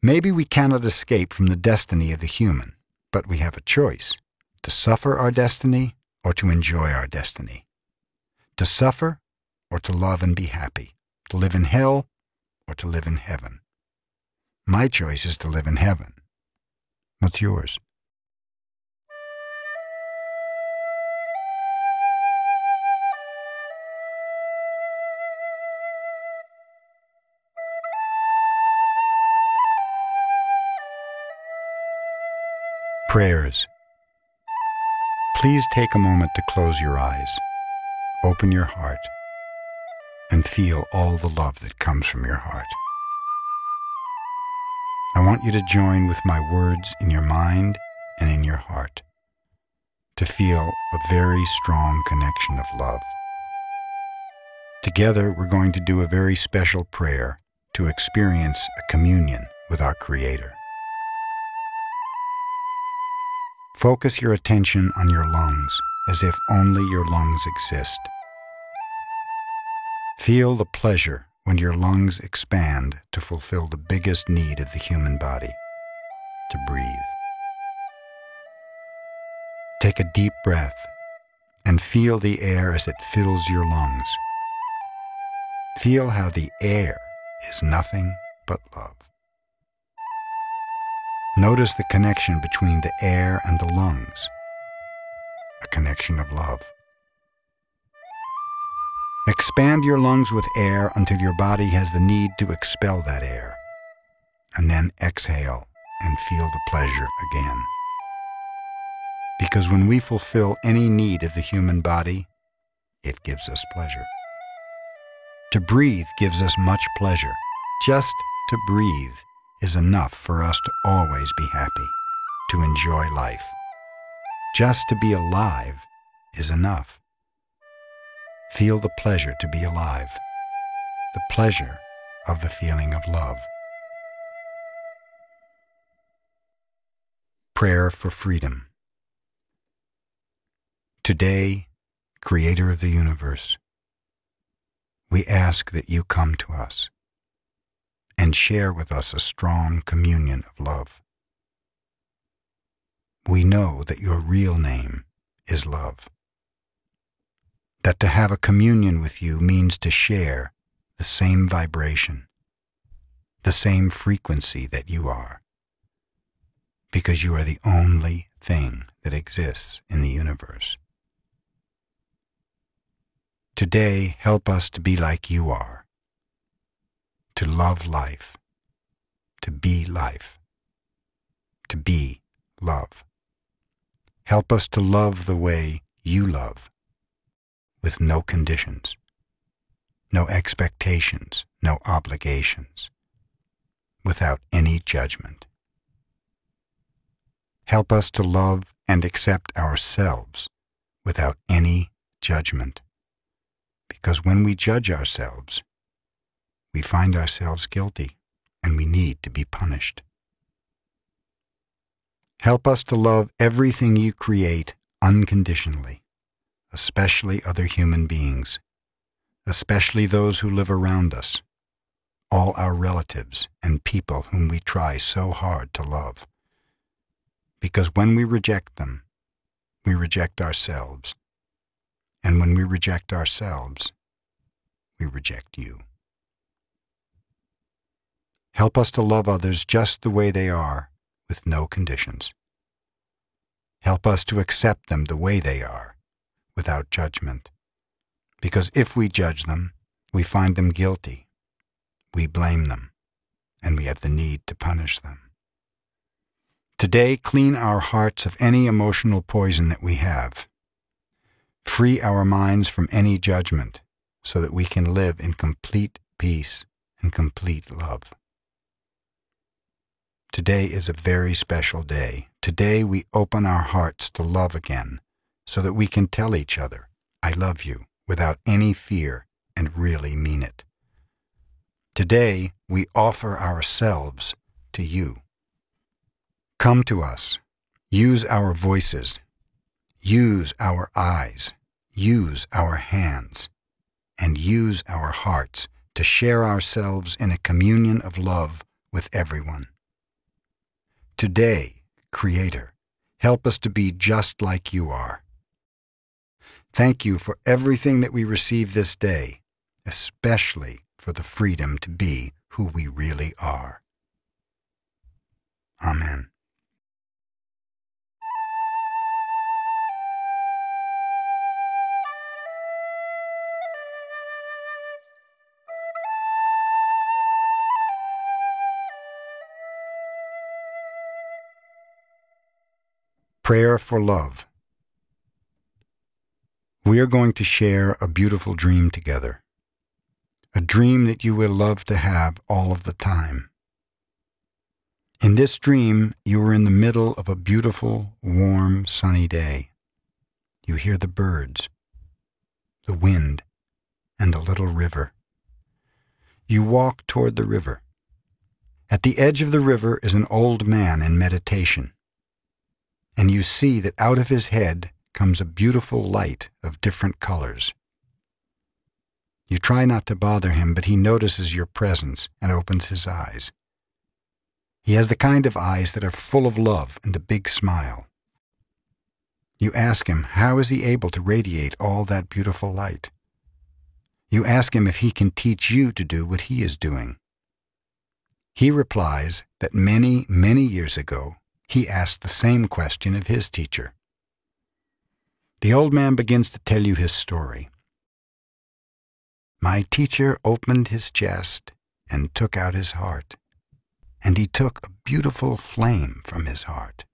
Maybe we cannot escape from the destiny of the human, but we have a choice to suffer our destiny or to enjoy our destiny. To suffer or to love and be happy. To live in hell or to live in heaven. My choice is to live in heaven. What's yours? Prayers. Please take a moment to close your eyes, open your heart, and feel all the love that comes from your heart. I want you to join with my words in your mind and in your heart to feel a very strong connection of love. Together, we're going to do a very special prayer to experience a communion with our Creator. Focus your attention on your lungs as if only your lungs exist. Feel the pleasure when your lungs expand to fulfill the biggest need of the human body, to breathe. Take a deep breath and feel the air as it fills your lungs. Feel how the air is nothing but love. Notice the connection between the air and the lungs, a connection of love. Expand your lungs with air until your body has the need to expel that air, and then exhale and feel the pleasure again. Because when we fulfill any need of the human body, it gives us pleasure. To breathe gives us much pleasure. Just to breathe is enough for us to always be happy, to enjoy life. Just to be alive is enough. Feel the pleasure to be alive, the pleasure of the feeling of love. Prayer for Freedom Today, Creator of the universe, we ask that you come to us and share with us a strong communion of love. We know that your real name is love. That to have a communion with you means to share the same vibration, the same frequency that you are, because you are the only thing that exists in the universe. Today, help us to be like you are to love life, to be life, to be love. Help us to love the way you love, with no conditions, no expectations, no obligations, without any judgment. Help us to love and accept ourselves without any judgment. Because when we judge ourselves, we find ourselves guilty and we need to be punished. Help us to love everything you create unconditionally, especially other human beings, especially those who live around us, all our relatives and people whom we try so hard to love. Because when we reject them, we reject ourselves. And when we reject ourselves, we reject you. Help us to love others just the way they are, with no conditions. Help us to accept them the way they are, without judgment. Because if we judge them, we find them guilty. We blame them, and we have the need to punish them. Today, clean our hearts of any emotional poison that we have. Free our minds from any judgment so that we can live in complete peace and complete love. Today is a very special day. Today we open our hearts to love again so that we can tell each other, I love you, without any fear and really mean it. Today we offer ourselves to you. Come to us. Use our voices. Use our eyes. Use our hands. And use our hearts to share ourselves in a communion of love with everyone. Today, Creator, help us to be just like you are. Thank you for everything that we receive this day, especially for the freedom to be who we really are. Amen. Prayer for Love. We are going to share a beautiful dream together. A dream that you will love to have all of the time. In this dream, you are in the middle of a beautiful, warm, sunny day. You hear the birds, the wind, and a little river. You walk toward the river. At the edge of the river is an old man in meditation, and you see that out of his head comes a beautiful light of different colors. You try not to bother him, but he notices your presence and opens his eyes. He has the kind of eyes that are full of love and a big smile. You ask him, how is he able to radiate all that beautiful light? You ask him if he can teach you to do what he is doing. He replies that many, many years ago, he asked the same question of his teacher. The old man begins to tell you his story. My teacher opened his chest and took out his heart, and he took a beautiful flame from his heart.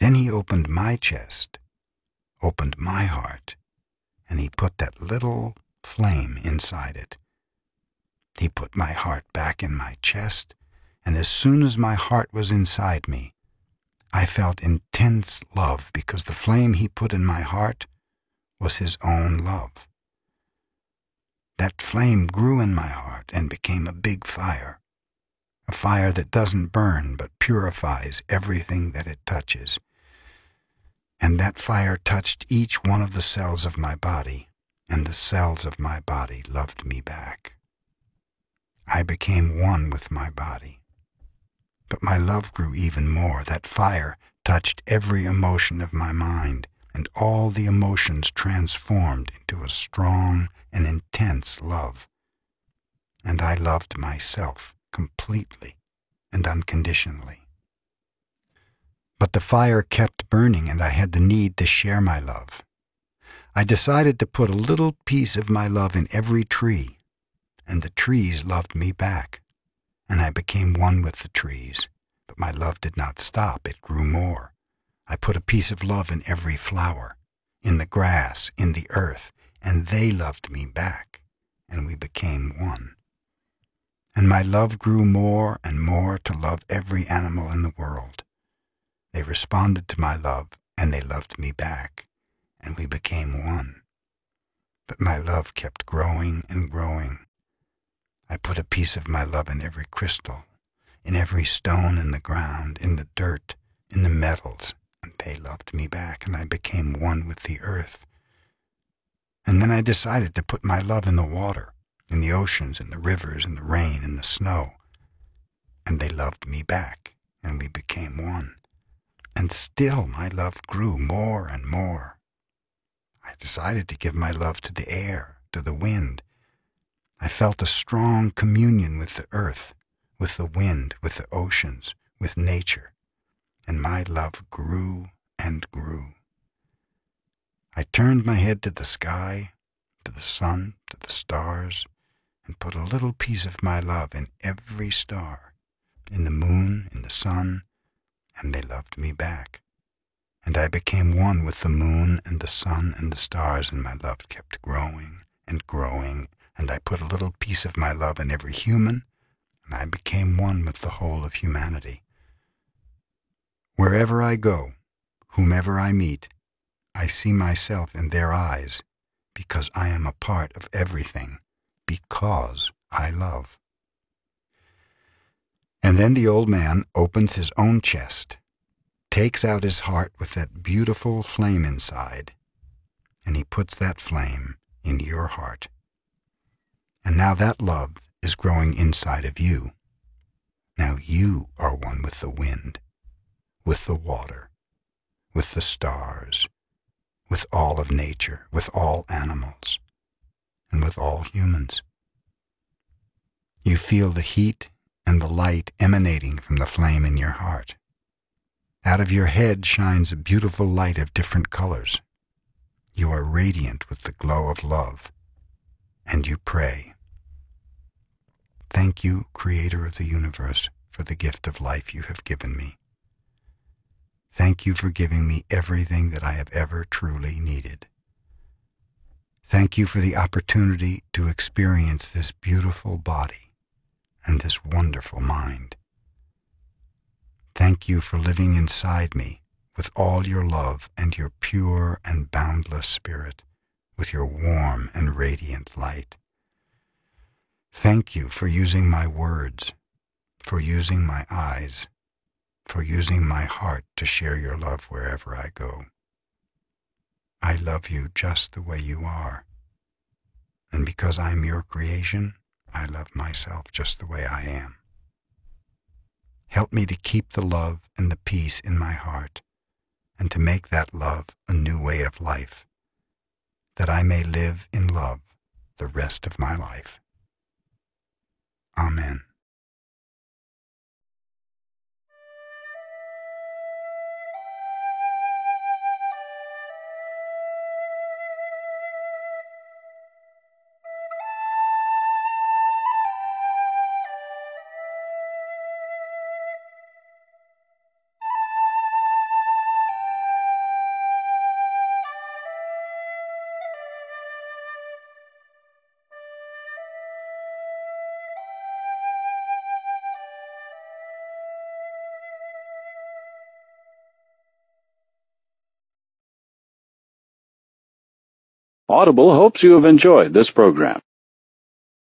Then he opened my chest, opened my heart, and he put that little flame inside it. He put my heart back in my chest, and as soon as my heart was inside me, I felt intense love because the flame he put in my heart was his own love. That flame grew in my heart and became a big fire, a fire that doesn't burn but purifies everything that it touches. And that fire touched each one of the cells of my body, and the cells of my body loved me back. I became one with my body. But my love grew even more. That fire touched every emotion of my mind, and all the emotions transformed into a strong and intense love. And I loved myself completely and unconditionally. But the fire kept burning, and I had the need to share my love. I decided to put a little piece of my love in every tree and the trees loved me back, and I became one with the trees. But my love did not stop, it grew more. I put a piece of love in every flower, in the grass, in the earth, and they loved me back, and we became one. And my love grew more and more to love every animal in the world. They responded to my love, and they loved me back, and we became one. But my love kept growing and growing, I put a piece of my love in every crystal, in every stone in the ground, in the dirt, in the metals, and they loved me back, and I became one with the earth. And then I decided to put my love in the water, in the oceans, in the rivers, in the rain, in the snow. And they loved me back, and we became one. And still my love grew more and more. I decided to give my love to the air, to the wind, I felt a strong communion with the earth, with the wind, with the oceans, with nature, and my love grew and grew. I turned my head to the sky, to the sun, to the stars, and put a little piece of my love in every star, in the moon, in the sun, and they loved me back. And I became one with the moon and the sun and the stars, and my love kept growing and growing and I put a little piece of my love in every human, and I became one with the whole of humanity. Wherever I go, whomever I meet, I see myself in their eyes because I am a part of everything, because I love. And then the old man opens his own chest, takes out his heart with that beautiful flame inside, and he puts that flame in your heart. And now that love is growing inside of you. Now you are one with the wind, with the water, with the stars, with all of nature, with all animals, and with all humans. You feel the heat and the light emanating from the flame in your heart. Out of your head shines a beautiful light of different colors. You are radiant with the glow of love, and you pray. Thank you, Creator of the universe, for the gift of life you have given me. Thank you for giving me everything that I have ever truly needed. Thank you for the opportunity to experience this beautiful body and this wonderful mind. Thank you for living inside me with all your love and your pure and boundless spirit, with your warm and radiant light. Thank you for using my words, for using my eyes, for using my heart to share your love wherever I go. I love you just the way you are. And because I'm your creation, I love myself just the way I am. Help me to keep the love and the peace in my heart, and to make that love a new way of life, that I may live in love the rest of my life. Amen. Audible hopes you have enjoyed this program.